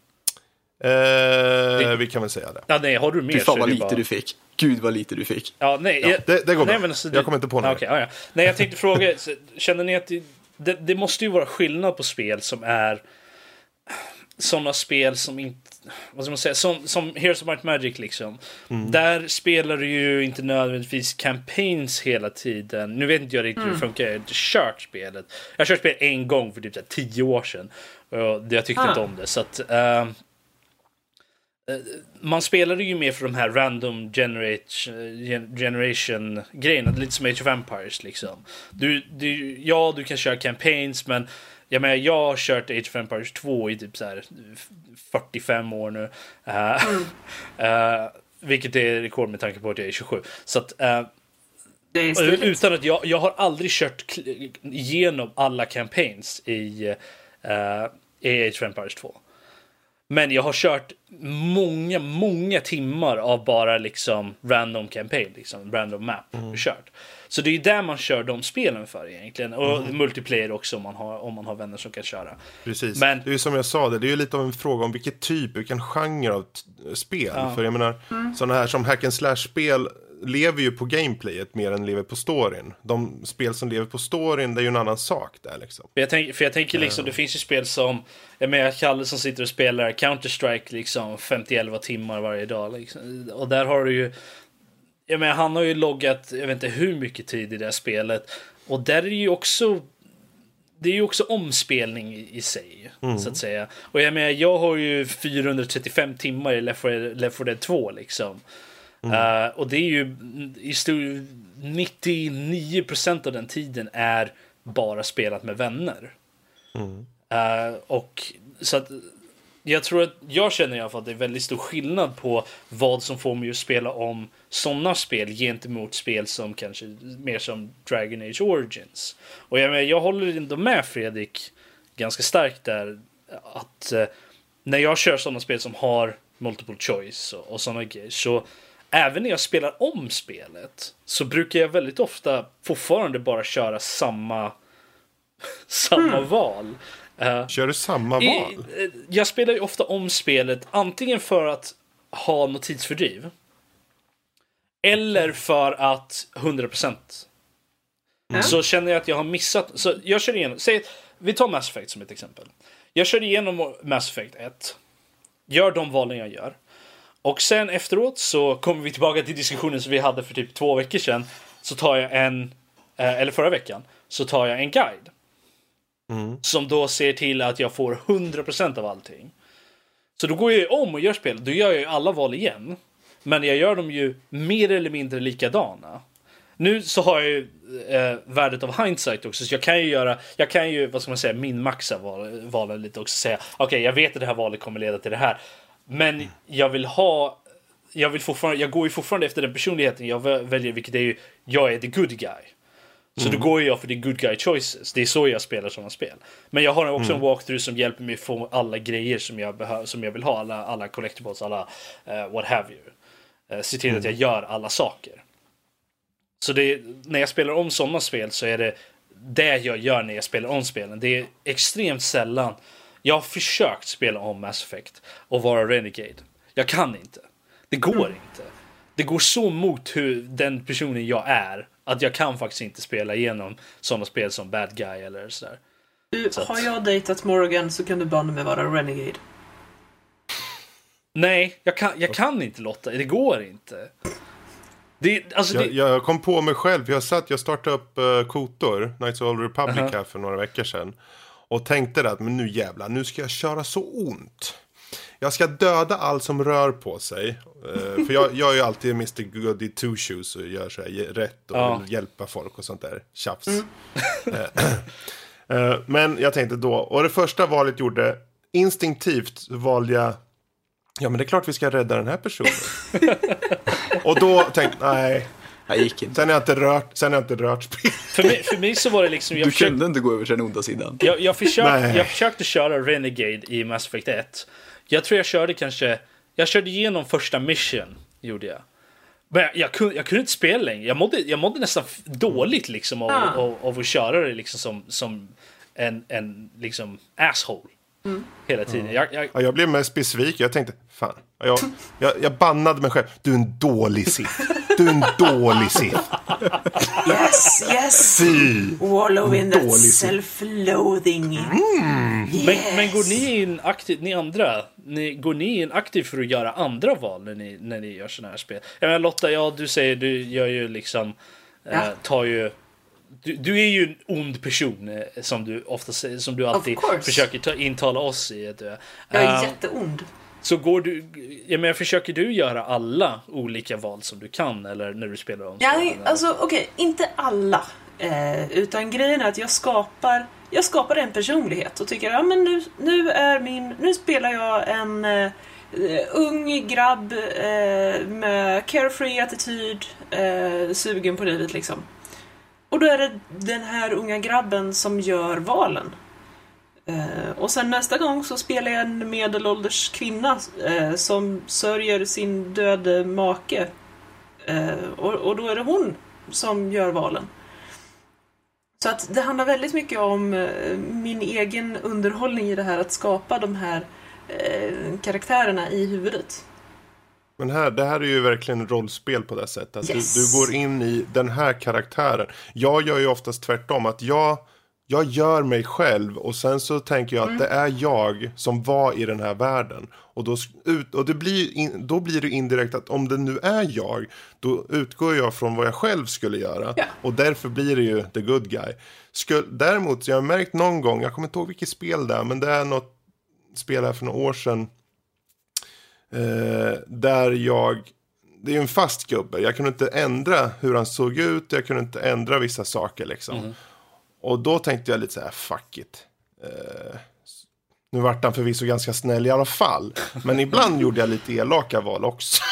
Eh, vi kan väl säga det. Ja, nej, har du mer Fy fan vad lite bara- du fick. Gud vad lite du fick. Ja, nej, Ja, jag, det- det går nej, bra. alltså, Jag kommer inte på något. okej, ja, ja. Nej, jag tänkte fråga, känner ni att det, det, det måste ju vara skillnad på spel som är sådana spel som inte, vad ska man säga, som, som Heroes of Might Magic liksom. Mm. Där spelar du ju inte nödvändigtvis campaigns hela tiden. Nu vet inte jag riktigt hur det funkar, jag har inte kört spelet. Jag har kört spelet en gång för typ så här, tio år sedan. Och jag tyckte Ah. inte om det. Så att, ehm, man spelade ju mer för de här random generation grejerna, lite som Age of Empires liksom. Du, du, ja, du kan köra campaigns, men jag menar, jag har kört Age of Empires 2 i typ så här 45 år nu. Eh, eh, vilket är rekord med tanke på att jag är 27. Så att, stiligt. utan att jag, jag har aldrig kört igenom alla campaigns i, i Age of Empires 2. Men jag har kört många, många timmar av bara liksom random campaign, liksom random map. Kört. Så det är ju där man kör de spelen för egentligen. Och multiplayer också om man, har, om man har vänner som kan köra. Precis. Men- Det är ju som jag sa, det, det är ju lite av en fråga om vilket typ, vilken genre av spel. För jag menar, sådana här som hack and slash-spel lever ju på gameplayet mer än lever på storyn. De spel som lever på storyn, det är ju en annan sak där liksom. För jag, tänk, för jag tänker liksom, det finns ju spel som, jag menar Kalle som sitter och spelar Counter-Strike liksom 50-11 timmar varje dag. Liksom. Och där har du ju, jag menar han har ju loggat, jag vet inte hur mycket tid i det här spelet. Och där är det ju också, det är ju också omspelning i, sig, så att säga. Och jag menar, jag har ju 435 timmar i Left 4 Dead- Left 4 Dead 2 liksom. Eh, och det är ju i stor, 99% av den tiden är bara spelat med vänner. Eh, och så att jag tror att jag känner i alla fall att det är väldigt stor skillnad på vad som får mig att spela om sådana spel gentemot spel som kanske mer som Dragon Age Origins. Och jag, menar, jag håller ändå med Fredrik ganska starkt där att eh, när jag kör sådana spel som har multiple choice och, och sådana grejer så även när jag spelar om spelet så brukar jag väldigt ofta fortfarande bara köra samma samma val. Eh, Kör du samma i- val? eh, jag spelar ju ofta om spelet antingen för att ha något tidsfördriv. Eller för att 100% Ja. så känner jag att jag har missat. Så jag kör igenom, säg, vi tar Mass Effect som ett exempel. Jag kör igenom Mass Effect 1. Gör de valen jag gör. Och sen efteråt så kommer vi tillbaka till diskussionen som vi hade för typ två veckor sedan. Så tar jag en, eh, eller förra veckan, så tar jag en guide. Som då ser till att jag får 100% av allting. Så då går jag ju om och gör spel. Då gör jag ju alla val igen. Men jag gör dem ju mer eller mindre likadana. Nu så har jag ju eh, värdet av hindsight också. Så jag kan ju göra, jag kan ju, vad ska man säga, minmaxa val, valen lite också. Säga, okej jag vet att det här valet kommer leda till det här. Men jag vill ha, jag vill fortfarande, jag går ju fortfarande efter den personligheten jag vä- väljer. Vilket är ju, jag är the good guy. Så då går jag för the good guy choices. Det är så jag spelar sådana spel. Men jag har också en walkthrough som hjälper mig få alla grejer som jag, behö- som jag vill ha. Alla, alla collectibles, alla eh, what have you. Uh, se till att jag gör alla saker. Så det, när jag spelar om sådana spel så är det det jag gör när jag spelar om spelen. Det är extremt sällan. Jag har försökt spela om Mass Effect och vara Renegade. Jag kan inte. Det går inte. Det går så mot hur den personen jag är att jag kan faktiskt inte spela igenom sådana spel som Bad Guy eller sådär. Du, Så att- har jag dejtat Morgan så kan du banne mig vara Renegade. Nej, jag kan, jag kan inte Lotta. Det går inte. Det, alltså, Jag, det, jag kom på mig själv, jag satt, jag startade upp uh, Kotor, Knights of the Republic Aha. här för några veckor sedan. Och tänkte att, men nu jävlar, nu ska jag köra så ont. Jag ska döda allt som rör på sig. Eh, för jag, jag är ju alltid Mr Goody Two Shoes och gör så här rätt och Ja. vill hjälpa folk och sånt där tjafs. Eh, eh, men jag tänkte då, och det första valet gjorde, instinktivt valde jag Ja men det är klart vi ska rädda den här personen. och då tänkte jag, nej. Jag gick inte. Sen har jag inte rört, sen har jag inte rört spel. för, mig, för mig så var det liksom... Jag Du försökte, kunde inte gå över till den onda sidan. jag, jag, försökte, jag försökte köra Renegade i Mass Effect 1. Jag tror jag körde kanske Jag körde igenom första mission, gjorde jag. Men jag, jag, kunde, jag kunde inte spela längre. Jag mådde, jag mådde nästan dåligt liksom av, Ah. av, av att köra det liksom som, som en, en liksom asshole. Hela tiden. Jag, jag, Ja, jag blev mest besviken. Jag tänkte, fan. Jag, jag, jag bannade mig själv. Du är en dålig Sith. Du är en dålig Sith. Yes, yes! Fy! Wallow in that self-loathing. Men, men går ni in aktivt, ni andra, ni, går ni in aktivt för att göra andra val när ni, när ni gör sådana här spel? Jag menar Lotta, ja du säger du gör ju liksom, eh, Ja. tar ju du, du är ju en ond person eh, som du ofta säger, som du alltid försöker ta, intala oss i att du är. Jag är Eh, jätteond. Så går du, jag menar, försöker du göra alla olika val som du kan eller när du spelar om Ja, alltså okej, inte alla. Eh, utan grejen är att jag skapar, jag skapar en personlighet och tycker ja men nu, nu är min, nu spelar jag en eh, ung grabb eh, med carefree attityd, eh, sugen på livet liksom. Och då är det den här unga grabben som gör valen. Eh, och sen nästa gång så spelar jag en medelålders kvinna eh, som sörjer sin döde make. Eh, och, och då är det hon som gör valen. Så att det handlar väldigt mycket om eh, min egen underhållning i det här att skapa de här eh, karaktärerna i huvudet. Men här, det här är ju verkligen rollspel på det sättet. Att Yes. du, du går in i den här karaktären. Jag gör ju oftast tvärtom. Att jag, jag gör mig själv och sen så tänker jag att det är jag som var i den här världen. Och, då, ut, och det blir in, då blir det indirekt att om det nu är jag, då utgår jag från vad jag själv skulle göra. Ja. Och därför blir det ju the good guy. Skul, däremot, jag har märkt någon gång, jag kommer inte ihåg vilket spel det är, men det är något spel här för några år sedan. Eh, där jag, det är ju en fast gubbe, jag kunde inte ändra hur han såg ut, jag kunde inte ändra vissa saker liksom. Och då tänkte jag lite så här, fuck it. Eh, nu vart han förvisso ganska snäll i alla fall. Men ibland gjorde jag lite elaka val också.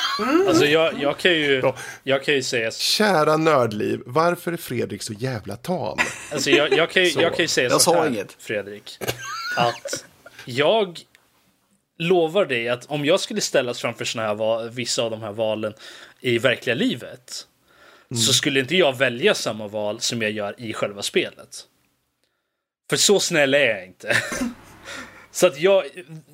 Alltså jag, jag kan ju, Ja. jag kan ju säga Kära nördliv, varför är Fredrik så jävla tam? Alltså jag, jag, kan, ju, jag kan ju säga Jag så sa här, inget. Fredrik. Att jag lovar dig att om jag skulle ställas framför såna här vissa av de här valen i verkliga livet. Så skulle inte jag välja samma val som jag gör i själva spelet. För så snäll är jag inte. Så att jag,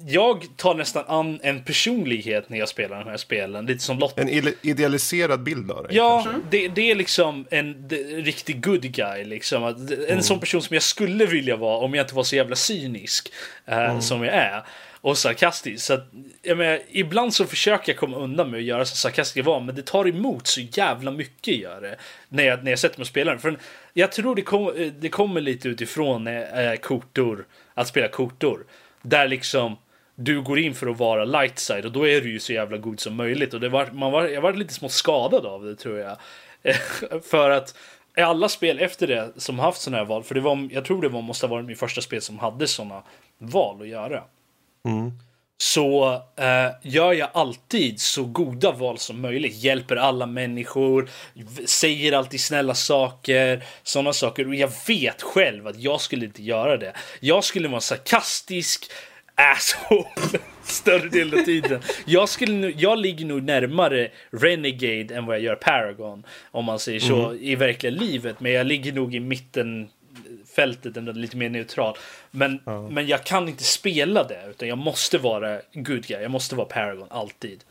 jag tar nästan an en personlighet när jag spelar de här spelen. Lite som Lotta En ide- idealiserad bild av dig Ja, det, det är liksom en det, riktig good guy. Liksom. En sån person som jag skulle vilja vara om jag inte var så jävla cynisk eh, som jag är. Och sarkastisk. Så att, jag menar, ibland så försöker jag komma undan med att göra så sarkastiker var men det tar emot så jävla mycket gör det. När jag, när jag sätter mig och spelar den. För jag tror det, kom, eh, det kommer lite utifrån eh, eh, kortor, att spela kortor. Där liksom du går in för att vara light side och då är du ju så jävla god som möjligt. Och det var, man var, jag var lite smått skadad av det tror jag. för att i alla spel efter det som haft sådana här val, för det var, jag tror det var, måste ha varit min första spel som hade sådana val att göra. Så eh, gör jag alltid så goda val som möjligt. Hjälper alla människor, säger alltid snälla saker, sådana saker. Och jag vet själv att jag skulle inte göra det. Jag skulle vara sarkastisk asshole större delen av tiden. Jag, skulle, nu- jag ligger nog närmare Renegade än vad jag gör Paragon. Om man säger så i verkliga livet. Men jag ligger nog i mitten fältet ändå lite mer neutral. Men, men jag kan inte spela det utan jag måste vara good guy. Jag måste vara Paragon alltid.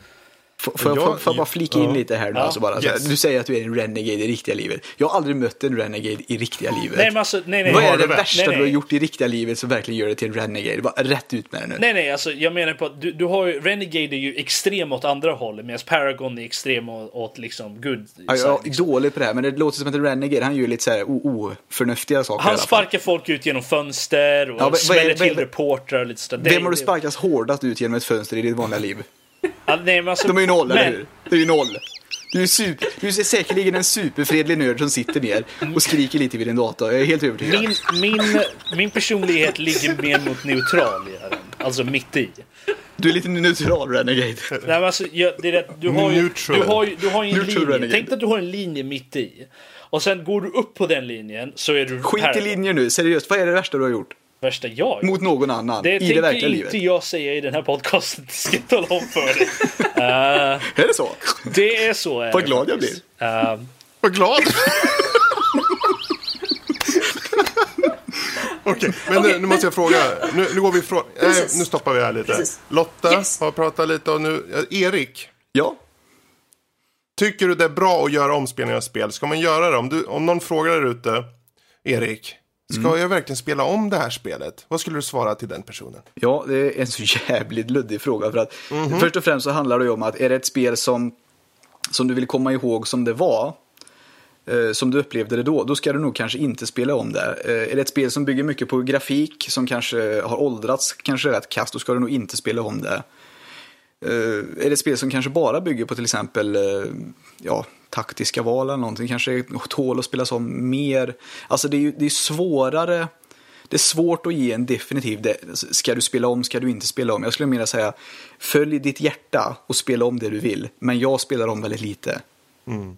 Får, jag, Jag- jag bara flika in lite här nu? Ja. Alltså bara, Yes. Du säger att du är en renegade i riktiga livet. Jag har aldrig mött en renegade i riktiga livet. Nej alltså, nej nej. Vad är det värsta Nej, nej. du har gjort i riktiga livet som verkligen gör dig till en renegade? Bara rätt ut med det nu. Nej nej alltså jag menar på att du, du har ju Renegade är ju extrem åt andra hållet medan Paragon är extrem åt, åt liksom good Ja, jag är dålig på det här, men det låter som att en renegade, han gör lite så här oförnuftiga saker Han sparkar folk ut genom fönster och Ja, smäller till reportrar och lite sådär. Vem har du sparkat hårdast ut genom ett fönster i ditt vanliga liv? Ja, nej, men alltså, De är ju noll, men, eller hur? Det är ju noll. Du är, super, du är säkerligen en superfredlig nörd som sitter ner och skriker lite vid din dator. Jag är helt övertygad. Min, min, min personlighet ligger mer mot neutral i den. Alltså mitt i. Du är lite neutral renegade. Nej, men alltså, jag, det är det, du har ju, Neutral. du har ju, du har ju en Neutral linje. renegade. Tänk dig att du har en linje mitt i. Och sen går du upp på den linjen så är du Skit i linjer nu, seriöst. Vad är det värsta du har gjort? Värsta jag Mot någon annan Det i det tänker verkliga inte livet. jag säga i den här podcasten. Det ska jag tala om för dig. Eh, Är det så? det är så. är Vad det glad jag faktiskt. Eh, Vad glad! Okej, men nu, nu måste jag fråga. Nu, nu går vi ifrån. Eh, Precis. nu stoppar vi här lite. Precis. Lotta Yes. har pratat lite och nu... eh, Erik, Ja. tycker du det är bra att göra omspelningar av spel? Ska man göra det? Om, du, om någon frågar där ute, Erik, ska Mm. jag verkligen spela om det här spelet? Vad skulle du svara till den personen? Ja, det är en så jävligt luddig fråga. För att Mhm. Först och främst så handlar det ju om att är det ett spel som, som du vill komma ihåg som det var, eh, som du upplevde det då, då ska du nog kanske inte spela om det. Eh, är det ett spel som bygger mycket på grafik, som kanske har åldrats kanske rätt kast, då ska du nog inte spela om det. Eh, är det ett spel som kanske bara bygger på till exempel ja, taktiska val eller någonting, kanske tål att spelas om mer. Alltså det är ju det är svårare det är svårt att ge en definitiv, det- ska du spela om, ska du inte spela om? Jag skulle mer säga, följ ditt hjärta och spela om det du vill. Men jag spelar om väldigt lite. Mm.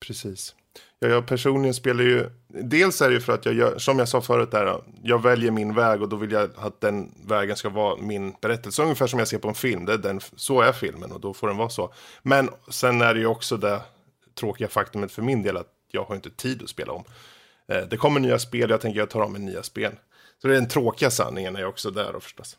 Precis jag jag personligen spelar ju, dels är det ju för att jag gör, som jag sa förut där, jag väljer min väg och då vill jag att den vägen ska vara min berättelse. Ungefär som jag ser på en film, det är den, så är filmen och då får den vara så. Men sen är det ju också det tråkiga faktumet för min del att jag har inte tid att spela om. Eh, det kommer nya spel, jag tänker jag tar om med nya spel. Så det är den tråkiga sanningen är också där då förstås.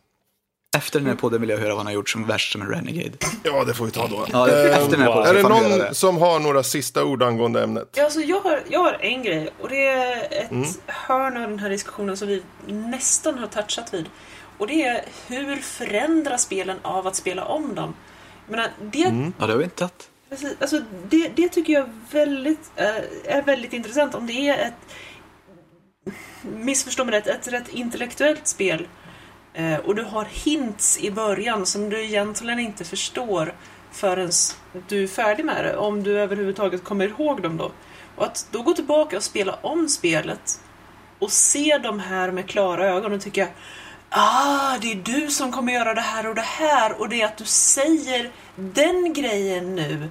Efter den här podden vill jag höra vad han har gjort som värst som en renegade. Ja, det får vi ta då. Ja, efter den här podden Är det någon det. som har några sista ord angående ämnet? Ja, alltså jag, har, jag har en grej och det är ett Mm. hörn av den här diskussionen som vi nästan har touchat vid. Och det är hur förändras spelen av att spela om dem? Jag menar, det, Mm. Ja, det har vi inte tagit. alltså, det, det tycker jag väldigt, eh, är väldigt intressant. Om det är ett, missförstå mig rätt, ett rätt intellektuellt spel och du har hints i början som du egentligen inte förstår förrän du är färdig med det, om du överhuvudtaget kommer ihåg dem då. Och att då gå tillbaka och spela om spelet och se de här med klara ögon och tycka Ah, det är du som kommer göra det här och det här och det är att du säger den grejen nu.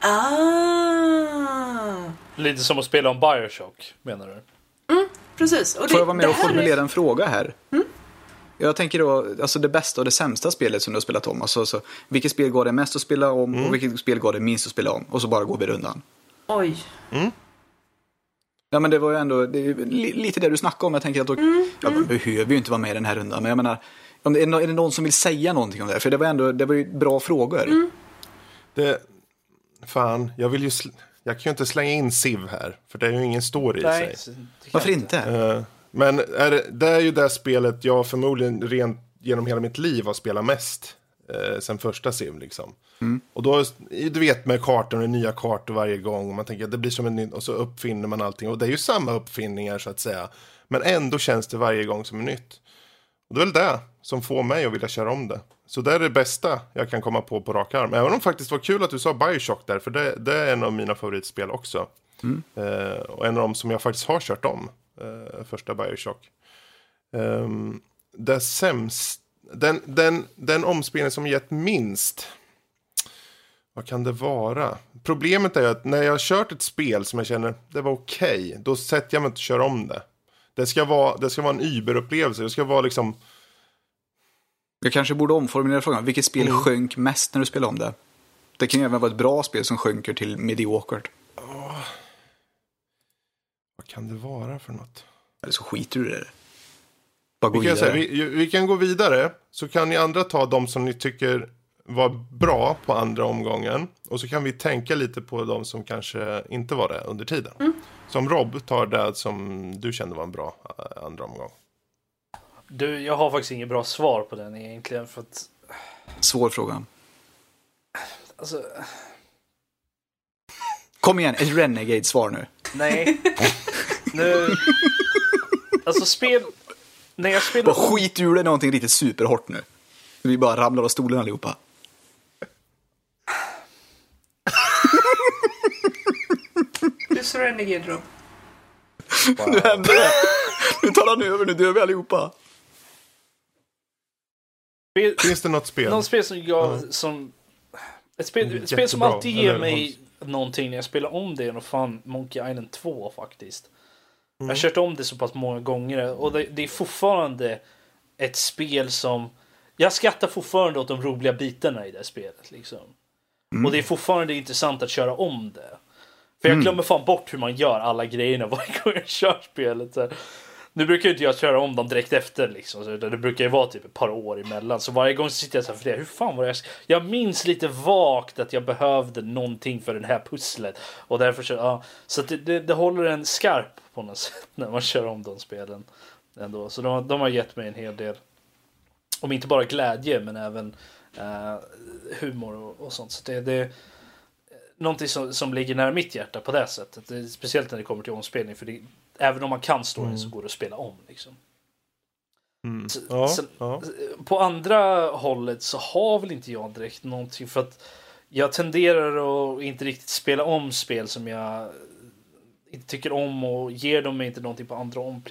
Ah! Lite som att spela om Bioshock, menar du? Precis. Och det, Får jag vara med och här är- formulera en fråga här? Jag tänker då, alltså det bästa och det sämsta spelet som du har spelat om. Alltså, så, vilket spel går det mest att spela om och vilket spel går det minst att spela om? Och så bara går vi rundan. Oj. Ja men det var ju ändå det lite det du snackade om. Jag tänker att då, ja, man behöver ju inte vara med i den här rundan. Men jag menar, om det är, det någon som vill säga någonting om det? här? För det var ändå, det var ju bra frågor. Det, fan, jag vill ju... Jag kan ju inte slänga in Civ här, för det är ju ingen story i sig. Varför jag inte? Eh, men är det, det är ju det spelet jag förmodligen rent genom hela mitt liv har spelat mest. Eh, sen första Civ liksom. Och då, du vet med kartor, det är nya kartor varje gång. Och man tänker att det blir som en ny, och så uppfinner man allting. Och det är ju samma uppfinningar så att säga. Men ändå känns det varje gång som nytt. Och det är väl det som får mig att vilja köra om det. Så det är det bästa jag kan komma på på rak arm. Även om det faktiskt var kul att du sa Bioshock där, för det, det är en av mina favoritspel också. Eh, och en av dem som jag faktiskt har kört om, första Bioshock. Um, det sämst, den, den, den omspelning som gett minst, vad kan det vara? Problemet är att när jag har kört ett spel som jag känner det var okej, då sätter jag mig inte att köra om det. Det ska vara, det ska vara en Uber-upplevelse, det ska vara liksom Jag kanske borde omformulera frågan. Vilket spel sjönk mest när du spelade om det? Det kan ju även vara ett bra spel som sjunker till mediokert. Vad kan det vara för något? Eller så skiter du i det. Bara gå Vi kan, vidare. säga, vi, vi kan gå vidare, så kan ni andra ta de som ni tycker var bra på andra omgången. Och så kan vi tänka lite på de som kanske inte var det under tiden. Som Rob tar det som du kände var en bra eh, andra omgång. Du, jag har faktiskt inget bra svar på den egentligen. För att, Svår fråga. alltså, Kom igen, ett Renegade-svar nu. nej. nu... Alltså spel... När jag spelar... Bara skit ur det någonting riktigt superhårt nu. Vi bara ramlar av stolen allihopa. Du är så renegade Rob. Nu händer det. Nu tar han över, nu dör vi allihopa. Finns det något spel? någon spel som jag... Som, ett spel, ett spel som Jättebra, alltid ger mig någonting när jag spelar om det nog fan Monkey Island 2 faktiskt. Jag har kört om det så pass många gånger och det, det är fortfarande ett spel som... Jag skrattar fortfarande åt de roliga bitarna i det spelet. Liksom. Och det är fortfarande intressant att köra om det. För jag glömmer fan bort hur man gör alla grejerna varje gång jag kör spelet. Så här. Nu brukar ju inte jag köra om dem direkt efter liksom. Så det brukar ju vara typ ett par år emellan. Så varje gång så sitter jag så här för det. Hur fan var det jag... Jag minns lite vagt att jag behövde någonting för det här pusslet. Och därför så... Ja, så det, det, det håller en skarp på något sätt när man kör om de spelen. Ändå. Så de, de har gett mig en hel del. Om inte bara glädje men även eh, humor och, och sånt. Så det, det, någonting som, som ligger nära mitt hjärta på det sättet. Speciellt när det kommer till omspelning. För det, även om man kan storyn så går det att spela om. Liksom. Mm. Så- Ja, sen- ja. På andra hållet så har väl inte jag direkt någonting. För att jag tenderar att inte riktigt spela om spel som jag inte tycker om och ger dem inte någonting på andra om.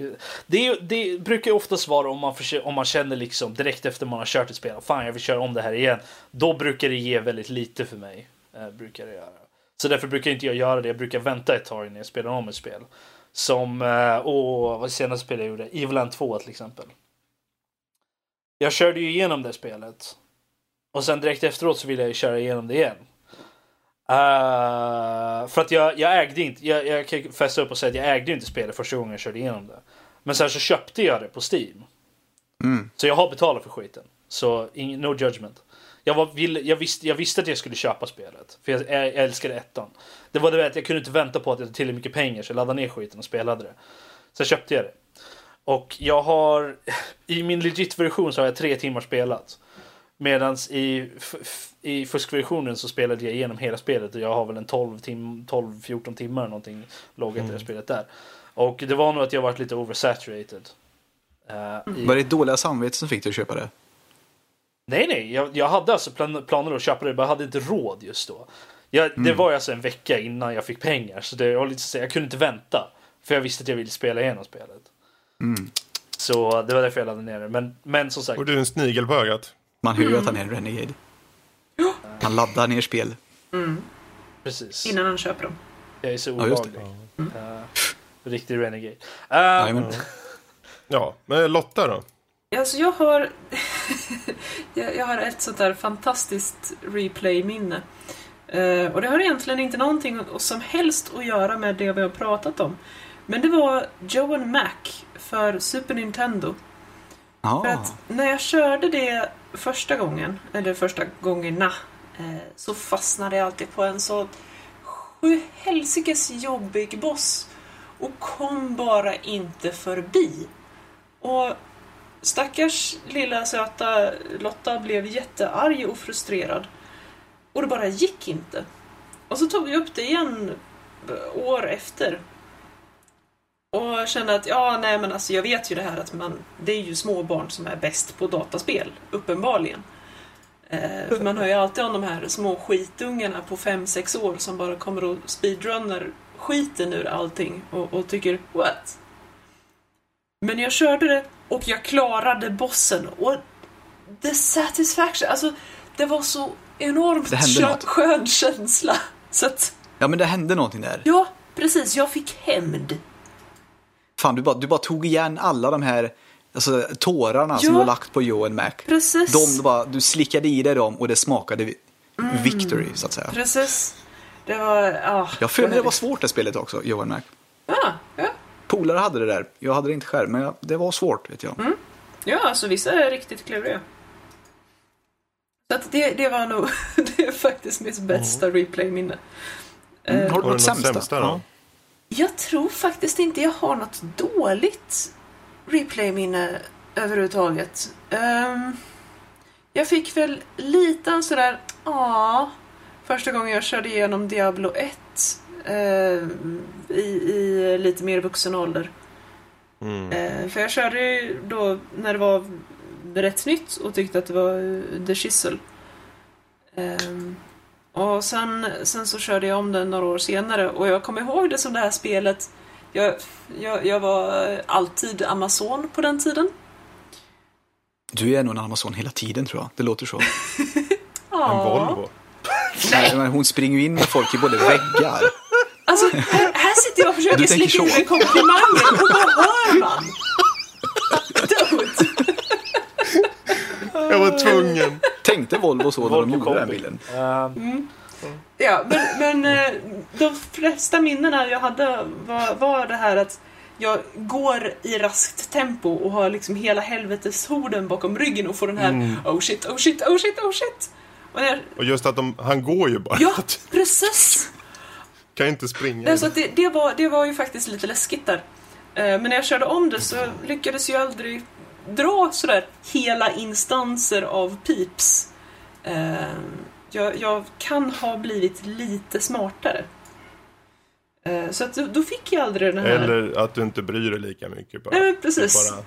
Det, det brukar ju oftast vara om man, försöker, om man känner liksom direkt efter man har kört ett spel. Fan, jag vill köra om det här igen. Då brukar det ge väldigt lite för mig. Eh, brukar det göra. Så därför brukar inte jag göra det. Jag brukar vänta ett tag innan jag spelar om ett spel. Som, eh, och vad senaste spelet jag gjorde? Eviland 2 till exempel. Jag körde ju igenom det spelet. Och sen direkt efteråt så ville jag köra igenom det igen. Eh, för att jag, jag ägde inte, jag, jag kan fästa upp och säga att jag ägde inte spelet första gången jag körde igenom det. Men sen så köpte jag det på Steam. Mm. Så jag har betalat för skiten. Så no judgment. Jag, var, ville, jag, visste, jag visste att jag skulle köpa spelet. För jag, jag, jag älskade ettan. Det var det att jag kunde inte vänta på att jag hade tillräckligt mycket pengar så jag laddade ner skiten och spelade det. Så jag köpte jag det. Och jag har, i min legit-version så har jag tre timmar spelat. Medan i, i fuskversionen så spelade jag igenom hela spelet och jag har väl en 12 tim 12-14 timmar någonting loggat i det spelet där. Och det var nog att jag varit lite oversaturated. eh, i- Var det dåliga samvete som fick dig att köpa det? Nej, nej, jag, jag hade alltså plan, planer att köpa det, men jag hade inte råd just då. Jag, Det Mm. var alltså en vecka innan jag fick pengar, så det var lite jag kunde inte vänta. För jag visste att jag ville spela igenom spelet. Mm. Så det var därför jag laddade ner det. Men, men som sagt, Och du är en snigel på ögat. Man hör ju att han är en renegade. Han laddar ner spel. precis. Innan han köper dem. Jag är så Ja, just olaglig. det. Uh, riktig renegade. Uh. Ja, men Lotta då? Alltså jag har... jag, har ett sånt där fantastiskt replay-minne. Eh, och det har egentligen inte någonting som helst att göra med det vi har pratat om. Men det var Joe Mac för Super Nintendo. För Ja. att när jag körde det första gången, eller första gångerna, eh, så fastnade jag alltid på en så sju helsikes jobbig boss och kom bara inte förbi. Och stackars lilla söta Lotta blev jättearg och frustrerad. Och det bara gick inte. Och så tog vi upp det igen eh, år efter. Och kände att, ja nej men alltså jag vet ju det här att man, det är ju småbarn som är bäst på dataspel, uppenbarligen. Eh, för man hör ju alltid om de här små skitungarna på 5-6 år som bara kommer och speedrunnar skiten ur allting och, och tycker what? Men jag körde det och jag klarade bossen och the satisfaction, alltså det var så enormt Det hände skö- något. skön känsla. Så att, ja, men det hände någonting där. ja precis, jag fick hämnd. Fan, du bara, du bara tog igen alla de här alltså, tårarna som Ja. du har lagt på Joe Mac. Precis. De, du, bara, du slickade i dig dem och det smakade Mm. victory, så att säga. Precis. Det var, ja. Jag för mig det var svårt det spelet också, Joe Mac. Ja, ja. Polare hade det där. Jag hade det inte själv, men jag, det var svårt, vet jag. Mm. ja, alltså vissa är riktigt kluriga. Så att det, det var nog, det är faktiskt mitt bästa replay-minne. Mm. Eh, Har du Har något sämsta? sämsta då? Ja. Jag tror faktiskt inte jag har något dåligt replay-minne överhuvudtaget. Ehm, jag fick väl lite sådär, ja första gången jag körde igenom Diablo 1 eh, i, i lite mer vuxen ålder. Mm. Eh, för jag körde ju då när det var rätt nytt och tyckte att det var eh, The Chisel. Och sen, sen så körde jag om den några år senare och jag kommer ihåg det som det här spelet. Jag, jag, jag var alltid Amazon på den tiden. Du är nog en Amazon hela tiden, tror jag. Det låter så. En Volvo. Nej, men hon springer ju in med folk i både väggar Alltså, här, här sitter jag och försöker slicka ur så. mig komplimanger och vad hör man? Dumt. Jag var tvungen. Tänkte Volvo så när de gjorde den bilen? Eh, Ja, men, men eh, de flesta minnena jag hade var, var det här att jag går i raskt tempo och har liksom hela helveteshorden bakom ryggen och får den här oh shit, oh shit, oh shit, oh shit. Och när, Och just att de, han går ju bara. ja, precis! Kan inte springa. Nej, så det, det, var, det var ju faktiskt lite läskigt där. Eh, Men när jag körde om det så lyckades jag aldrig dra sådär hela instanser av pips. Eh, Jag, jag kan ha blivit lite smartare. Eh, Så att då, fick jag aldrig den här... Eller att du inte bryr dig lika mycket. Bara. Nej, precis. Bara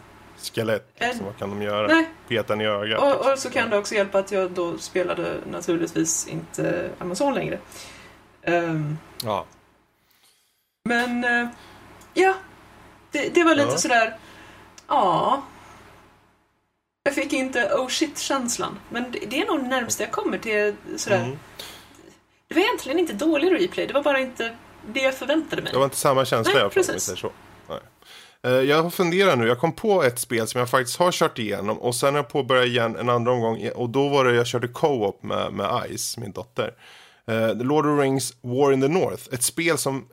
skelett. Liksom. Vad kan de göra? Nej. Peta i ögat. Och, och så kan det också hjälpa att jag då spelade naturligtvis inte Amazon längre. Ehm, Ja. Men eh, ja, det, det var lite Ja. sådär, ja. Jag fick inte oh shit-känslan. Men det, det är nog närmast jag kommer till sådär. Mm. Det var egentligen inte dålig replay, det var bara inte det jag förväntade mig. Det var inte samma känsla Nej, om vi precis. så. Nej. Eh, Jag funderar nu, jag kom på ett spel som jag faktiskt har kört igenom och sen har jag påbörjat igen en andra omgång och då var det jag körde co-op med, med Ice, min dotter. Eh, The Lord of the Rings War in the North, ett spel som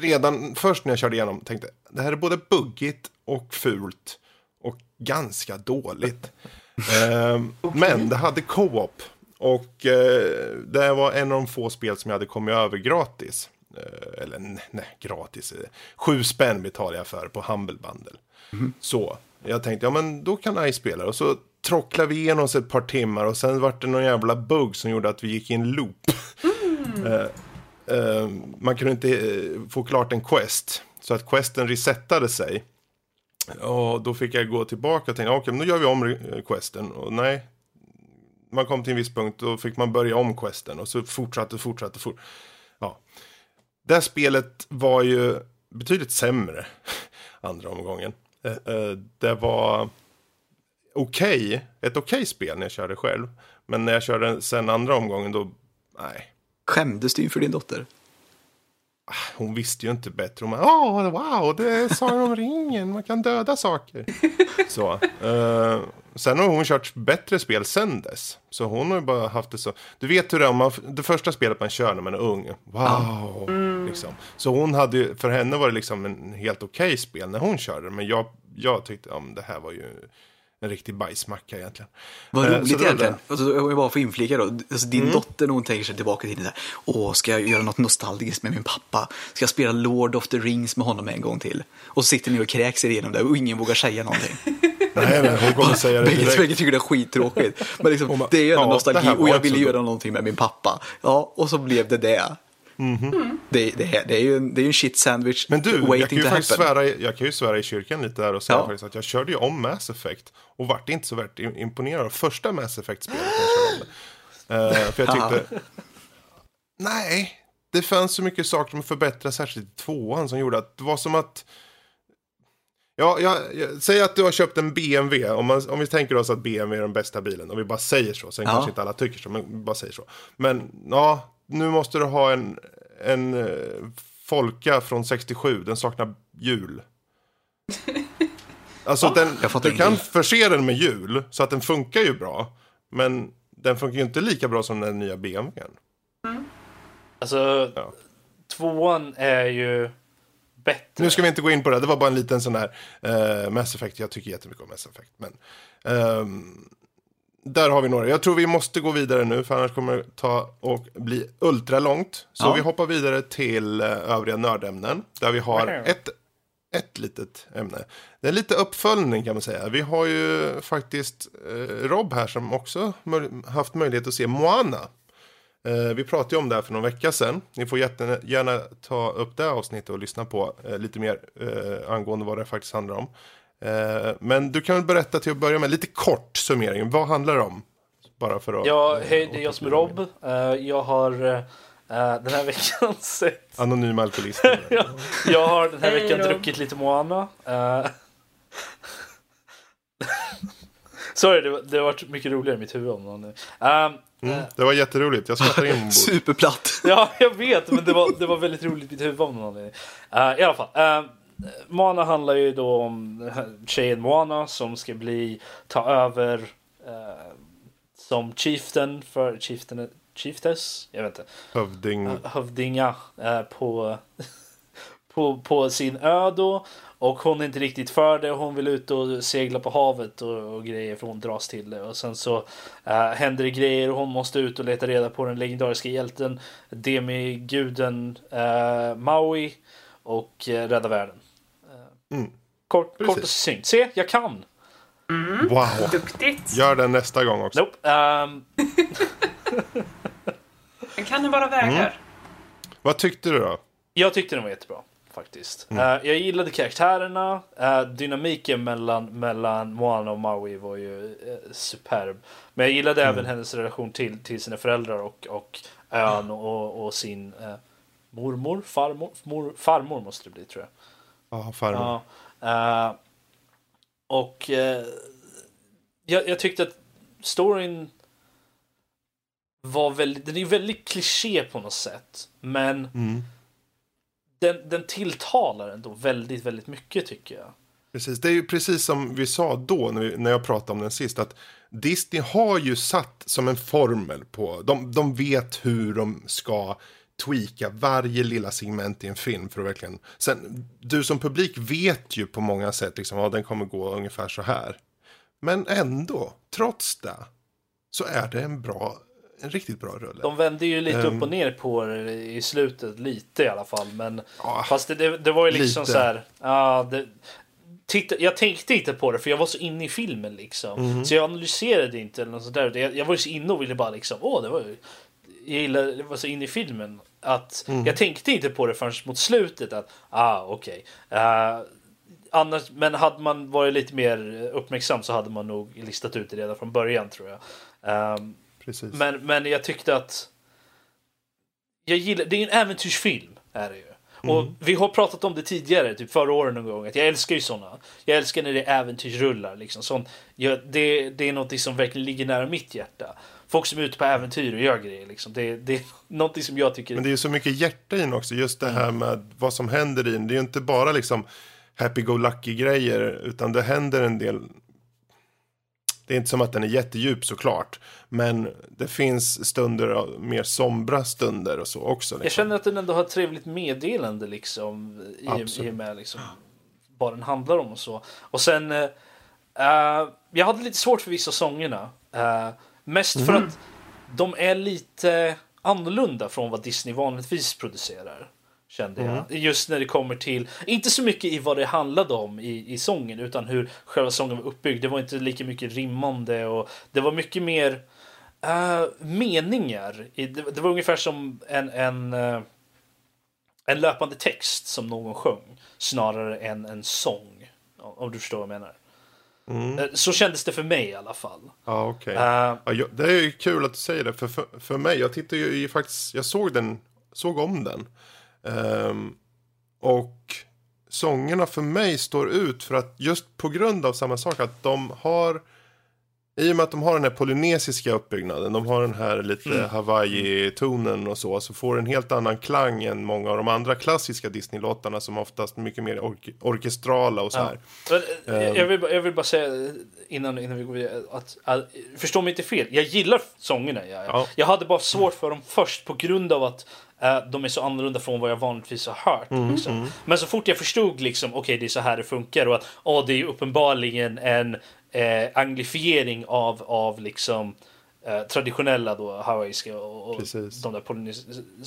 redan först när jag körde igenom tänkte det här är både buggigt och fult och ganska dåligt. Eh, Men det hade co-op och eh, det var en av de få spel som jag hade kommit över gratis. Eh, eller nej, gratis. Sju spänn betalade jag för på Humble Bundle. Så, jag tänkte, ja men då kan I spela. Och så trocklade vi igenom oss ett par timmar och sen var det någon jävla bugg som gjorde att vi gick i en loop. Eh, Eh, eh, man kunde inte eh, få klart en quest. Så att questen resettade sig. Och då fick jag gå tillbaka och tänka, okej, men då gör vi om eh, questen. Och nej, man kom till en viss punkt, då fick man börja om questen. Och så fortsatte, fortsatte, fortsatte. Ja. Det här spelet var ju betydligt sämre andra omgången. Det var okej, ett okej spel när jag körde själv. Men när jag körde sen andra omgången då, nej. Skämdes du inför din dotter? Hon visste ju inte bättre. Hon bara, åh, wow, det är Sagan om ringen, man kan döda saker. Så. eh, sen har hon kört bättre spel sen dess. Så hon har ju bara haft det så. Du vet hur det är, man, det första spelet man kör när man är ung. Wow! Liksom. Så hon hade ju, för henne var det liksom en helt okej spel när hon körde. Men jag, jag tyckte, ja, det här var ju en riktig bajsmacka egentligen. Vad Eh, roligt egentligen. det. Alltså, om jag bara får inflika då. Alltså, din dotter när hon tänker sig tillbaka till det. Åh, ska jag göra något nostalgiskt med min pappa? Ska jag spela Lord of the Rings med honom en gång till? Och så sitter ni och kräks er igenom det och ingen vågar säga någonting. Nej, nej, hon kommer säga det direkt. bägge tycker det är skittråkigt. Men liksom, det är ju en "Ja, nostalgi och jag ville då." göra någonting med min pappa. Ja, och så blev det det. Det, det, är- det är ju en, det är ju en shit sandwich Men du, jag kan, ju faktiskt svära, i- jag kan ju svära i kyrkan lite där och säga Ja. faktiskt att jag körde ju om Mass Effect och vart inte så värt imponerad av första Mass Effect-spelet jag körde om det. Eh, för jag tyckte, nej, det fanns så mycket saker som förbättrades särskilt i tvåan som gjorde att det var som att Ja, jag, jag, säg att du har köpt en BMW. Om, man, om vi tänker oss att BMW är den bästa bilen. Och vi bara säger så. Sen Ja. kanske inte alla tycker så. Men vi bara säger så. Men ja, nu måste du ha en, en eh, Folka från 67. Den saknar hjul. Alltså den, jag fattar du kan ingenting. förse den med hjul. Så att den funkar ju bra. Men den funkar ju inte lika bra som den nya BMWn. Alltså, Ja. tvåan är ju bättre. Nu ska vi inte gå in på det. Det var bara en liten sån där uh, Mass Effect. Jag tycker jättemycket om Mass Effect. Men ehm, där har vi några. Jag tror vi måste gå vidare nu. För annars kommer det ta och bli ultralångt. Så Ja. vi hoppar vidare till uh, övriga nördämnen. Där vi har ett, ett litet ämne. Det är lite uppföljning kan man säga. Vi har ju faktiskt eh, Rob här som också haft möjlighet att se Moana. Eh, vi pratade ju om det här för någon vecka sedan. Ni får jättegärna ta upp det här avsnittet och lyssna på eh, lite mer eh, angående vad det faktiskt handlar om. Eh, men du kan väl berätta till att börja med lite kort summering. Vad handlar det om? Bara för att... Ja, hej, det är jag som är Rob. Eh, jag har eh, den här veckan sett... Anonym alkoholist. jag, jag har den här veckan Rob. druckit lite Moana. Eh, Sorry, det, har varit mycket roligare i mitt huvud om någon nu. Mm. Det var jätteroligt. Jag skrattade in Superplatt. Ja, jag vet, men det var, det var väldigt roligt i mitt huvud av någon anledning. Uh, I alla fall. Uh, Moana handlar ju då om tjejen Moana som ska bli, ta över uh, som chieftain för chieftain, chieftess, jag vet inte. Hövding. Hövdinga på, på, på sin ö då. Och hon är inte riktigt för det. Hon vill ut och segla på havet och, och grejer för hon dras till det. Och sen så äh, händer det grejer och hon måste ut och leta reda på den legendariska hjälten demiguden äh, Maui och äh, rädda världen. Mm. Kort, kort och succinkt. Se, jag kan! Mm. Wow! Duktigt! Gör det nästa gång också. Nope. Um... kan du bara vägar? Mm. Vad tyckte du då? Jag tyckte den var jättebra faktiskt. Mm. Uh, jag gillade karaktärerna. Uh, dynamiken mellan, mellan Moana och Maui var ju uh, superb. Men jag gillade mm. även hennes relation till, till sina föräldrar och, och ön och, och sin mormor, farmor, mor, farmor måste det bli tror jag. Ja, farmor. och jag, jag tyckte att storyn var väldigt, den är väldigt kliché på något sätt. Men mm den, den tilltalar ändå väldigt, väldigt mycket tycker jag. Precis, det är ju precis som vi sa då när, vi, när jag pratade om den sist. Att Disney har ju satt som en formel på, de, de vet hur de ska tweaka varje lilla segment i en film för att verkligen... Sen, du som publik vet ju på många sätt liksom, ja, den kommer gå ungefär så här. Men ändå, trots det, så är det en bra en riktigt bra rulle. De vände ju lite um, upp och ehm. ner på det i slutet, lite i alla fall. Men ja, fast det, det, det, var ju liksom lite. så här. Ja, det, titta, jag tänkte inte på det för jag var så inne i filmen liksom. Mm. Så jag analyserade inte eller något sånt där. Jag, jag var ju så inne och ville bara liksom, åh det var ju jag gillade, jag var så inne i filmen att mm. jag tänkte inte på det förrän mot slutet att ah okej. Okay. Uh, eh, annars, men hade man varit lite mer uppmärksam så hade man nog listat ut det redan från början tror jag. Um, Precis. Men, men jag tyckte att... Jag gillar, det är en äventyrsfilm. Är det ju. Mm. Och vi har pratat om det tidigare, typ förra året någon gång. Att jag älskar ju sådana. Jag älskar när det är äventyrsrullar. Liksom. Sånt, jag, det, det är något som verkligen ligger nära mitt hjärta. Folk som är ute på äventyr och gör grejer. Liksom. Det, det är något som jag tycker... Men det är så mycket hjärta i den också. Just det här med vad som händer i den. Det är ju inte bara liksom happy-go-lucky grejer. Utan det händer en del det är inte som att den är jättedjup såklart. Men det finns stunder, mer sombra stunder och så också. Liksom. Jag känner att den ändå har ett trevligt meddelande liksom. I, i och med liksom, vad den handlar om och så. Och sen, uh, jag hade lite svårt för vissa sångerna. Uh, mest mm. för att de är lite annorlunda från vad Disney vanligtvis producerar. Kände jag. Mm. Just när det kommer till, inte så mycket i vad det handlade om i, i sången utan hur själva sången var uppbyggd. Det var inte lika mycket rimmande och det var mycket mer uh, meningar. Det, det, var ungefär som en, en, uh, en löpande text som någon sjöng snarare än en sång. Om du förstår vad jag menar. Mm. Eh, så kändes det för mig i alla fall. Ja, okej. Okay. Uh, ja, det är ju kul att du säger det. För, för, för mig, jag tittade ju faktiskt, jag såg den, såg om den. Um, och sångerna för mig står ut för att just på grund av samma sak att de har i och med att de har den här polynesiska uppbyggnaden, de har den här lite mm. Hawaii-tonen och så, så får en helt annan klang än många av de andra klassiska Disney-låtarna som oftast är mycket mer ork orkestrala och så här. Ja. Um, jag, vill, jag vill bara säga innan, innan vi går vidare, att, att, förstå mig inte fel, jag gillar sångerna. Jag, ja. jag hade bara svårt för dem först på grund av att uh, de är så annorlunda från vad jag vanligtvis har hört. Mm, liksom. mm. Men så fort jag förstod liksom, okej okay, det är så här det funkar och att oh, det är uppenbarligen en eh, anglifiering av, av liksom eh, traditionella då hawaiiska och, och de där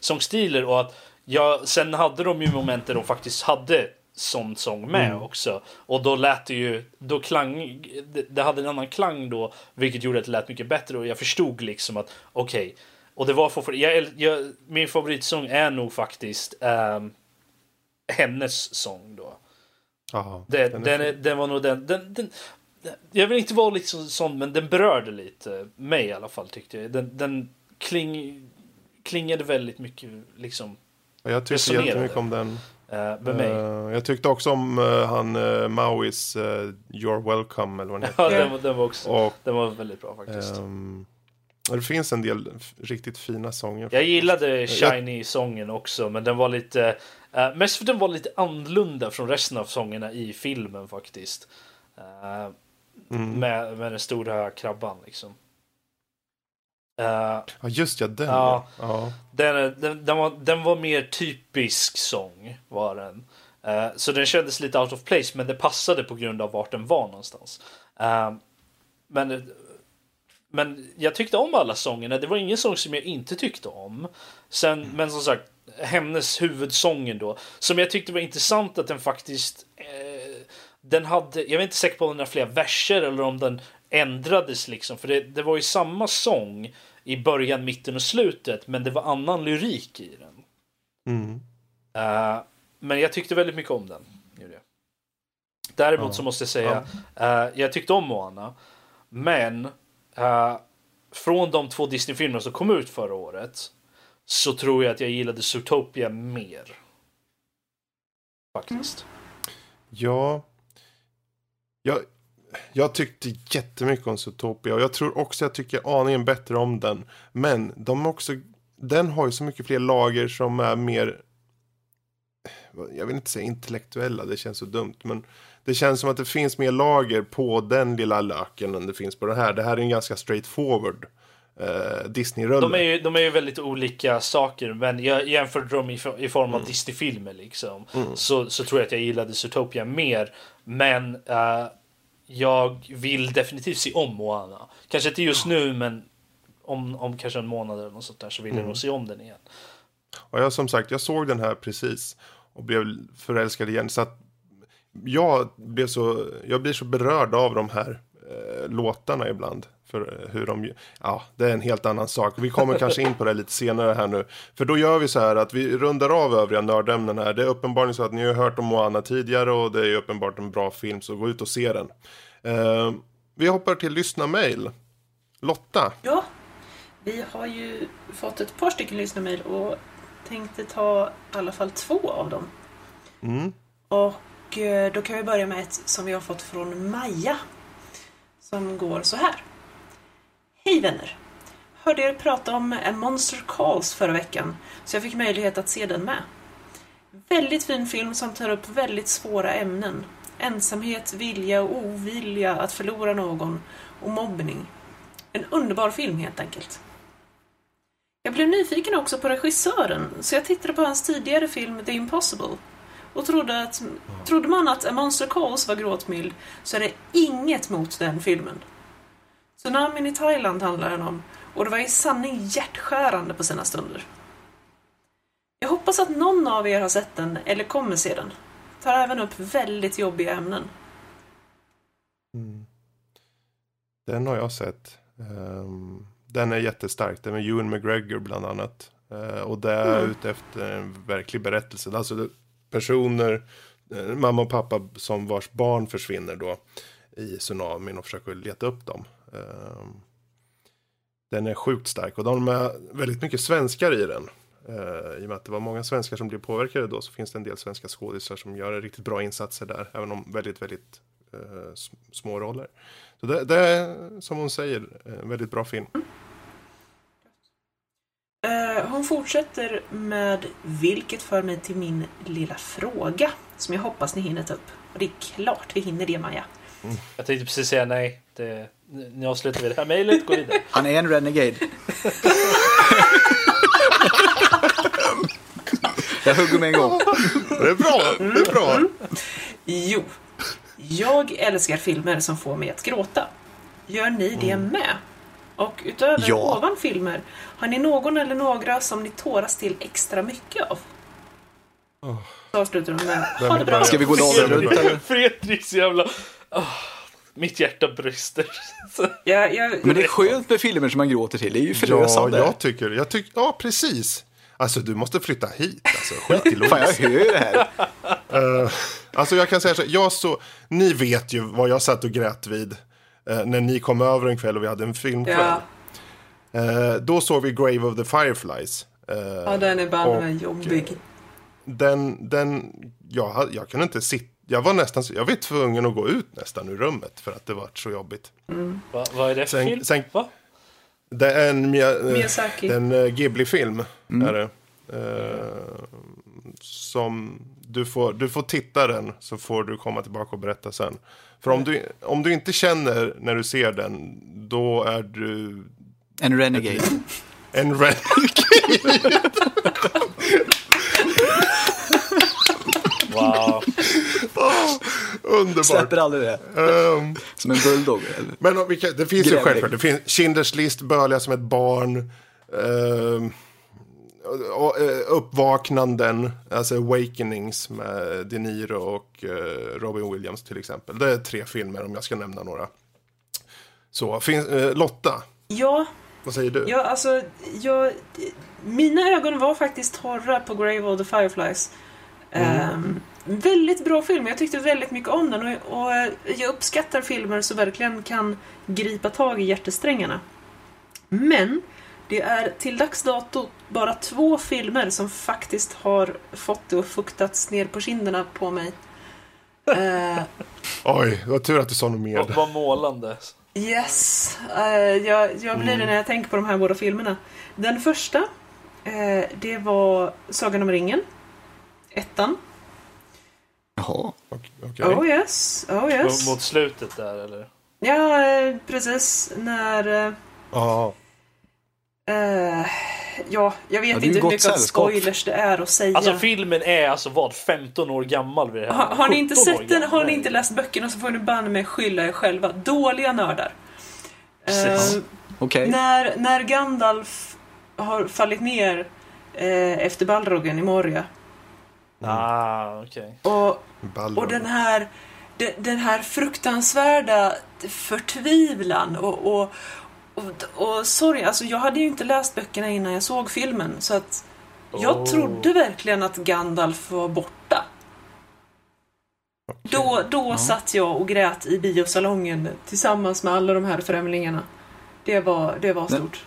sångstilar och att jag, sen hade de ju moment där de faktiskt hade sån sång med mm. också. Och då lät det ju, då klang, det, det, hade en annan klang då, vilket gjorde att det lät mycket bättre och jag förstod liksom att okej, okay. och det var för, jag, jag, min favoritsång är nog faktiskt um, hennes sång då. Aha, den, den, den, den, var nog den, den, den, Jag vill inte vara liksom sån, men den berörde lite mig i alla fall tyckte jag. Den, den kling, klingade väldigt mycket liksom. Jag tyckte jättemycket om den. Uh, med mig. Uh, jag tyckte också om uh, han uh, Mauis You're Welcome eller vad den heter. Ja, den, den, var också och, den var väldigt bra faktiskt. Um, Det finns en del riktigt fina sånger. Jag gillade Shiny-sången också, men den var lite... Uh, mest för den var lite annorlunda från resten av sångerna i filmen faktiskt. Eh, med, med den stora krabban liksom. Eh, Ja, just ja, den. Ja. ja. den, den, den, var, den var mer typisk sång, var den. Eh, så den kändes lite out of place, men det passade på grund av vart den var någonstans. Eh, men, men jag tyckte om alla sångerna. Det var ingen sång som jag inte tyckte om. Sen, Men som sagt, hennes huvudsången då, som jag tyckte var intressant att den faktiskt eh, den hade, jag är inte säker på om den har fler verser eller om den ändrades liksom. För det, det var ju samma sång i början, mitten och slutet, men det var annan lyrik i den. Mm. Eh, men jag tyckte väldigt mycket om den. Däremot Ja. så måste jag säga, eh, jag tyckte om Moana. Men eh, från de två Disney-filmerna som kom ut förra året så tror jag att jag gillade Zootopia mer. Faktiskt. Ja. Jag, jag tyckte jättemycket om Zootopia och jag tror också jag tycker aningen bättre om den. Men de är också, den har ju så mycket fler lager som är mer, jag vill inte säga intellektuella, det känns så dumt. Men det känns som att det finns mer lager på den lilla löken än det finns på den här. Det här är en ganska straightforward eh, Disney-rulle. De är, ju, de är ju väldigt olika saker, men jag jämförde dem i, i form av Disney-filmer liksom. Så, så tror jag att jag gillade Zootopia mer. Men eh, jag vill definitivt se om Moana. Kanske inte just nu, men om, om kanske en månad eller något sånt där så vill jag nog se om den igen. Och jag som sagt, jag såg den här precis och blev förälskad igen. Så att jag, blev så, jag blir så berörd av de här eh, låtarna ibland. För eh, hur de, ja, det är en helt annan sak. Vi kommer kanske in på det lite senare här nu. För då gör vi så här att vi rundar av övriga nördämnen här. Det är uppenbarligen så att ni har hört om Moana tidigare och det är uppenbart en bra film, så gå ut och se den. Eh, vi hoppar till lyssna-mail. Lotta, Ja, vi har ju fått ett par stycken lyssnarmail och tänkte ta i alla fall två av dem. mm, Och eh, då kan vi börja med ett som vi har fått från Maja. Som går så här. Hej vänner! Hörde er prata om A Monster Calls förra veckan, så jag fick möjlighet att se den med. Väldigt fin film som tar upp väldigt svåra ämnen. Ensamhet, vilja och ovilja att förlora någon och mobbning. En underbar film helt enkelt. Jag blev nyfiken också på regissören, så jag tittade på hans tidigare film The Impossible och trodde, att, trodde man att A Monster Calls var gråtmild så är det inget mot den filmen. Tsunamin i Thailand handlar den om och det var i sanning hjärtskärande på sina stunder. Jag hoppas att någon av er har sett den eller kommer se den. Tar även upp väldigt jobbiga ämnen. Den har jag sett. Ehm, den är jättestark. Den med Ewan McGregor bland annat. Eh, och det är ute efter en verklig berättelse. Alltså personer, eh, mamma och pappa som vars barn försvinner då i tsunamin och försöker leta upp dem. Ehm, den är sjukt stark och de är väldigt mycket svenskar i den. Eh, I och med att det var många svenskar som blev påverkade då så finns det en del svenska skådisar som gör riktigt bra insatser där. Även om väldigt, väldigt eh, små roller. Så det, det är som hon säger en väldigt bra film. Eh, Hon fortsätter med vilket för mig till min lilla fråga som jag hoppas ni hinner ta upp. Och det är klart vi hinner det Maja. Jag tänkte precis säga nej. Det, nu avslutar vi det här mejlet, går vidare. Han är en renegade. jag hugger med en gång. Det är bra, det är bra. Jo, jag älskar filmer som får mig att gråta. Gör ni det med? Och utöver Ja. ovan filmer, har ni någon eller några som ni tåras till extra mycket av? Så avslutar de med ha det bra. Ska vi gå dagen runt eller? Fredriks jävla... Ah, mitt hjärta brister. Jag, jag, Men det är skönt med filmer som man gråter till. Det är ju Ja, förlösande. jag tycker, jag tycker, ja precis. Alltså du måste flytta hit alltså. Skit i Fan, jag Louise. hör det här. Eh, alltså jag kan säga så jag så, ni vet ju vad jag satt och grät vid. Eh, när ni kom över en kväll och vi hade en filmkväll. ja, Eh, då såg vi Grave of the Fireflies. Eh, ja, den är banne jobbig. den, den, jag, jag kunde inte sitta, jag var nästan, jag var tvungen att gå ut nästan ur rummet för att det var så jobbigt. Va, vad är det för Sen- film? sen- Va? Det är en, Mia, eh, Miyazaki. en eh, Ghibli-film. Mm. Är det. Eh, som du får, du får titta den så får du komma tillbaka och berätta sen. För om du, om du inte känner när du ser den, då är du En renegade. en red. Wow. Underbart. Släpper aldrig det. Ehm, Som en bulldog. Eller? Men om det finns ju Grävling. självklart. Det finns Schindler's list, Börliga som ett barn. eh, uppvaknanden, alltså Awakenings med De Niro och eh, Robin Williams till exempel. Det är tre filmer om jag ska nämna några. Så, finns, eh, Lotta, Ja, vad säger du? ja, alltså, jag, mina ögon var faktiskt torra på Grave of the Fireflies. Ehm, väldigt bra film, jag tyckte väldigt mycket om den och, och jag uppskattar filmer som verkligen kan gripa tag i hjärtesträngarna. Men det är till dags dato bara två filmer som faktiskt har fått det att fuktats ner på kinderna på mig. Eh, Oj, vad tur att du sa något mer. Vad målande. Yes, eh, jag, jag blir det när jag tänker på de här båda filmerna. Den första, eh, det var Sagan om ringen. Ettan. Jaha. Okej. okej. Oh yes, oh yes. Mot slutet där eller? Ja, precis. När... Ja, Eh, ja, jag vet Ja, inte hur mycket spoilers det är att säga. Alltså filmen är alltså vad 15 år gammal vid det här. har, har ni inte 17 år sett den, har ni inte läst böckerna så får ni banne mig skylla er själva. Dåliga nördar. Precis. Eh, Okej. När, när Gandalf har fallit ner eh, efter Balrogen i Moria Ah, okej. och, Balrog. och den här den, den här fruktansvärda förtvivlan och, och, och, och sorry, alltså jag hade ju inte läst böckerna innan jag såg filmen så att jag Oh. trodde verkligen att Gandalf var borta. Då, då satt jag och grät i biosalongen tillsammans med alla de här främlingarna. Det var, det var stort.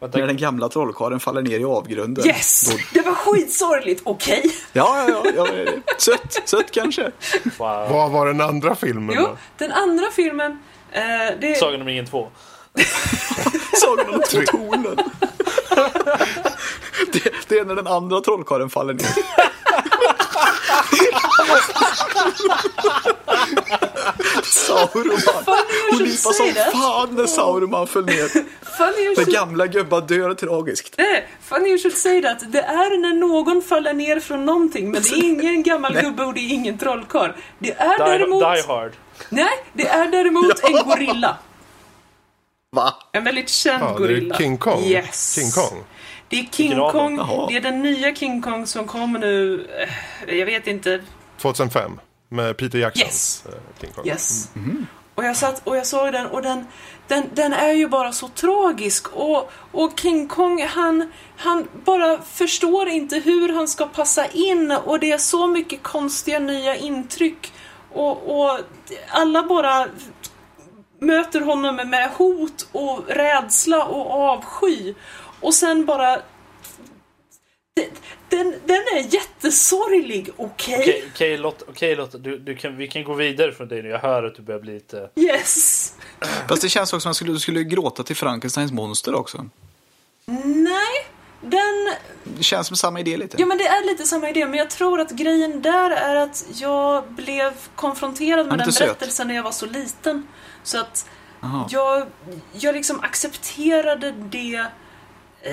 Vänta, När den gamla trollkarlen faller ner i avgrunden. Yes! Då... Det var skitsorgligt, okej? Ja, ja, ja. ja. Sött, sött kanske. wow. Vad var den andra filmen Jo, då? den andra filmen, eh, det... Sagan om ringen 2. Sagan om tornen. Det, det är när den andra trollkarlen faller ner. Sauron. Hon lipade som that. fan när Sauron föll ner. Funny should, gamla gubben dör tragiskt. nej, funny you should say that. Det är när någon faller ner från någonting, men det är ingen gammal gubbe och det är ingen trollkarl. Det är Die, däremot... Die Hard. Nej, det är däremot en gorilla. Va? En väldigt känd Ja, det är gorilla. King Kong. Yes. King Kong. Det är King? Kong. Det är den nya King Kong som kommer nu. eh, Jag vet inte. 2005. Med Peter Jackson. Yes. eh, King Kong. Yes. Och jag satt och jag såg den och den, den, den är ju bara så tragisk. Och, och King Kong, han, han bara förstår inte hur han ska passa in. Och det är så mycket konstiga nya intryck. Och, och alla bara möter honom med hot och rädsla och avsky. Och sen bara... Den, den, är jättesorglig, okej? Okej, okej Lotta, okej, Lotta du, du kan, vi kan gå vidare från dig nu. Jag hör att du börjar bli lite... Yes! Fast det känns också som att skulle, du skulle gråta till Frankensteins monster också. Nej, den... Det känns som samma idé lite. Ja men det är lite samma idé, men jag tror att grejen där är att jag blev konfronterad med den söt. berättelsen när jag var så liten. Så att jag, jag liksom accepterade det,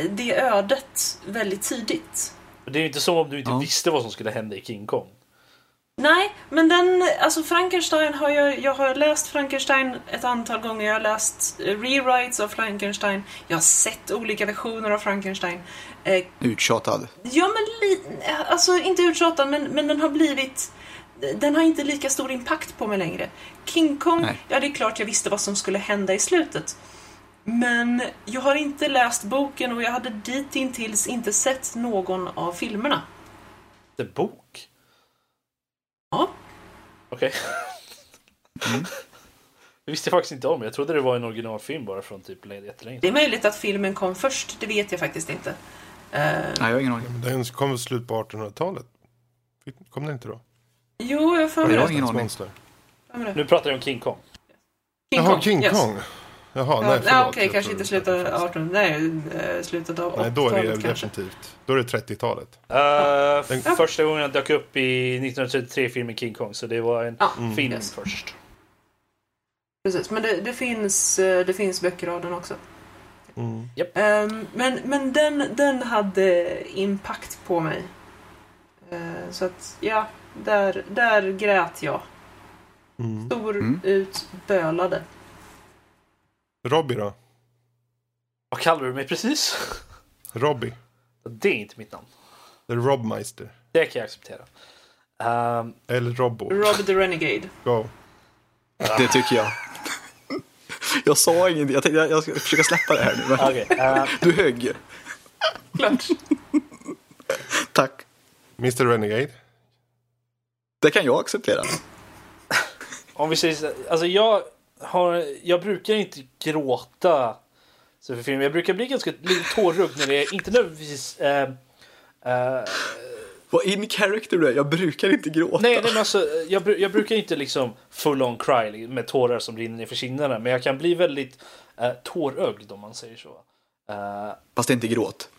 det ödet väldigt tidigt. Det är ju inte så om du inte Ja. visste vad som skulle hända i King Kong. Nej, men den, alltså Frankenstein har jag, jag har läst Frankenstein ett antal gånger. Jag har läst eh, rewrites av Frankenstein. Jag har sett olika versioner av Frankenstein. Eh, Uttjatad. Ja, men li- alltså inte uttjatad, men, men den har blivit... Den har inte lika stor impact på mig längre. King Kong, Nej. ja det är klart jag visste vad som skulle hända i slutet. Men jag har inte läst boken och jag hade ditintills inte sett någon av filmerna. Det är bok? Ja. Okej. Det visste jag faktiskt inte om. Jag trodde det var en originalfilm bara från typ jättelänge Det är möjligt att filmen kom först, det vet jag faktiskt inte. Eh, Nej, jag har ingen aning. Men Den kom väl slut på 1800-talet? Kom den inte då? Jo, jag mig det. har ingen aning. Monster. Det. Nu pratar jag om King Kong. King Jaha, Kong, King yes. Kong. Jaha, nej Ja, förlåt. nej, Okej, Jag kanske tror- inte slutet av 18 Nej, eh, slutet av Nej, då är det 80-talet kanske. definitivt. Då är det 30-talet. Eh, Den- Första gången jag dök upp i 1933 filmen King Kong. Så det var en Ja, film yes. först. Precis, men det, det, finns, eh, det finns böcker av den också. Mm. Ehm, men men den, den hade impact på mig. Eh, så att, ja, där, där grät jag. Mm. Stor Mm. ut, bölade. Robbie då? Vad kallar du mig precis? Robbie. Det är inte mitt namn. The Robmeister. Det kan jag acceptera. Ehm, Eller Robbo. Rob the Renegade. Go. Det tycker jag. Jag sa ingenting. Jag tänkte jag, ska försöka släppa det här nu. Men Okej. eh, Du högg. Klart. Tack. Mr Renegade. Det kan jag acceptera. om vi säger så alltså jag har, jag brukar inte gråta så för film. Jag brukar bli ganska lite tårögd när det är inte nödvändigtvis eh, eh, Vad in character du är. Jag brukar inte gråta. Nej, nej men alltså, jag, jag brukar inte liksom full on cry med tårar som rinner ner för kinderna. Men jag kan bli väldigt eh, tårögd om man säger så. Eh, Fast det är inte gråt.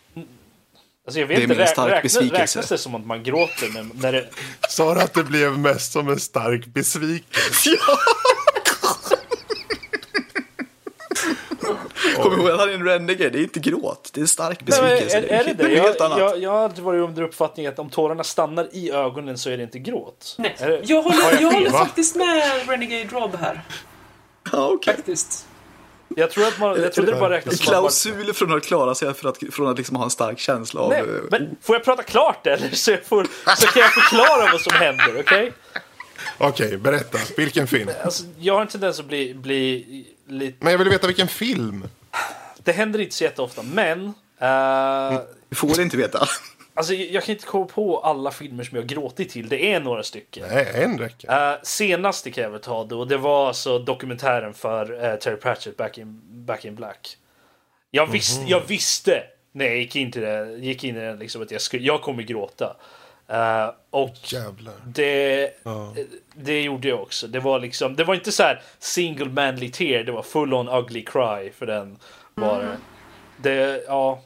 Alltså jag vet Det är inte, räk- stark räknas, besvikelse. räknas det som att man gråter men när det, Sa du att det blev mest som en stark besvikelse? Kom ihåg att han är en renegade. Det är inte gråt. Det är en stark Nej, besvikelse. är, är det det? är helt Jag, annat. jag, jag har alltid varit under uppfattningen att om tårarna stannar i ögonen så är det inte gråt. Nej, det- jag har håller, jag fel? håller faktiskt med Renegade Rob här. Ja, okej. Faktiskt. Jag tror att man, jag trodde det bara räknas som att man, klausul från att klara sig för att, från att liksom ha en stark känsla av... Nej, eh, men får jag prata klart eller? Så, jag får, så kan jag förklara vad som händer, okej? Okej, berätta. Vilken film? Alltså, jag har en tendens att bli, bli lite... Men jag vill veta vilken film. Det händer inte så jätteofta, men... eh, Du får inte veta. Alltså, jag kan inte komma på alla filmer som jag gråtit till. Det är några stycken. Nej, en räcker. Uh, senaste kan jag väl ta då. Det var alltså dokumentären för eh, Terry Pratchett, Back in, Back in Black. Jag, visste, jag visste när jag gick in, till det, gick in i den liksom att jag, skulle, jag kommer gråta. Eh, och Jävlar. det, Ja. det gjorde jag också. Det var liksom, det var inte så här single manly tear, det var full on ugly cry för den var det. Det, ja.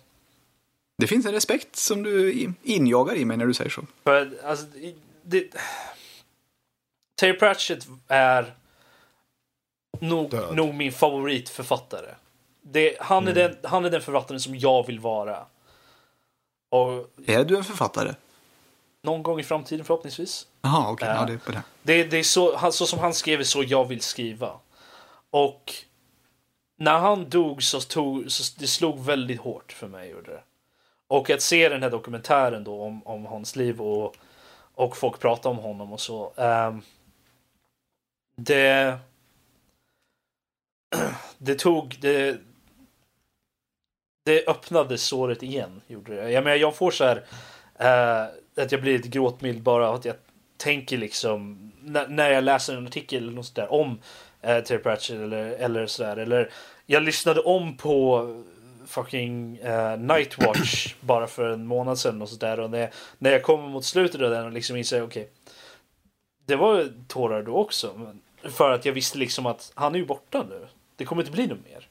Det finns en respekt som du injagar i mig när du säger så. För alltså, det, Terry Pratchett är nog, nog min favoritförfattare. Det, han, är den, han är den författaren som jag vill vara. Och Är du en författare? någon gång i framtiden förhoppningsvis. Jaha, okej. Ja. Ja, det är på det. Det, det är så, han, så som han skrev så jag vill skriva. Och när han dog så, tog, så det slog väldigt hårt för mig. Gjorde det. Och att se den här dokumentären då om, om hans liv och, och folk prata om honom och så. Um, det det tog det det öppnade såret igen. Gjorde det. Jag menar, jag får så här Uh, att jag blir lite gråtmild bara att jag tänker liksom när, när jag läser en artikel eller något sånt där om uh, Terry Pratchett eller, eller sådär. Eller jag lyssnade om på fucking uh, Nightwatch bara för en månad sedan och sådär. Och när, när jag kommer mot slutet av den och liksom inser okej. det var tårar då också. Men, för att jag visste liksom att han är ju borta nu. Det kommer inte bli något mer.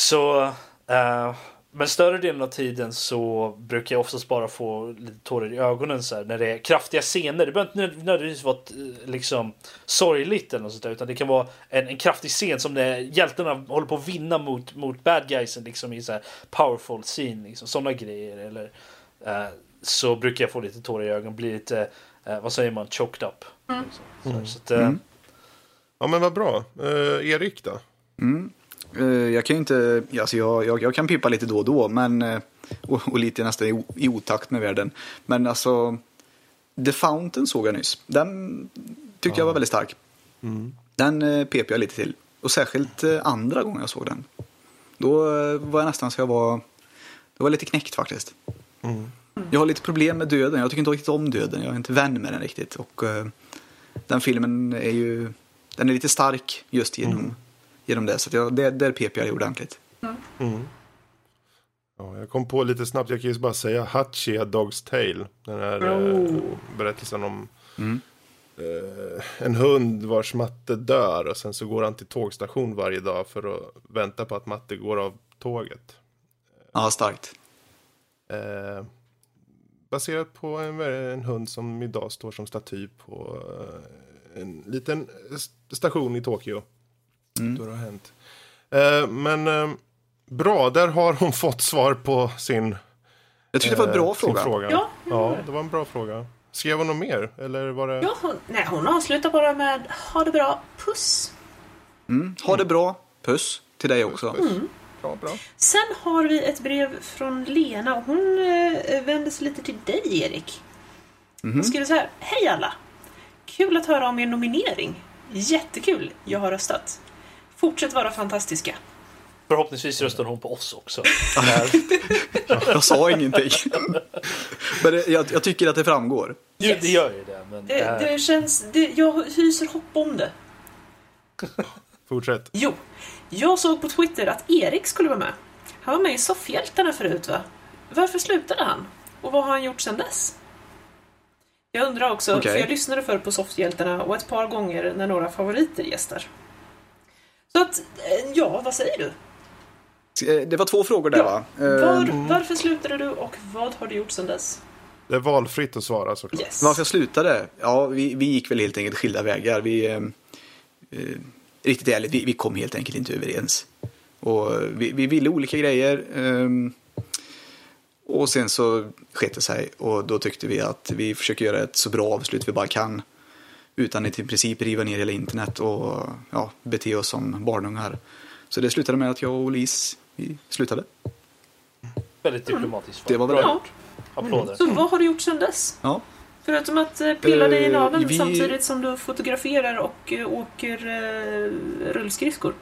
Så uh, men större delen av tiden så brukar jag oftast bara få lite tårar i ögonen så här, när det är kraftiga scener. Det behöver inte nödvändigtvis vara eh, liksom sorgligt eller något sånt där, utan det kan vara en, en kraftig scen som när hjältarna håller på att vinna mot, mot bad guysen liksom i så här powerful scene, liksom sådana grejer. Eller, eh, så brukar jag få lite tårar i ögonen, bli lite, eh, vad säger man, choked up. Liksom. Så, här, så att, eh, Mm. Ja, men vad bra. Eh, Erik då? Eh, Jag kan ju inte, alltså jag, jag, jag kan pippa lite då och då, men, eh, och, och lite nästan i, i otakt med världen. Men alltså, The Fountain såg jag nyss. Den tyckte jag var väldigt stark. Den eh, pep jag lite till. Och särskilt eh, andra gången jag såg den. Då eh, var jag nästan så jag var, det var lite knäckt faktiskt. Jag har lite problem med döden. Jag tycker inte riktigt om döden. Jag är inte vän med den riktigt. Och eh, den filmen är ju, den är lite stark just genom, genom det. Så att jag, där, där pep jag ordentligt. Ja, jag kom på lite snabbt, jag kan ju bara säga Hachi A Dog's Tale. Den här Oh. eh, berättelsen om eh, en hund vars matte dör och sen så går han till tågstation varje dag för att vänta på att matte går av tåget. Ja, starkt. Eh, baserat på en, en hund som idag står som staty på eh, en liten st- station i Tokyo. Mm. Då det har hänt. Eh, men eh, bra, där har hon fått svar på sin, Jag tycker det var en bra eh, sin fråga. fråga. Ja. ja, det var en bra fråga. Skrev hon något mer? Eller var det... Ja, hon, nej, hon avslutar bara med ha det bra, puss. Mm. Ha det bra. Puss till dig också. Mm. Bra, bra. Sen har vi ett brev från Lena och hon eh, vänder sig lite till dig Erik. Hon skriver så här. Hej alla! Kul att höra om er nominering. Jättekul, jag har röstat. Fortsätt vara fantastiska. Förhoppningsvis röstar hon på oss också. Jag sa ingenting. Men det, jag, jag tycker att det framgår. Yes. det gör ju det. Men, Det, eh, det känns, det, jag hyser hopp om det. Fortsätt. Jo, jag såg på Twitter att Erik skulle vara med. Han var med i Soffhjältarna förut va? Varför slutade han? Och vad har han gjort sedan dess? Jag undrar också, Okej. för jag lyssnade förr på Soffhjältarna och ett par gånger när några favoriter gästar. Så att, eh, ja, vad säger du? Eh, Det var två frågor där va? Eh, Var, varför slutade du och vad har du gjort sedan dess? Det är valfritt att svara såklart. Yes. Varför jag slutade? Ja, vi, vi gick väl helt enkelt skilda vägar. Vi, eh, eh, riktigt ärligt, vi, vi kom helt enkelt inte överens. Och vi, vi ville olika grejer. ehm, och sen så sket det sig och då tyckte vi att vi försöker göra ett så bra avslut vi bara kan. Utan att i princip riva ner hela internet och ja, bete oss som barnungar. Så det slutade med att jag och Lis, vi slutade. väldigt diplomatiskt. Det var väl Bra. Applåder. Så vad har du gjort sedan dess? Ja. Förutom att eh, pilla dig i Eh, naveln vi- samtidigt som du fotograferar och eh, åker eh, rullskridskor.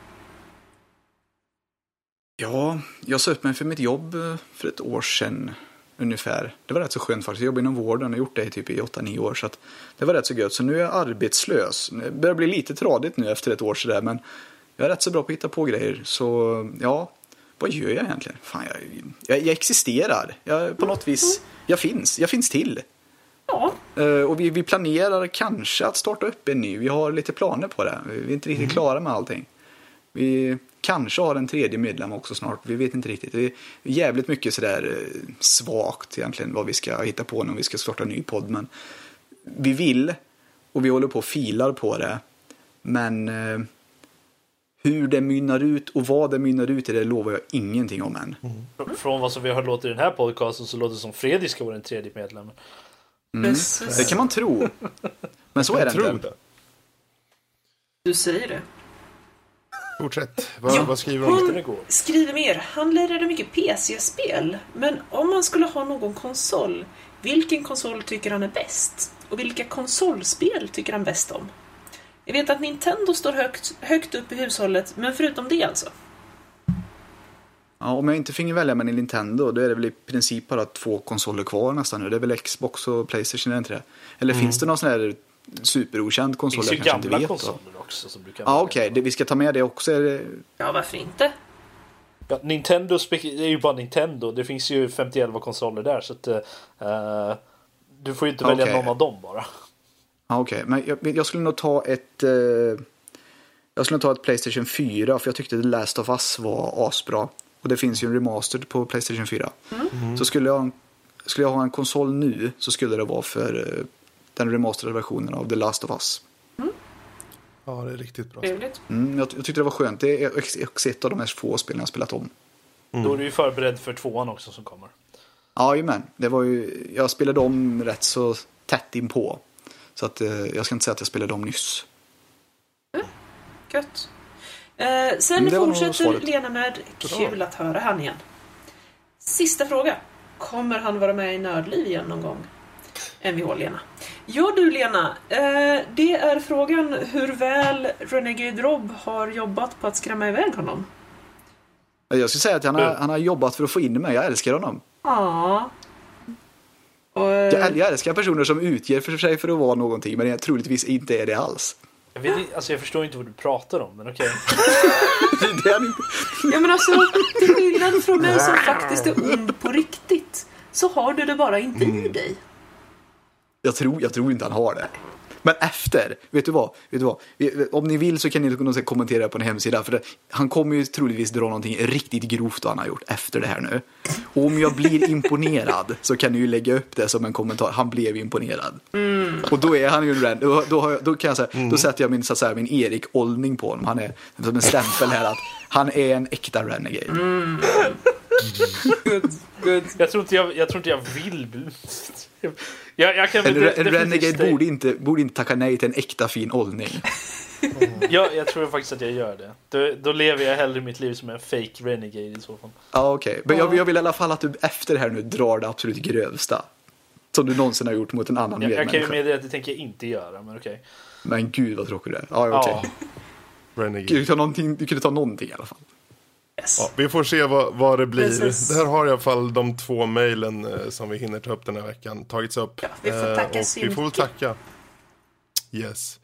Ja, jag sa upp mig för mitt jobb för ett år sedan ungefär. Det var rätt så skönt faktiskt. Jag jobbar inom vården och gjort det i typ i 8-9 år. Så att det var rätt så gött. Så nu är jag arbetslös. Det börjar bli lite tradigt nu efter ett år sådär. Men jag är rätt så bra på att hitta på grejer. Så ja, vad gör jag egentligen? Fan, jag, jag, jag existerar. Jag, på något vis, jag finns. Jag finns till. Ja, Eh, och vi, vi planerar kanske att starta upp en ny. Vi har lite planer på det. Vi är inte riktigt klara med allting. Vi kanske har en tredje medlem också snart. Vi vet inte riktigt. Det är jävligt mycket sådär eh, svagt egentligen vad vi ska hitta på när vi ska starta en ny podd. Men vi vill och vi håller på och filar på det. Men eh, hur det mynnar ut och vad det mynnar ut i det lovar jag ingenting om än. Fr- Från vad som vi har låtit i den här podcasten så låter det som Fredrik ska vara den tredje medlemmen. precis. Det kan man tro. Men så är det inte. det. Du säger det. Fortsätt. Vad, Jo, vad skriver hon? God. Skriver mer. Han lirade mycket PC-spel. Men om man skulle ha någon konsol, vilken konsol tycker han är bäst? Och vilka konsolspel tycker han bäst om? Jag vet att Nintendo står högt, högt upp i hushållet, men förutom det alltså. Ja, om jag inte finge välja med en Nintendo då är det väl i princip bara två konsoler kvar nästan nu. Det är väl Xbox och Playstation, är det inte det? Eller finns det någon sån här superokänd Det konsol finns jag ju kanske inte gamla konsoler också som du kan Ja, okej. det- Vi ska ta med det också. Är det... Ja, varför inte? Ja, Nintendo är ju bara Nintendo. Det finns ju 50 konsoler där så att eh, du får ju inte välja Okej. någon av dem bara. Ja, okej. Men jag, jag skulle nog ta ett... Eh... Jag skulle nog ta ett Playstation 4 för jag tyckte The Last of Us var asbra. Och det finns ju en remastered på Playstation 4. Så skulle jag, skulle jag ha en konsol nu så skulle det vara för eh, den remasterade versionen av The Last of Us. Ja, det är riktigt bra. Trevligt. Mm, jag, jag tyckte det var skönt. Det är också ett av de här få spelen jag spelat om. Då är du ju förberedd för tvåan också som kommer. Jajamän, det var ju, jag spelade om rätt så tätt inpå. Så att, eh, jag ska inte säga att jag spelade om nyss. Gött. Eh, sen Mm, fortsätter. Lena med kul att höra han igen. Sista fråga. Kommer han vara med i Nördliv igen någon gång? Mvh-Lena. Ja du Lena, eh, det är frågan hur väl Renegade Rob har jobbat på att skrämma iväg honom. Jag skulle säga att han har, han har jobbat för att få in mig. Jag älskar honom. Ja. Och, Jag, eh, äl- jag älskar personer som utger för sig för att vara någonting men jag troligtvis inte är det alls. Jag, vet, alltså jag förstår inte vad du pratar om, men okej. Det är han inte. ja men alltså, till skillnad från mig som faktiskt är ond på riktigt, så har du det bara inte i dig. Jag tror, jag tror inte han har det. Men efter, vet du vad? Vet du vad? Om ni vill så kan ni kommentera på en hemsida. För det, han kommer ju troligtvis dra någonting riktigt grovt han har gjort efter det här nu. Och om jag blir imponerad så kan ni ju lägga upp det som en kommentar. Han blev imponerad. Och då är han ju en ren, då, då, då kan jag säga, då sätter jag min, så säga, min Erik-åldning på honom. Han är som en stämpel här att han är en äkta renegade. Good, good. Jag tror inte jag, jag, tror inte jag vill bli... Jag, jag kan En, definitivt renegade borde inte, borde inte tacka nej till en äkta fin åldning. Jag, jag tror faktiskt att jag gör det. Då, då lever jag hellre mitt liv som en fake renegade i så fall. Ja, okej. Men jag, jag vill i alla fall att du efter det här nu drar det absolut grövsta. Som du någonsin har gjort mot en annan Jag, jag kan ju medmänniska. meddela att det tänker jag inte göra, men okej. Men gud vad tråkig du är. Ja, okej. Ja. Renegade. Du, ta någonting, du kunde ta någonting i alla fall. Yes. Ja, vi får se vad, vad det blir. Precis. Där har i alla fall de två mejlen eh, som vi hinner ta upp den här veckan tagits upp. Ja, vi får tacka Eh, och så vi får väl tacka. Yes.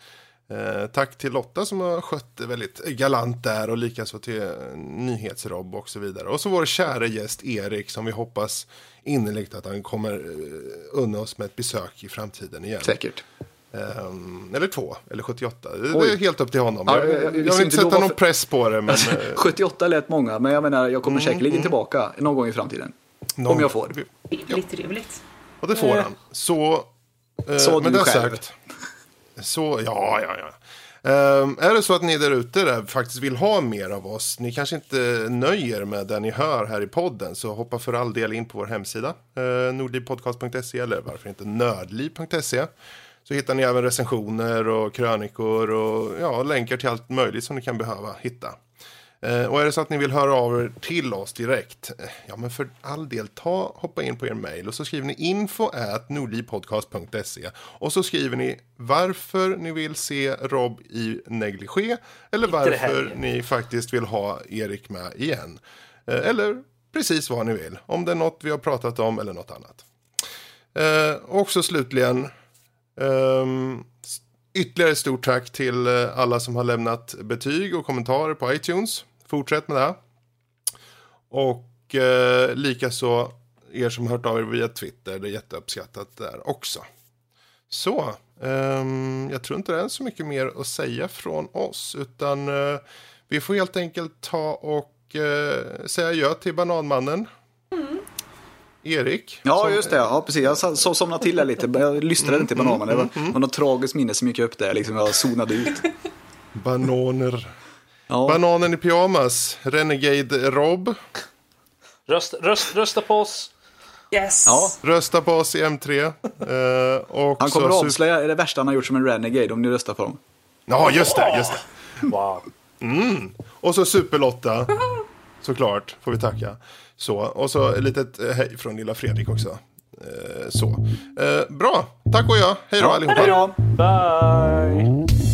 Eh, tack till Lotta som har skött det väldigt galant där och likaså till eh, Nyhetsrobb och så vidare. Och så vår kära gäst Erik som vi hoppas innerligt att han kommer uh, unna oss med ett besök i framtiden igen. Säkert. Ehm, eller två, eller 78. Det Oj. är helt upp till honom. Ja, jag, jag- jag, jag- vi vill ska inte sätta lova någon för- press på det. Men, eh, 78 lät många, men jag menar jag kommer säkerligen tillbaka någon gång i framtiden. någon- Om jag får. Trevligt, trevligt. Och det får han. Så, eh, med du det själv. sagt. Så, ja, ja, ja. Ehm, är det så att ni där ute där faktiskt vill ha mer av oss, ni kanske inte nöjer med det ni hör här i podden, så hoppa för all del in på vår hemsida, eh, nordlivpodcast.se eller varför inte nördliv.se. Så hittar ni även recensioner och krönikor och ja, länkar till allt möjligt som ni kan behöva hitta. Eh, och är det så att ni vill höra av er till oss direkt, eh, ja men för all del, ta, hoppa in på er mail och så skriver ni info at nordlivpodcast.se och så skriver ni varför ni vill se Rob i negligé eller varför ni faktiskt vill ha Erik med igen. Eh, eller precis vad ni vill, om det är något vi har pratat om eller något annat. Och så slutligen, Um, ytterligare stort tack till eh, alla som har lämnat betyg och kommentarer på iTunes. Fortsätt med det. Och eh, likaså er som har hört av er via Twitter, det är jätteuppskattat där också. Så, um, jag tror inte det är så mycket mer att säga från oss, utan uh, vi får helt enkelt ta och uh, säga adjö till Bananmannen. Erik. Ja, som- just det. Ja, precis. Jag så, somnade till lite. Jag lystrade inte bananen. Det var, var något tragiskt minne som gick upp där. Liksom jag zonade ut. Bananer. Ja. Bananen i pyjamas. Renegade Rob. Rösta, röst, rösta på oss. Yes. Ja. Rösta på oss i M3. Eh, och Han så kommer att avslöja det värsta han har gjort som en renegade om ni röstar på dem. Ja, just det. Just det. Wow. Och så Super-Lotta. Såklart, får vi tacka. Så, och så ett litet eh, hej från lilla Fredrik också. Eh, så. Eh, bra, tack och jag. Hej då allihopa. Hej då! Bye!